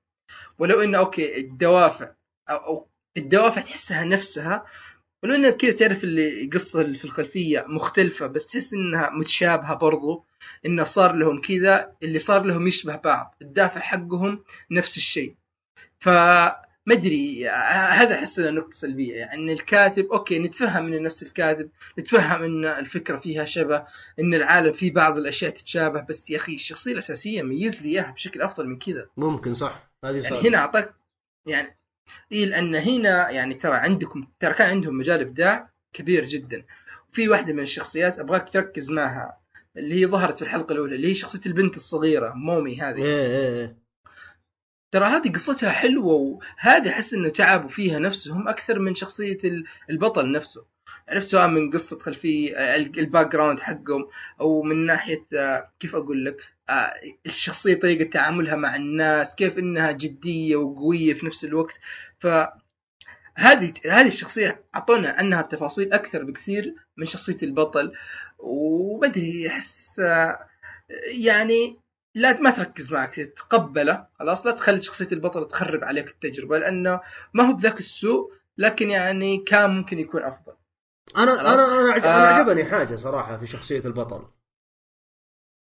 ولو إنه okay الدوافع أو, أو الدوافع تحسها نفسها. ولو انه كذا تعرف اللي قصة اللي في الخلفية مختلفة بس تحس إنها متشابهة برضو انه صار لهم كذا اللي صار لهم يشبه بعض الدافع حقهم نفس الشيء. فما أدري هذا أحس نقطة سلبية. يعني إن الكاتب أوكي نتفهم إنه نفس الكاتب نتفهم إن الفكرة فيها شبه إن العالم فيه بعض الأشياء تتشابه بس يا أخي الشخصية الأساسية ميز لي إياها بشكل أفضل من كذا ممكن صح. هذه صح يعني هنا أعطاك يعني اي لأن هنا يعني ترى عندكم ترى كان عندهم مجال إبداع كبير جدا. وفي واحدة من الشخصيات أبغاك تركز معها اللي هي ظهرت في الحلقة الأولى اللي هي شخصية البنت الصغيرة مومي هذه. إيه إيه إيه. ترى هذه قصتها حلوة وهذه أحس إنه تعبوا فيها نفسهم أكثر من شخصية ال- البطل نفسه. عرفت سواء من قصة خلفية آه، ال- ال background حقهم أو من ناحية آه، كيف أقول لك؟ آه، الشخصية طريقة تعاملها مع الناس كيف إنها جدية وقوية في نفس الوقت. ف هذه هذه الشخصية أعطونا عنها تفاصيل أكثر بكثير من شخصية البطل. وبدري أحس آه، يعني لا ما تركز معك تقبله خلاص. لا تخلي شخصية البطل تخرب عليك التجربة لأنه ما هو بذاك السوء لكن يعني كان ممكن يكون أفضل. أنا خلاص. أنا أنا عج- آه. أنا عجبني حاجة صراحة في شخصية البطل.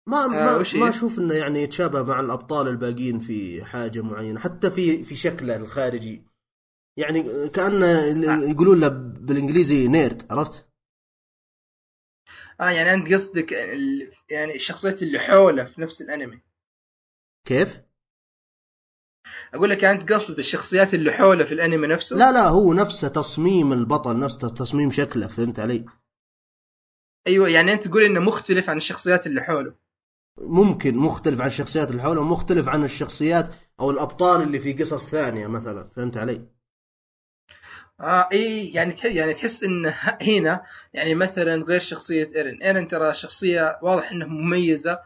ما ما وش هي؟ ما أشوف إنه يعني يتشابه مع الأبطال الباقيين في حاجة معينة حتى في في شكله الخارجي يعني كأنه اللي يقولون له بالإنجليزي نيرد عرفت؟ آه يعني أنت قصدك ال- يعني الشخصيات اللي حوله في نفس الأنمي كيف؟ أقول لك أنت قصد الشخصيات اللي حوله في الأنمي نفسه لا لا هو نفسه تصميم البطل نفسه تصميم شكله فهمت علي؟ أيوه يعني أنت تقول إنه مختلف عن الشخصيات اللي حوله ممكن مختلف عن الشخصيات اللي حوله ومختلف عن الشخصيات أو الأبطال اللي في قصص ثانية مثلا. فهمت علي؟ آه إي يعني تحس يعني تحس إن هنا يعني مثلا غير شخصية إيرن. إيرن ترى شخصية واضح إنها مميزة.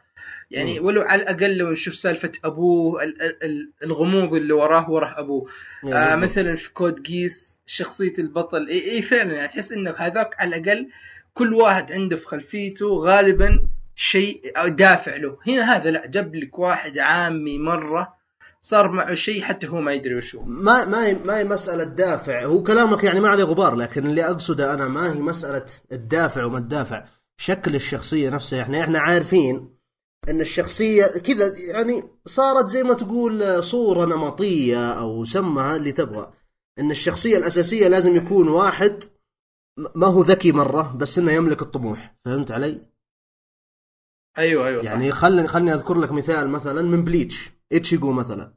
يعني. ولو على الأقل لو نشوف سالفة أبوه ال- ال- ال- الغموض اللي وراه وراه أبوه. آه مثلا في Code Geass شخصية البطل إي إي فعلا يعني تحس انه هذاك على الأقل كل واحد عنده في خلفيته غالبا شيء دافع له. هنا هذا لا جاب لك واحد عامي مرة صار معه شيء حتى هو ما يدري وش هو ما ما ما هي مسألة دافع. هو كلامك يعني ما عليه غبار لكن اللي أقصده أنا ما هي مسألة الدافع وما الدافع. شكل الشخصية نفسها إحنا إحنا عارفين إن الشخصية كذا يعني صارت زي ما تقول صورة نمطية أو سمها اللي تبغى. إن الشخصية الأساسية لازم يكون واحد ما هو ذكي مرة بس إنه يملك الطموح. فهمت علي؟ أيوه أيوه. يعني خلني خلني أذكر لك مثال مثلا من Bleach ايتشيجو مثلا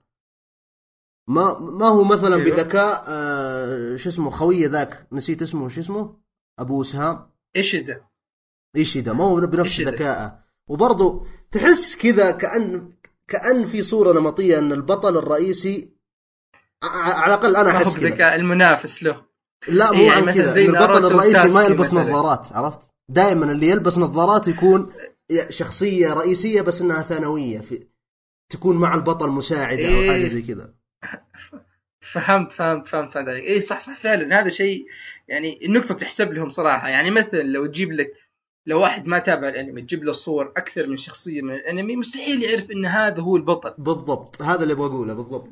ما ما هو مثلا أيوه. بذكاء آه شو اسمه خويه ذاك نسيت اسمه شو اسمه أبو سهام إيش ده؟ إيشيدا ما هو بنفس. ذكائه وبرضه تحس كذا كأن كأن في صورة نمطية إن البطل الرئيسي على الأقل أنا أحس كذا بذكاء المنافس له لا مو إيه، يعني عن كذا البطل الرئيسي ما يلبس. نظارات عرفت دائما اللي يلبس نظارات يكون شخصية رئيسية بس إنها ثانوية في تكون مع البطل مساعدة أو إيه. حاجة زي كذا. فهمت فهمت فهمت فهمت عليك اي صح صح فعلا. هذا شيء يعني النقطة تحسب لهم صراحة. يعني مثلا لو تجيب لك لو واحد ما تابع الأنمي تجيب له صور أكثر من شخصية من الأنمي مستحيل يعرف إن هذا هو البطل. بالضبط. هذا اللي بقوله بالضبط.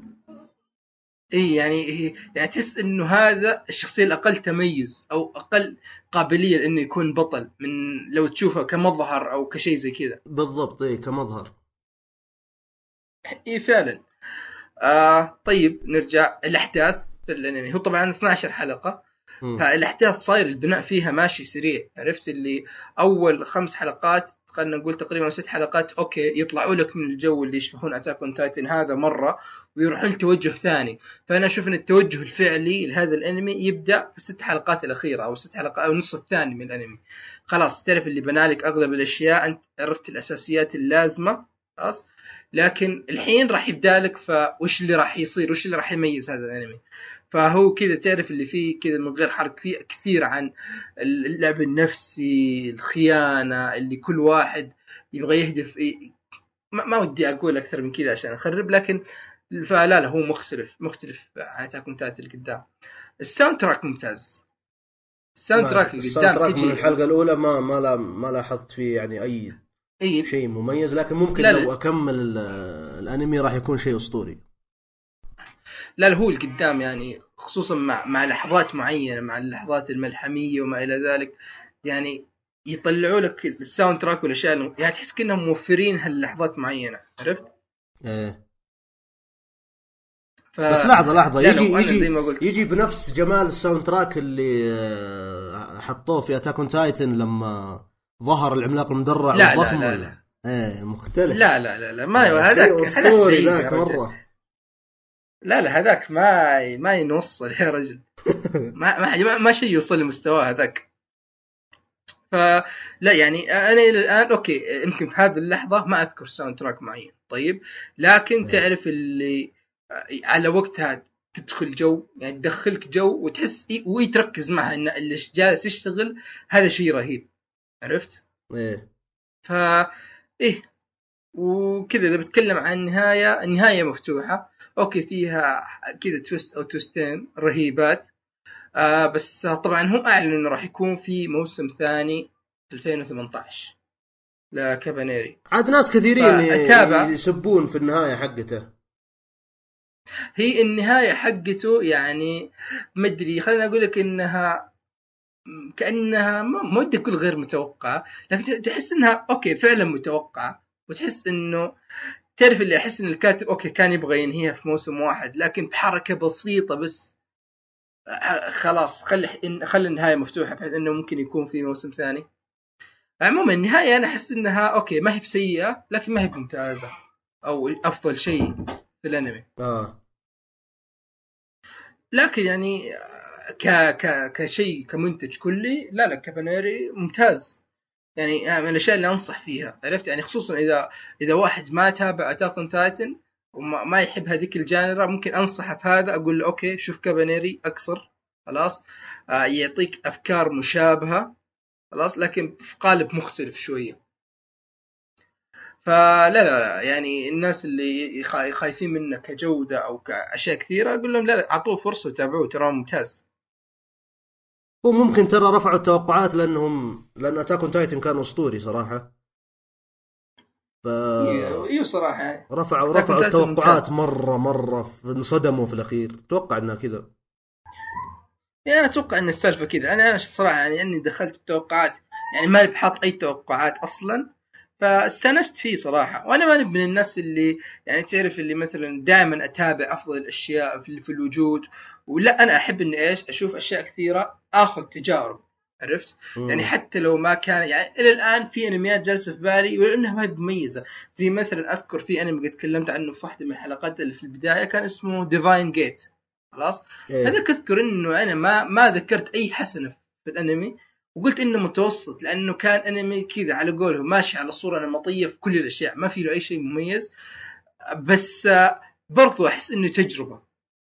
اي يعني هي- يعني تحس إنه هذا الشخصية الأقل تميز أو أقل قابلية لإنه يكون بطل من لو تشوفه كمظهر أو كشيء زي كذا. بالضبط إيه كمظهر. اي فعلا. آه طيب نرجع الأحداث في الأنمي. هو طبعا 12 حلقة. مم. فالأحداث صاير البناء فيها ماشي سريع عرفت؟ اللي أول خمس حلقات خلينا نقول تقريبا ست حلقات okay يطلعوا لك من الجو اللي يشبهون Attack on Titan هذا مرة ويروحون لتوجه ثاني. فأنا أشوف إن التوجه الفعلي لهذا الأنمي يبدأ في الست حلقات الأخيرة أو ست حلقات أو النص الثاني من الأنمي. خلاص تعرف اللي بنالك أغلب الأشياء أنت عرفت الأساسيات اللازمة خلاص. لكن الحين راح يبدأ لك فوش اللي راح يصير؟ وش اللي راح يميز هذا الأنمي؟ فهو كذا تعرف اللي فيه كذا من غير حرق فيه كثير عن اللعب النفسي الخيانة اللي كل واحد يبغى يهدف ما, ما ودي أقول أكثر من كذا عشان أخرب لكن فلا لا هو مختلف مختلف عن on Titan اللي قدام. ال soundtrack ممتاز. ال soundtrack اللي قدام track من تجي الحلقة الأولى ما ما لا ما لاحظت فيه يعني إي. شيء مميز لكن ممكن لا، لو لا. أكمل ال- الأنمي راح يكون شيء أسطوري. لا لا هو القدام يعني خصوصا مع مع لحظات معينة مع اللحظات الملحمية وما إلى ذلك يعني يطلعوا لك ال soundtrack والاشياء يعني تحس كأنهم موفرين هاللحظات معينة عرفت؟ إيه. ف... بس لحظة لا، يجي أنا زي يجي ما قلت يجي بنفس جمال ال soundtrack اللي آه، حطوه في Attack on Titan لما ظهر العملاق المدرع لا، لا، والضخم لا، ولا؟ لا. إيه مختلف لا لا لا لا ما هذاك هذاك اسطوري ذاك رجل. لا لا هذاك ما ما ينوصل يا رجل. ما ما, ما شيء يوصل لمستواه هذاك. فلا يعني أنا إلى الآن okay يمكن في هذه اللحظة ما أذكر soundtrack معين طيب. لكن إيه. تعرف اللي على وقتها تدخل جو يعني تدخلك جو وتحس وتركز معها إن اللي جالس يشتغل هذا شيء رهيب. عرفت؟ إيه. ف إيه. وكذا إذا بتكلم عن النهاية النهاية مفتوحة. okay فيها كذا twist أو تويستين رهيبات آه بس طبعا هو اعلن إنه راح يكون في موسم ثاني 2018 لكابانيري عاد ناس كثيرين. يسبون في النهاية حقته هي النهاية حقته يعني ما أدري خليني أقول لك إنها كأنها ما ما ودي أقول غير متوقعه لكن تحس إنها okay فعلا متوقعه وتحس إنه تعرف اللي أحس إن الكاتب okay كان يبغى ينهيها في موسم واحد لكن بحركة بسيطة بس آه، خلاص خلي خلي النهاية مفتوحة بحيث إنه ممكن يكون في موسم ثاني. عموما النهاية أنا أحس إنها okay ما هي بسيئة لكن ما هي بممتازه أو أفضل شيء في الأنمي. آه. لكن يعني ك ك كشيء كمنتج كلي لا لا كابانيري ممتاز. يعني من الأشياء اللي أنصح فيها عرفت؟ يعني خصوصا إذا إذا واحد ما تابع Attack on Titan وما ما يحب هذيك ال genre ممكن أنصحه في هذا أقول له okay شوف كابانيري أكثر خلاص آه يعطيك أفكار مشابهة خلاص لكن في قالب مختلف شوية. فلا لا لا يعني الناس اللي خا- خايفين منه كجودة أو كأشياء كثيرة أقول لهم لا لا أعطوه فرصة وتابعوه ترى ممتاز. هو ممكن ترى رفعوا التوقعات لانهم لأن أتاك تايتن كان أسطوري صراحة. ف أيوه صراحة. يعني رفعوا رفعوا التوقعات. مره مرة انصدموا في الأخير. أتوقع إنها كذا. يعني أنا أتوقع إن السالفة كذا. أنا أنا الصراحه يعني إني دخلت بتوقعات يعني ماني بحاط أي توقعات أصلا فاستانست فيه صراحة. وأنا ماني من الناس اللي يعني تعرف اللي مثلا دائما أتابع أفضل الأشياء في, في الوجود ولا أنا أحب إني إيش أشوف أشياء كثيرة آخذ تجارب عرفت مم. يعني حتى لو ما كان يعني إلى الآن في أنميات جالسة في بالي ولانها ما هي مميزة زي مثلا أذكر في أنمي قد تكلمت عنه في واحدة من الحلقات اللي في البداية كان اسمه Divine Gate خلاص إيه. هذاك أذكر إنه أنا ما ما ذكرت أي حسنة في الأنمي وقلت إنه متوسط لأنه كان أنمي كذا على قولهم ماشي على صورة نمطية في كل الأشياء ما في له أي شيء مميز بس آه، برضو أحس إنه تجربة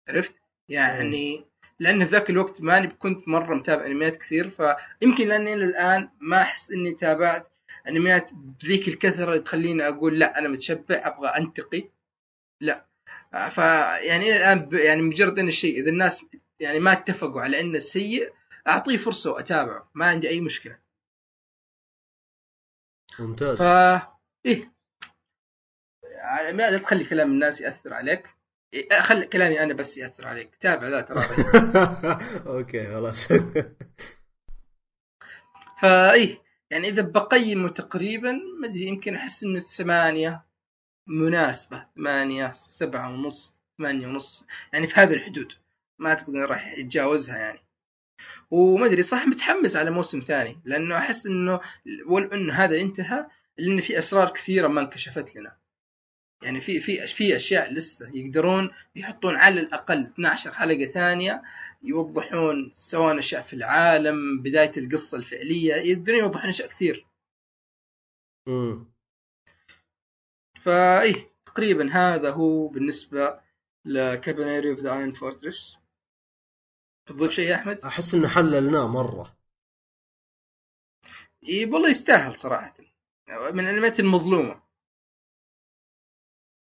عرفت؟ يعني لأن في ذاك الوقت ماني كنت مرة متابع أنميات كثير فيمكن لأني الآن ما أحس إني تابعت أنميات بذيك الكثرة اللي تخليني أقول لا أنا متشبع أبغى أنتقي. لا. فيعني إلى الآن يعني مجرد إن الشيء إذا الناس يعني ما اتفقوا على إنه سيء أعطيه فرصة وأتابعه ما عندي أي مشكلة. ممتاز. ف إيه. لا تخلي كلام الناس يأثر عليك؟ إيه، خلي كلامي أنا بس يأثر عليك. تابع لا ترى أوكي خلاص. فايه يعني إذا بقيمه تقريبا ما أدري يمكن أحس إنه الثمانيه مناسبة. ثمانية سبعة ونص ثمانية ونص يعني في هذه الحدود. ما أعتقد إنه راح يتجاوزها يعني. وما أدري صح متحمس على موسم ثاني لأنه أحس إنه ولو انه هذا انتهى لأن في أسرار كثيرة ما انكشفت لنا. يعني في في في أشياء لسه يقدرون يحطون على الأقل 12 حلقة ثانية يوضحون سواء أشياء في العالم بداية القصة الفعلية يقدرون يوضحون أشياء كثير. مم. فإيه تقريبا هذا هو بالنسبة ل Kabaneri of the Iron Fortress. تضيف شيء يا أحمد؟ أحس إنه حللناه مرة. إيه والله يستاهل صراحة. من الأنميات المظلومة.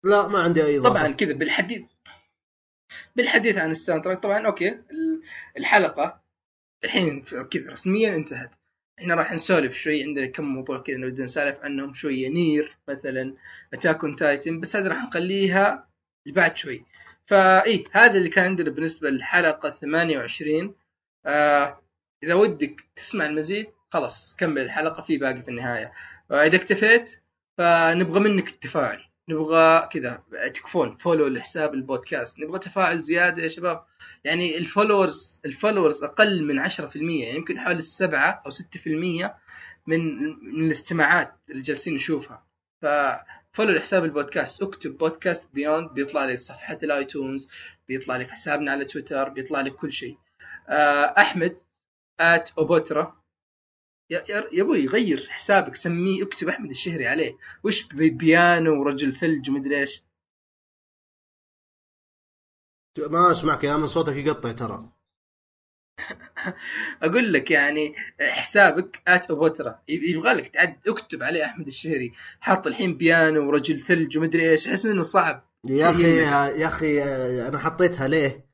لا ما عندي أي طبعا كذا بالحديث. بالحديث عن ال soundtrack طبعا okay ال- الحلقة الحين كذا رسميا انتهت. إحنا راح نسولف شوي عندنا كم موضوع كذا نبدا نسالف عنهم شوية NieR مثلا Attack on Titan بس هذه راح نخليها لبعد شوي. فاي هذا اللي كان عندنا بالنسبة للحلقة 28 آه إذا ودك تسمع المزيد خلاص كمل الحلقة في باقي في النهاية. آه اذا اكتفيت فنبغى منك التفاعل. نبغى كذا تكفون follow لحساب البودكاست. نبغى تفاعل زيادة يا شباب. يعني ال followers ال followers أقل من 10% يعني يمكن حوالي السبعة أو 6% من من الاستماعات اللي جالسين نشوفها. ف follow لحساب البودكاست. اكتب بودكاست Beyond بيطلع لك صفحة ال iTunes بيطلع لك حسابنا على تويتر بيطلع لك كل شيء. آه، أحمد at أوبوترا يا يا أبوي غير حسابك سميه اكتب أحمد الشهري عليه. وش بي- بيانو ورجل ثلج ومدري إيش. ما أسمعك يا من صوتك يقطع ترى. أقول لك يعني حسابك at اوبوترا يبغى لك تعد اكتب عليه أحمد الشهري. حاط الحين بيانو ورجل ثلج ومدري إيش. أحس إنه صعب. يا أخي يا أخي أنا حطيتها ليه؟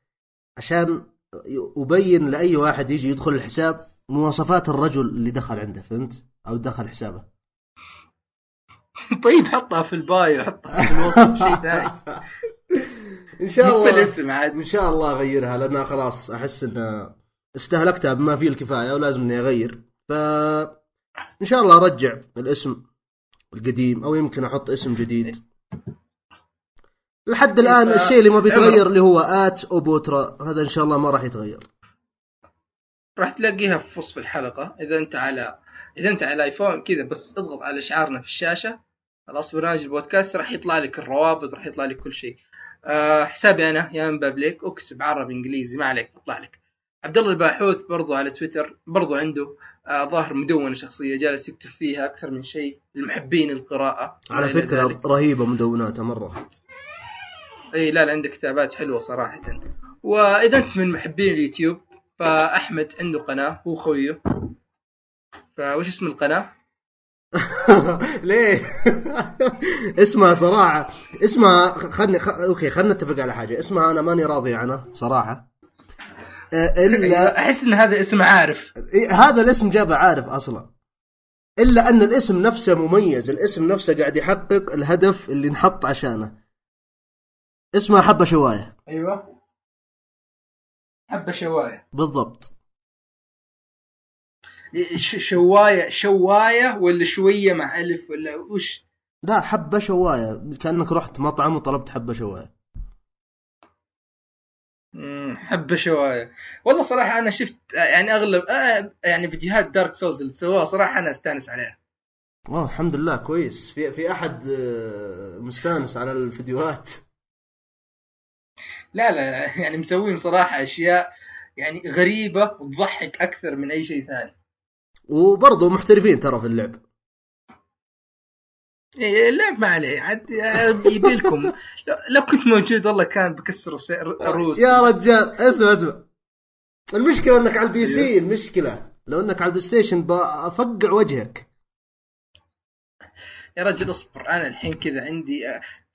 عشان أبين لأي واحد يجي يدخل الحساب مواصفات الرجل اللي دخل عنده فهمت؟ أو دخل حسابه. طيب حطها في ال bio حطها في الوصف شيء ثاني. إن شاء الله بالاسم عاد. إن شاء الله أغيرها لانها خلاص أحس ان استهلكتها بما فيه الكفاية ولازم إني أغير. ف إن شاء الله أرجع الاسم القديم أو يمكن أحط اسم جديد. لحد الآن الشيء اللي ما بيتغير. اللي هو آت أوبوترا هذا إن شاء الله ما راح يتغير. راح تلاقيها في وصف الحلقة. إذا أنت على إذا أنت على آيفون كذا بس اضغط على شعارنا في الشاشة. خلاص برنامج البودكاست راح يطلع لك الروابط راح يطلع لك كل شيء. أه حسابي أنا يا بابليك. اكتب عربي إنجليزي ما عليك يطلع لك. عبد الله الباحوث برضو على تويتر برضو عنده آه ظاهر مدونة شخصية جالس يكتب فيها أكثر من شيء للمحبين القراءة. على فكرة ذلك. رهيبة مدوناتها مرة. إي لا لا عنده كتابات حلوة صراحة. وإذا أنت من محبين اليوتيوب فأحمد عنده قناة هو خويه. فوش اسم القناة؟ ليه؟ اسمها صراحة اسمها خلني خ... أوكي خلينا نتفق على حاجة. اسمها أنا ماني راضي عنها صراحة. آه، إلا أحس إن هذا اسم عارف. هذا الاسم جابه عارف أصلا. إلا أن الاسم نفسه مميز الاسم نفسه قاعد يحقق الهدف اللي نحط عشانه. اسمها حبة شواية. أيوه. حبه شواية. بالضبط. ش- شواية شواية ولا شوية مع ألف ولا وش؟ لا حبة شواية. كأنك رحت مطعم وطلبت حبة شواية. حبة شواية. والله صراحة أنا شفت يعني أغلب آه، يعني فيديوهات دارك سوز اللي سووها صراحة أنا أستانس عليها. اوه الحمد لله كويس. في في أحد آه، مستانس على الفيديوهات؟ لا لا يعني مسوين صراحة أشياء يعني غريبة وتضحك أكثر من أي شيء ثاني. وبرضه محترفين ترى في اللعب. إيه، اللعب ما عليه. عاد يبي لكم. لو, كنت موجود والله كان بكسر روس يا رجال اسمع اسمع. المشكلة إنك على ال PC المشكلة. لو إنك على ال PlayStation بفقع وجهك. يا رجل اصبر. أنا الحين كذا عندي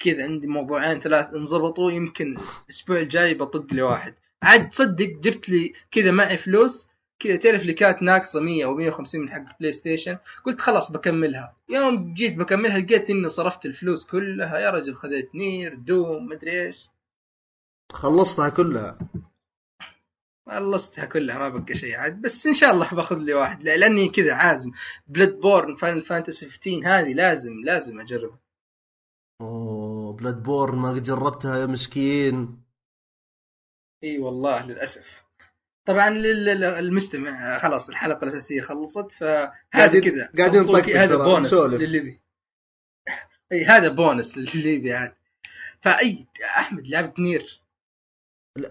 كذا عندي موضوعين ثلاث انضبطوا يمكن الأسبوع الجاي بطق لي واحد. عاد تصدق جبت لي كذا معي فلوس كذا تعرف لي كانت ناقصة 100 أو 150 من حق ال PlayStation قلت خلاص بكملها. يوم جيت بكملها لقيت إني صرفت الفلوس كلها يا رجل خذيت NieR Doom مدري إيش. خلصتها كلها. خلصتها كلها ما بقى شيء عاد. بس إن شاء الله باخذ لي واحد لا- لأني كذا عازم. Bloodborne Final Fantasy 15 هذه لازم لازم أجربها. أوه بلاد بورن ما قد جربتها يا مسكين. إي والله للأسف. طبعا لل- لل- المستمع خلاص الحلقة الأساسية خلصت فهذا كذا. قاعدين نطقطق هذا بونس نسولف. للي يبي. إي هذا بونس للي يبي عاد. فأي أحمد لعبت NieR؟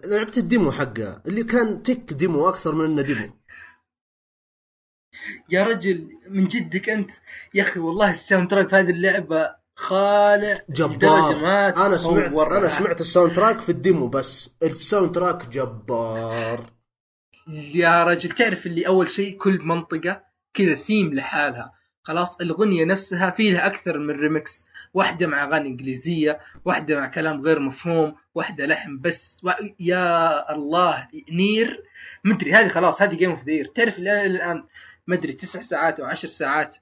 لعبت ال demo حقها اللي كان tech demo أكثر من إنه demo. يا رجل من جدك أنت؟ يا أخي والله ال soundtrack في هذه اللعبة خالع جبار. أنا سمعت. أنا سمعت ال soundtrack في ال demo بس. ال soundtrack جبار. يا رجل تعرف اللي أول شيء كل منطقة كذا ثيم لحالها. خلاص الاغنيه نفسها في لها أكثر من ريمكس واحدة مع أغاني إنجليزية واحدة مع كلام غير مفهوم واحدة لحن بس. و... يا الله NieR. مدري هذه خلاص هذه game of the تعرف الآن الان مدري تسع ساعات أو عشر ساعات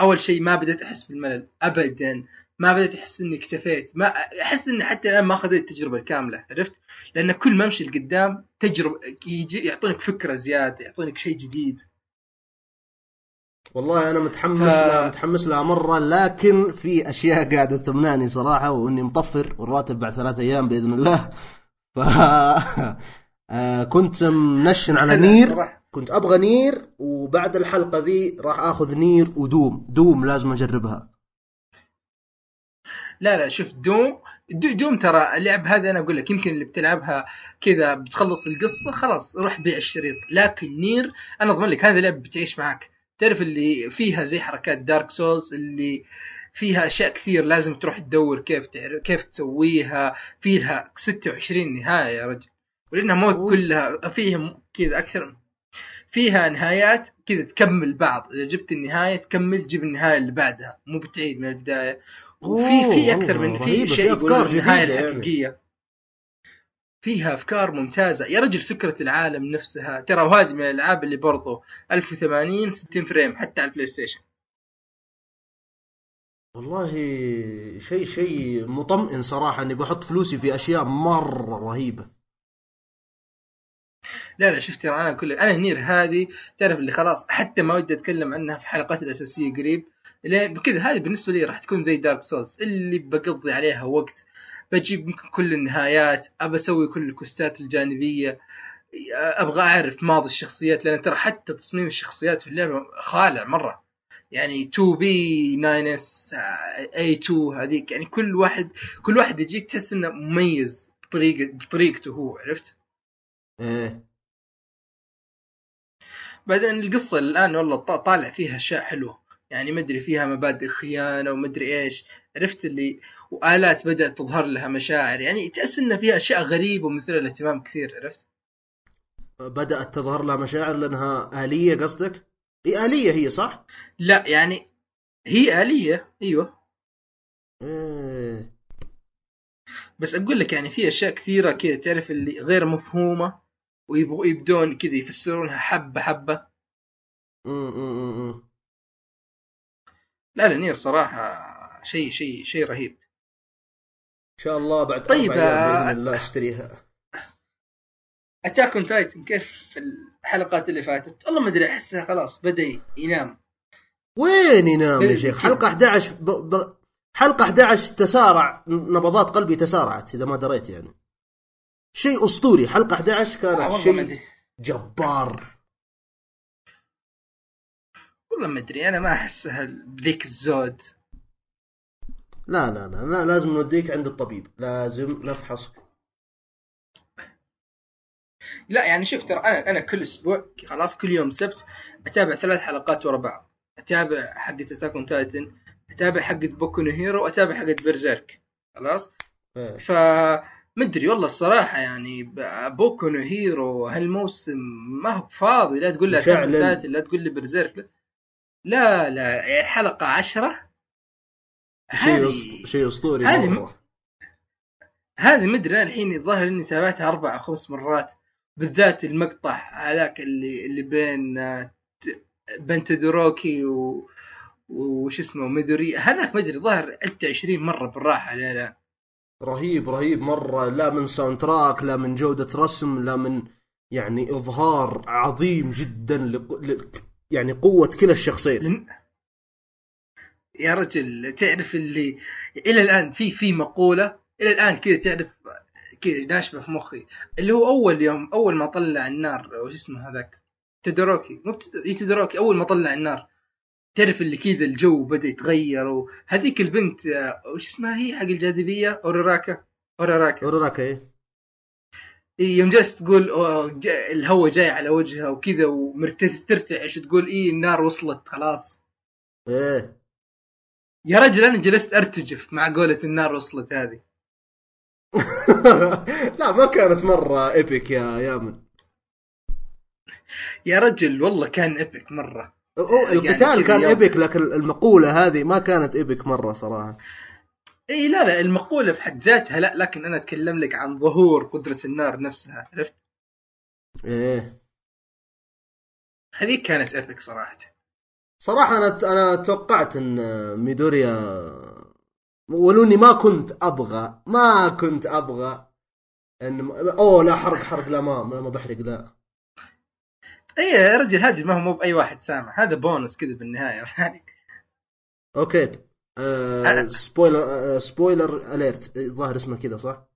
أول شيء ما بدأت أحس بالملل ابدا. ما بدأت أحس إني اكتفيت. ما أحس إني حتى الآن ما أخذت التجربة الكاملة عرفت؟ لأن كل ما أمشي لقدام تجربة يجي يعطونك فكرة زيادة يعطونك شيء جديد. والله أنا متحمس ف- لها متحمس لها مرة لكن في أشياء قاعدة تمنعني صراحة وإني مطفر والراتب بعد ثلاث أيام بإذن الله. ف آه، كنت mention على NieR. كنت أبغى NieR وبعد الحلقة ذي راح آخذ NieR و Doom. Doom لازم أجربها. لا لا شوف Doom Doo- Doom ترى اللعب هذا أنا أقول لك يمكن اللي بتلعبها كذا بتخلص القصة خلاص روح بيع الشريط. لكن NieR أنا أضمن لك هذا لعب بتعيش معك تعرف اللي فيها زي حركات Dark Souls اللي فيها أشياء كثير لازم تروح تدور كيف تعرف كيف تسويها. فيها 26 نهاية يا رجل. ولأنها مو. كلها فيها كذا أكثر فيها نهايات كذا تكمل بعض. إذا جبت النهاية تكمل تجيب النهاية اللي بعدها. مو بتعيد من البداية. وفي في أكثر من في شيء يقولون النهايه جديدة يعني. الحقيقيه فيها أفكار ممتازة. يا رجل فكرة العالم نفسها. ترى وهذه من الألعاب اللي برضو 1080 60 frame حتى على ال PlayStation والله شيء شيء مطمئن صراحة إني بحط فلوسي في أشياء مرة رهيبة. لا لا شفت أنا كل أنا NieR هذه تعرف اللي خلاص حتى ما ودي أتكلم عنها في حلقات الأساسية قريب بكذا هذه بالنسبة لي راح تكون زي Dark Souls اللي بقضي عليها وقت بجيب ممكن كل النهايات أبى أسوي كل الكويستات الجانبية أبغى أعرف ماضي الشخصيات لأن ترى حتى تصميم الشخصيات في اللعبة خالع مرة يعني 2 بي 9 اس اي 2 هذيك يعني كل واحد كل واحد يجيك تحس إنه مميز بطريقة بطريقته هو عرفت؟ إيه بعدين القصة الآن والله طا- طالع فيها أشياء حلوة يعني ما أدري فيها مبادئ خيانة وما أدري إيش عرفت اللي وآلات بدأت تظهر لها مشاعر يعني تحس إن فيها أشياء غريبة ومثيرة للاهتمام كثير عرفت؟ بدأت تظهر لها مشاعر لأنها آلية قصدك؟ إي آلية هي صح؟ لا يعني هي آلية أيوه إيه بس أقول لك يعني في أشياء كثيرة كذا تعرف اللي غير مفهومة ويبغوا يبدون كذا يفسرونها حبة حبة. لا لا نير صراحة شيء شيء شيء رهيب. إن شاء الله بعد طيب، أيام آه، باذن الله أشتريها. Attack on Titan كيف في الحلقات اللي فاتت؟ والله ما أدري أحسها خلاص بدأ ينام. وين ينام يا شيخ؟ حلقة 11 ب... ب... حلقة 11 تسارع نبضات قلبي تسارعت إذا ما دريت يعني. شيء أسطوري. حلقة 11 آه، كانت شيء جبار. والله ما أدري. أنا ما احسها بذيك الزود. لا لا لا, لا لازم نوديك عند الطبيب. لازم نفحصك. لا يعني شوف ترى أنا أنا كل أسبوع خلاص كل يوم سبت أتابع ثلاث حلقات ورا بعض. أتابع حقة Attack on Titan أتابع حقة Boku no Hero وأتابع حقة Berserk خلاص؟ إيه. ف مدري والله الصراحة يعني Boku no Hero هالموسم ما هو فاضي لا تقول لي. Titan لا تقول لي Berserk لا لا, لا حلقة عشرة شيء هذه. شيء أسطوري هذه هذه مدري أنا الحين الظاهر إني تابعتها أربع أو خمس مرات بالذات المقطع هذاك اللي اللي بين آه، ت- بين تودوروكي و وش اسمه ميدوري هذاك ما أدري ظاهر عدت 20 مرة بالراحة لا لا رهيب رهيب مرة لا من soundtrack لا من جودة رسم لا من يعني إظهار عظيم جدا. ل... يعني قوة كلا الشخصين. يا رجل تعرف اللي إلى الآن في في مقولة إلى الآن كذا تعرف كذا ناشبه في مخي اللي هو أول يوم أول ما طلع النار وش اسمه هذاك تودوروكي مو بتد- إي تودوروكي أول ما طلع النار تعرف اللي كذا الجو بدأ يتغير وهذيك البنت آه، وش اسمها هي حق الجاذبية؟ أوروراكا. أوروراكا. اوراراكا إيه. إيه يوم جالس تقول الهواء جاي على وجهها وكذا وترتعش وتقول إيه النار وصلت خلاص. إيه. يا رجل أنا جلست أرتجف مع قولة النار وصلت هذه. لا ما كانت مرة ايبك يا يامن. يا رجل والله كان ايبك مرة. أو يعني القتال كان. إيبك لكن المقولة هذه ما كانت إيبك مرة صراحة. إي لا لا المقولة في حد ذاتها لا لكن أنا أتكلم لك عن ظهور قدرة النار نفسها عرفت؟ إيه. هذيك كانت epic صراحة. صراحة أنا أنا توقعت إن ميدوريا ولو اني ما كنت أبغى ما كنت أبغى إن أوه لا حرق حرق لا ما ما بحرق لا. اي يا رجل هذه ما هو مو بأي واحد سامع. هذا بونس كذا بالنهاية. يعني okay. آه spoiler آه spoiler alert الظاهر اسمه كذا صح؟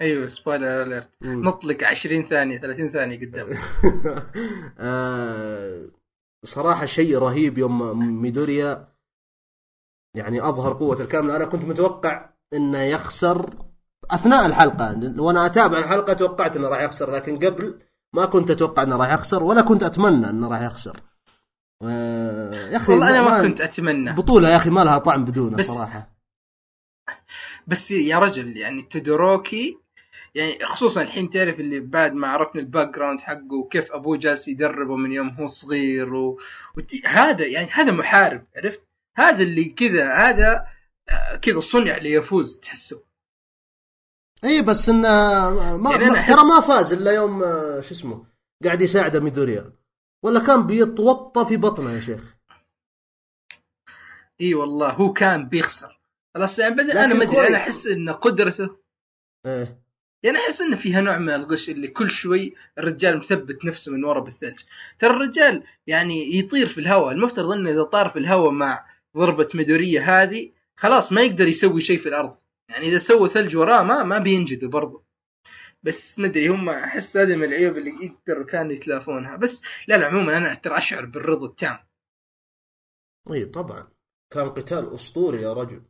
أيوه سبويلر اليرت. نطلق 20 ثانية 30 ثانية قدام. آه، صراحة شيء رهيب يوم ميدوريا. يعني أظهر قوة الكاملة أنا كنت متوقع إنه يخسر أثناء الحلقة. وأنا أتابع الحلقة توقعت إنه راح يخسر لكن قبل ما كنت أتوقع إنه راح يخسر ولا كنت أتمنى إنه راح يخسر. آه، يا أخي والله أنا ما كنت أتمنى. بطولة يا أخي ما لها طعم بدونه بس- صراحة. بس يا رجل يعني تودوروكي يعني خصوصا الحين تعرف اللي بعد ما عرفنا ال background حقه وكيف ابوه جالس يدربه من يوم هو صغير و... وت... هذا يعني هذا محارب عرفت؟ هذا اللي كذا هذا آه، كذا صنع ليفوز تحسه. إي بس انه ما, يعني ما ترى ما فاز إلا يوم آه، شو اسمه قاعد يساعده ميدوريا. ولا كان بيتوطى في بطنه يا شيخ. إي والله هو كان بيخسر. خلاص يعني لكن أنا ما أدري. أنا أحس إن قدرته إيه. يعني أحس انه فيها نوع من الغش اللي كل شوي الرجال مثبت نفسه من ورا بالثلج. ترى الرجال يعني يطير في الهواء. المفترض انه إذا طار في الهواء مع ضربة ميدورية هذه خلاص ما يقدر يسوي شيء في الأرض. يعني إذا سوى ثلج وراه ما ما بينجدوا برضه بس ما أدري هم أحس هذه من العيوب اللي يقدروا كانوا يتلافونها. بس لا لا عموما أنا ترى أشعر بالرضا التام. إي طبعا. كان قتال أسطوري يا رجل.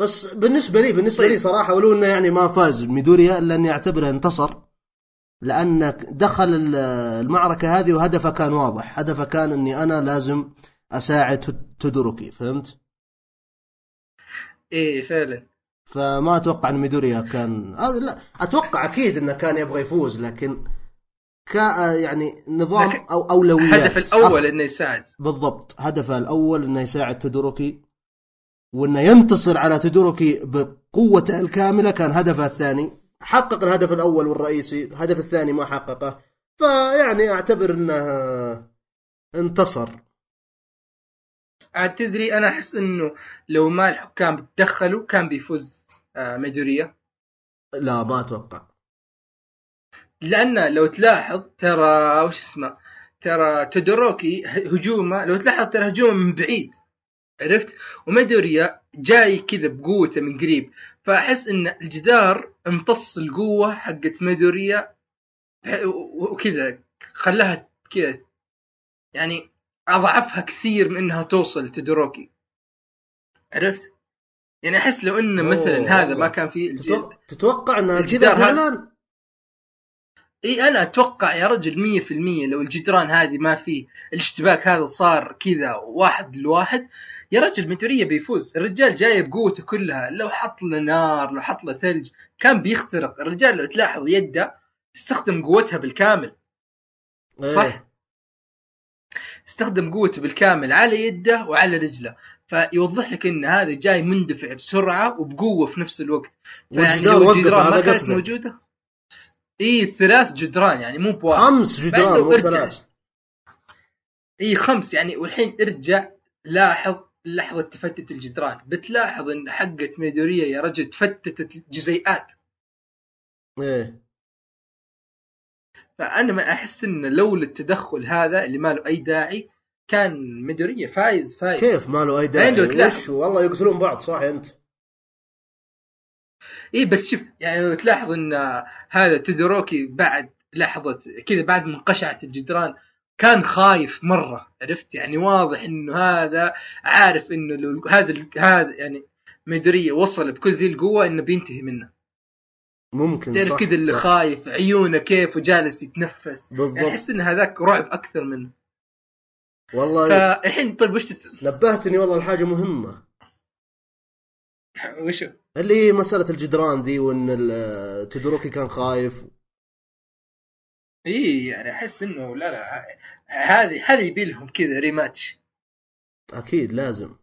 بس بالنسبة لي بالنسبة طيب. لي صراحة ولو إنه يعني ما فاز ميدوريا إلا أني أعتبره انتصر. لأن دخل ال- المعركة هذه وهدفه كان واضح. هدفه كان إني أنا لازم أساعد تودوروكي فهمت؟ إيه فعلا. فما أتوقع أن ميدوريا كان آه لا أتوقع أكيد إنه كان يبغى يفوز لكن كا يعني نظام لكن أو أولويات. الهدف الأول أخ- إنه يساعد. بالضبط. هدفه الأول إنه يساعد تودوروكي وإنه ينتصر على تودوروكي بقوته الكاملة. كان هدفه الثاني. حقق الهدف الأول والرئيسي الهدف الثاني ما حققه. فيعني أعتبر إنه انتصر. عاد تدري أنا أحس إنه لو ما الحكام تدخلوا كان بيفوز آه ميدوريا. لا ما أتوقع. لأن لو تلاحظ ترى وش اسمه ترى تودوروكي هجومه لو تلاحظ ترى هجومه من بعيد عرفت؟ وميدوريا جاي كذا بقوته من قريب. فأحس إن الجدار امتص القوة حقت ميدوريا وكذا خلاها كذا يعني أضعفها كثير من إنها توصل تودوروكي. عرفت؟ يعني أحس لو إن أوه، مثلا هذا. ما كان في الج... تتوقع, تتوقع انها الجدار كذا فعلا؟ إي أنا أتوقع يا رجل مية في المية لو الجدران هذه ما في الاشتباك هذا صار كذا واحد لواحد يا رجل ميدوريا بيفوز. الرجال جاي بقوته كلها. لو حط له نار لو حط له ثلج كان بيخترق. الرجال لو تلاحظ يده استخدم قوتها بالكامل. صح. إيه. استخدم قوته بالكامل على يده وعلى رجله. فيوضح لك إن هذا جاي مندفع بسرعة وبقوة في نفس الوقت. فيعني والجدار لو وقف الجدران ما كانت موجودة؟ إي ثلاث جدران يعني مو بواحد. خمس جدران مو ثلاث. إي خمس. يعني والحين ارجع لاحظ لحظة تفتت الجدران. بتلاحظ إن حقة ميدوريا يا رجل تفتتت جزيئات إيه. فأنا ما أحس إن لولا التدخل هذا اللي ما له أي داعي كان ميدوريا فايز فايز. كيف ما له أي داعي. وش والله يقتلون بعض صح أنت؟ اي بس شوف يعني لو تلاحظ إن هذا تودوروكي بعد لحظة كذا بعد ما انقشعت الجدران كان خايف مرة عرفت؟ يعني واضح إنه هذا عارف إنه هذا هذا يعني ميدوريا وصل بكل ذي القوة إنه بينتهي منه. ممكن تعرف صح كذا اللي صح. خايف عيونه كيف وجالس يتنفس. يعني بالضبط أحس إن هذاك رعب أكثر منه. والله فالحين طيب وش تت... نبهتني والله الحاجة مهمة. وش؟ اللي هي مسألة الجدران ذي وإن تودوروكي كان خايف. إي يعني أحس إنه لا لا هذه هذه يبي لهم كذا ريماتش أكيد لازم.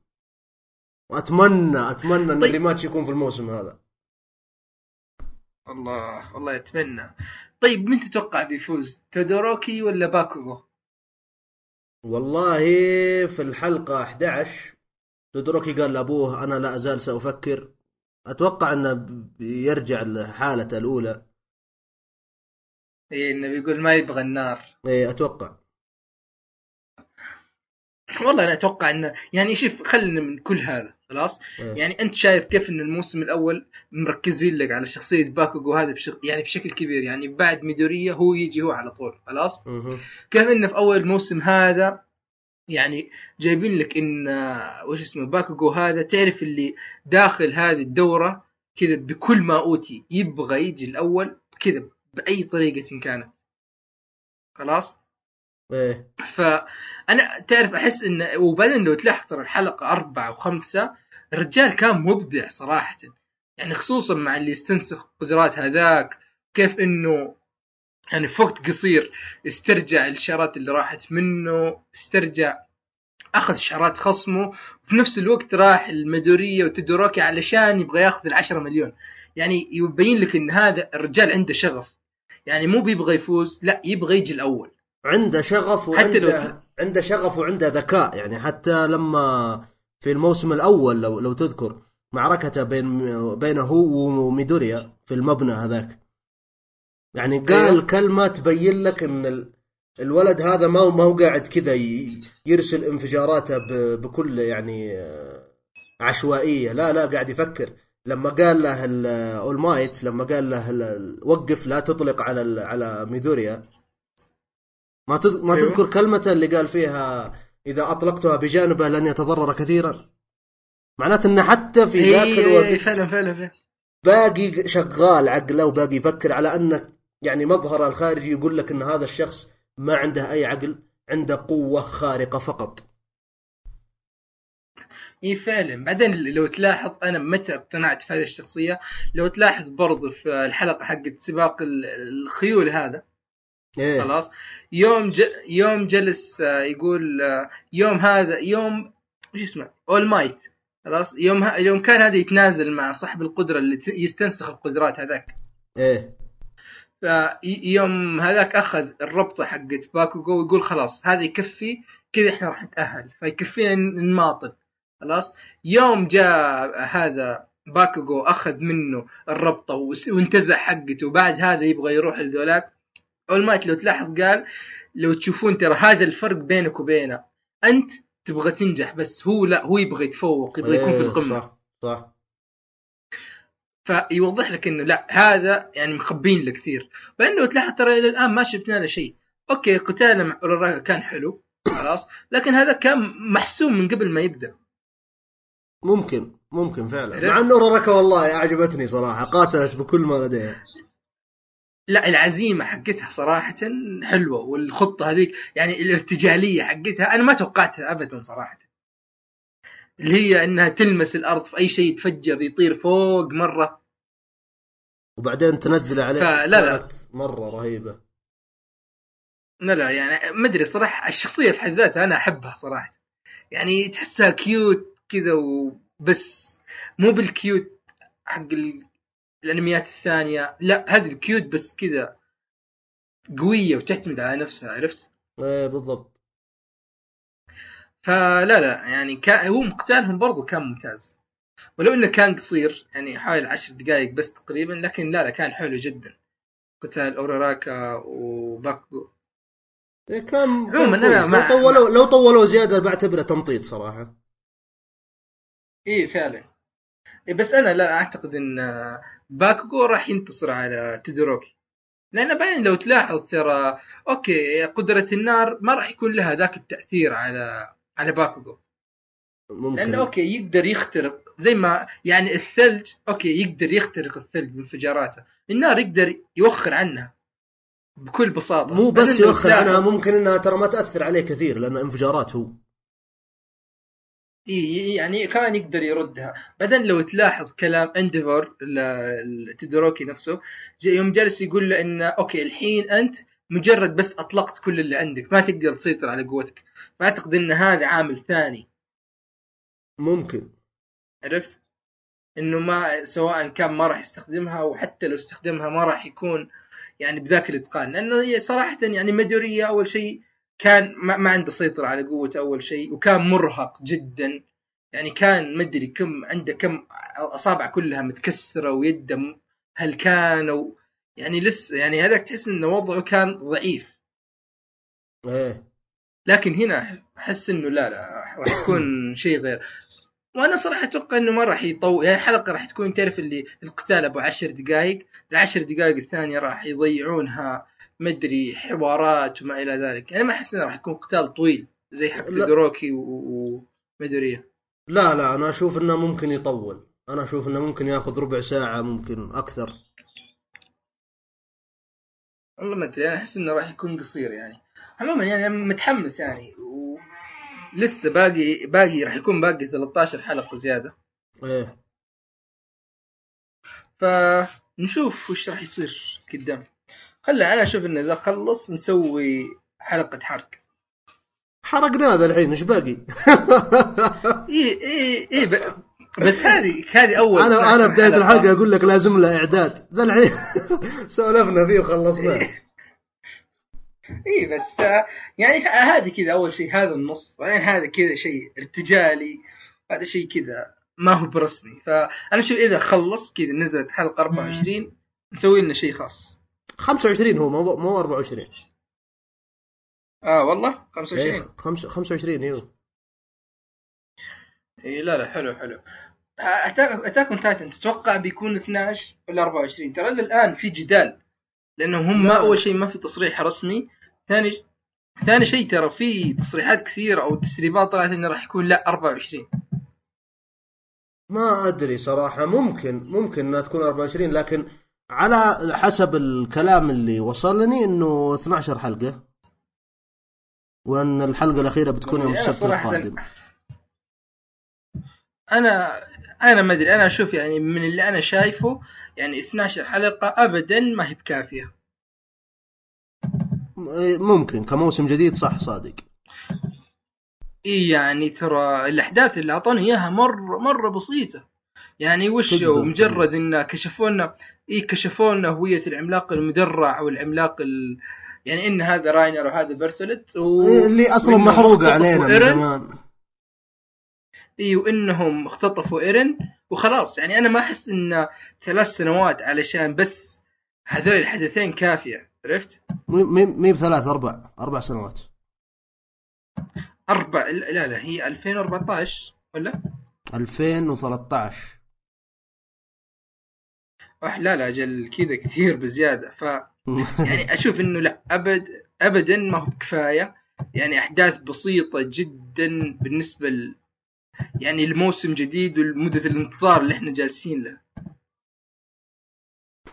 واتمنى أتمنى إن طيب. ال rematch يكون في الموسم هذا. الله والله أتمنى. طيب من تتوقع بيفوز تودوروكي ولا باكوغو؟ والله في الحلقة 11 تودوروكي قال لأبوه أنا لا أزال سأفكر. أتوقع إنه بيرجع لحالته الأولى. اي إنه بيقول ما يبغى النار. إيه أتوقع. والله أنا أتوقع انه يعني شوف خلينا من كل هذا خلاص إيه. يعني أنت شايف كيف إن الموسم الأول مركزين لك على شخصية باكوغو هذا بشغ... يعني بشكل كبير يعني بعد ميدوريا هو يجي هو على طول خلاص. كيف انه في أول موسم هذا يعني جايبين لك إن وش اسمه باكوغو هذا تعرف اللي داخل هذه الدورة كذا بكل ما أوتي يبغى يجي الأول كذا بأي طريقة كانت خلاص إيه. فأنا تعرف أحس انه وبعدين لو تلاحظ ترى الحلقة أربعة وخمسة الرجال كان مبدع صراحة. يعني خصوصا مع اللي يستنسخ قدرات هذاك كيف إنه يعني في وقت قصير استرجع الشارات اللي راحت منه استرجع أخذ شعارات خصمه وفي نفس الوقت راح المدورية وتدوروكي علشان يبغى يأخذ العشرة مليون. يعني يبين لك إن هذا الرجال عنده شغف. يعني مو بيبغى يفوز لا يبغى يجي الأول. عنده شغف حتى لو- وعنده عنده شغف وعنده ذكاء يعني حتى لما في الموسم الأول لو لو تذكر معركته بين بينه هو وميدوريا في المبنى هذاك. يعني قال أيوه. كلمة تبين لك إن ال- الولد هذا ما هو ما هو قاعد كذا يرسل انفجاراته بكل يعني عشوائية. لا لا قاعد يفكر. لما قال له اول مايت لما قال له وقف لا تطلق على على ميدوريا. ما تذ- ما أيوه. تذكر كلمته اللي قال فيها إذا أطلقتها بجانبه لن يتضرر كثيرا؟ معناته انه حتى في ذاك إيه، الوقت فعلا فعلا فعلا. باقي شغال عقله وباقي يفكر على أنه يعني مظهره الخارجي يقول لك إن هذا الشخص ما عنده أي عقل عنده قوة خارقة فقط. اي فعلا. بعدين لو تلاحظ أنا متى اقتنعت في هذه الشخصية؟ لو تلاحظ برضو في الحلقة حقت سباق ال- الخيول هذا إيه. خلاص يوم ج... يوم جلس آه، يقول آه، يوم هذا يوم وش اسمه؟ All Might خلاص؟ يوم ه... يوم كان هذا يتنازل مع صاحب القدرة اللي ت... يستنسخ القدرات هذاك. إيه. فيوم هذاك أخذ الربطة حقت باكوغو ويقول خلاص هذا يكفي كذا إحنا راح نتأهل. فيكفينا نماطل. خلاص؟ يوم جاء هذا باكوغو أخذ منه الربطة وانتزع حقته وبعد هذا يبغى يروح لذولاك. All Might لو تلاحظ قال لو تشوفون ترى هذا الفرق بينك وبينه. أنت تبغى تنجح بس هو لا هو يبغى يتفوق يبغى يكون في إيه، القمة. صح صح. فيوضح لك إنه لا هذا يعني مخبين له كثير. لأنه تلاحظ ترى إلى الآن ما شفنا له شيء. أوكي قتاله مع اوراراكا كان حلو خلاص لكن هذا كان محسوم من قبل ما يبدأ. ممكن ممكن فعلا؟ مع إنه اوراراكا والله أعجبتني صراحة قاتلت بكل ما لديها. لا العزيمة حقتها صراحة حلوة والخطة هذيك يعني الارتجالية حقتها أنا ما توقعتها ابدا صراحة. اللي هي إنها تلمس الأرض في أي شيء يتفجر يطير فوق مرة. وبعدين تنزله عليه فلا لا. كانت مرة رهيبة. لا لا يعني ما أدري صراحة الشخصية في حد ذاتها أنا أحبها صراحة. يعني تحسها cute كذا وبس مو بال cute حق ال- الأنميات الثانية. لا هذه ال cute بس كذا قوية وتعتمد على نفسها عرفت؟ إيه بالضبط. فلا لا يعني كان هو قتالهم برضو كان ممتاز. ولو إنه كان قصير يعني حوالي عشر دقائق بس تقريبا لكن لا لا كان حلو جدا. قتال أوراراكا وباكو. إيه كان عموماً. مع- لو طولوا لو طولوا زيادة بعتبره تمطيط صراحة. إيه فعلا. إيه بس أنا لا أعتقد إن باكوغو راح ينتصر على تودوروكي. لأن بعدين لو تلاحظ ترى okay قدرة النار ما راح يكون لها ذاك التأثير على على باكوغو. ممكن. لأنه okay يقدر يخترق زي ما يعني الثلج okay يقدر يخترق الثلج بانفجاراته النار يقدر يوخر عنها بكل بساطة. مو بس يوخر عنها ممكن إنها ترى ما تأثر عليه كثير لأنه انفجارات هو إيه يعني كان يقدر يردها. بعدين لو تلاحظ كلام Endeavor تودوروكي نفسه يوم جالس يقول له إنه okay الحين أنت مجرد بس أطلقت كل اللي عندك. ما تقدر تسيطر على قوتك. فاعتقد إن هذا عامل ثاني. ممكن. عرفت؟ إنه ما سواء كان ما راح يستخدمها وحتى لو استخدمها ما راح يكون يعني بذاك الإتقان. لأنه هي صراحة يعني ميدوريا أول شيء كان ما, ما عنده سيطرة على قوته أول شيء وكان مرهق جدا. يعني كان مدري كم عنده كم أصابع كلها متكسرة ويده م- هلكانه و يعني لسه يعني هذاك تحس إنه وضعه كان ضعيف. إيه. لكن هنا أحس إنه لا لا راح يكون شيء غير. وأنا صراحة أتوقع إنه ما راح يطول يعني الحلقة راح تكون تعرف اللي القتال أبو عشر دقائق العشر دقائق الثانية راح يضيعونها مدري حوارات وما إلى ذلك. يعني ما أحس إنه راح يكون قتال طويل زي حق لا. تودوروكي و- وميدوريا لا لا أنا أشوف إنه ممكن يطول. أنا أشوف إنه ممكن يأخذ ربع ساعة ممكن أكثر. والله ما أدري أنا أحس إنه راح يكون قصير يعني. عموما يعني متحمس يعني و... لسه باقي باقي راح يكون باقي 13 حلقة زيادة. إيه. فنشوف وش راح يصير قدام. خلى أنا أشوف انه إذا خلص نسوي حلقة حرق. حرقنا هذا الحين إيش باقي؟ إي إي إي. بس هذه هذه أول أنا 12 أنا بداية. الحلقة أقول لك لازم له إعداد. ذا الحين سولفنا فيه وخلصناه إي. بس آه، يعني هذه كذا أول شيء هذا النص. بعدين هذا كذا شيء ارتجالي. هذا شيء كذا ما هو برسمي. فأنا أشوف إذا خلص كذا نزلت حلقة 24 نسوي لنا شيء خاص. 25 هو مو مو 24 آه والله؟ إيه، 25 خمس- 25 إيوه. اي لا لا حلو حلو. Attack on Titan تتوقع بيكون 12 ولا 24 ترى الان في جدال لأنه هم ما لا. أول شيء ما في تصريح رسمي. ثاني ثاني شيء ترى في تصريحات كثيرة أو تسريبات طلعت إنه راح يكون لا 24 ما أدري صراحة ممكن ممكن إنها تكون 24 لكن على حسب الكلام اللي وصلني إنه 12 حلقة. وأن الحلقة الأخيرة بتكون يوم أنا السبت القادم. أنا أنا ما أدري. أنا أشوف يعني من اللي أنا شايفه يعني 12 حلقة ابدا ما هي بكافية. ممكن. كموسم جديد صح صادق. إي يعني ترى الأحداث اللي أعطوني إياها مره مرة بسيطة. يعني وش مجرد إن كشفوا لنا اي كشفوا لنا هوية العملاق المدرع والعملاق ال... يعني إن هذا راينر وهذا بيرتولت و... اللي أصلا محروقه علينا من. زمان اي وإنهم اختطفوا إيرن وخلاص يعني أنا ما أحس إن ثلاث سنوات علشان بس هذول الحدثين كافية عرفت؟ مي بثلاث أربع أربع سنوات أربع لا لا هي 2014 ولا؟ 2013 لا أجل كذا كثير بزيادة. ف يعني أشوف إنه لا ابد ابدا ما هو بكفاية. يعني أحداث بسيطة جدا بالنسبة ل... يعني الموسم جديد ومده الانتظار اللي إحنا جالسين له.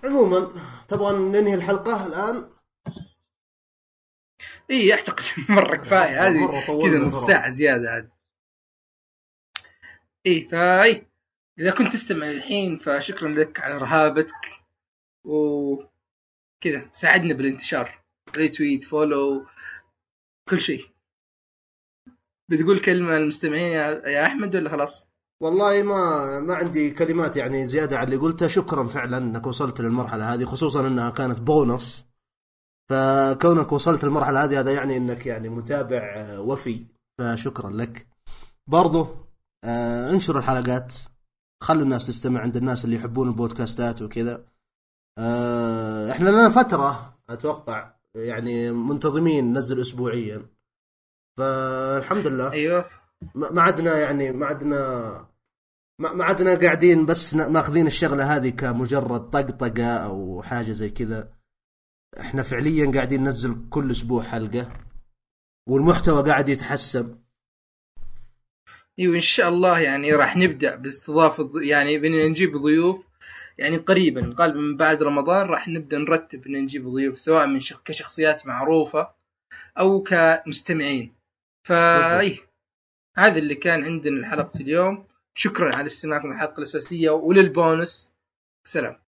عموما تبغى ننهي الحلقة الآن؟ إي أعتقد مرة كفاية. هذه كذا نص. ساعة زيادة عاد. إي فاي. إذا كنت تستمع الحين فشكرا لك على رهابتك. و كذا ساعدنا بالانتشار. retweet follow كل شيء. بتقول كلمة للمستمعين يا أحمد ولا خلاص؟ والله ما ما عندي كلمات يعني زيادة على اللي قلته. شكرا فعلا إنك وصلت للمرحلة هذه خصوصا إنها كانت بونص. فكونك وصلت للمرحلة هذه هذا يعني إنك يعني متابع وفي. فشكرا لك. برضو آه انشر الحلقات. خلي الناس تستمع عند الناس اللي يحبون البودكاستات وكذا. آه إحنا لنا فترة أتوقع يعني منتظمين ننزل اسبوعيا. فالحمد لله. أيوه. ما عدنا يعني ما عدنا ما عدنا قاعدين بس ماخذين الشغلة هذه كمجرد طقطقة أو حاجة زي كذا. إحنا فعليا قاعدين ننزل كل أسبوع حلقة والمحتوى قاعد يتحسن. إيوه إن شاء الله يعني راح نبدأ باستضافه يعني بدنا نجيب ضيوف يعني قريبا غالبا من بعد رمضان راح نبدأ نرتب إن نجيب ضيوف سواء من شخ... كشخصيات معروفة أو كمستمعين. فاي هذا اللي كان عندنا حلقه اليوم. شكرا على استماعكم للحلقة الأساسية وللبونس. سلام.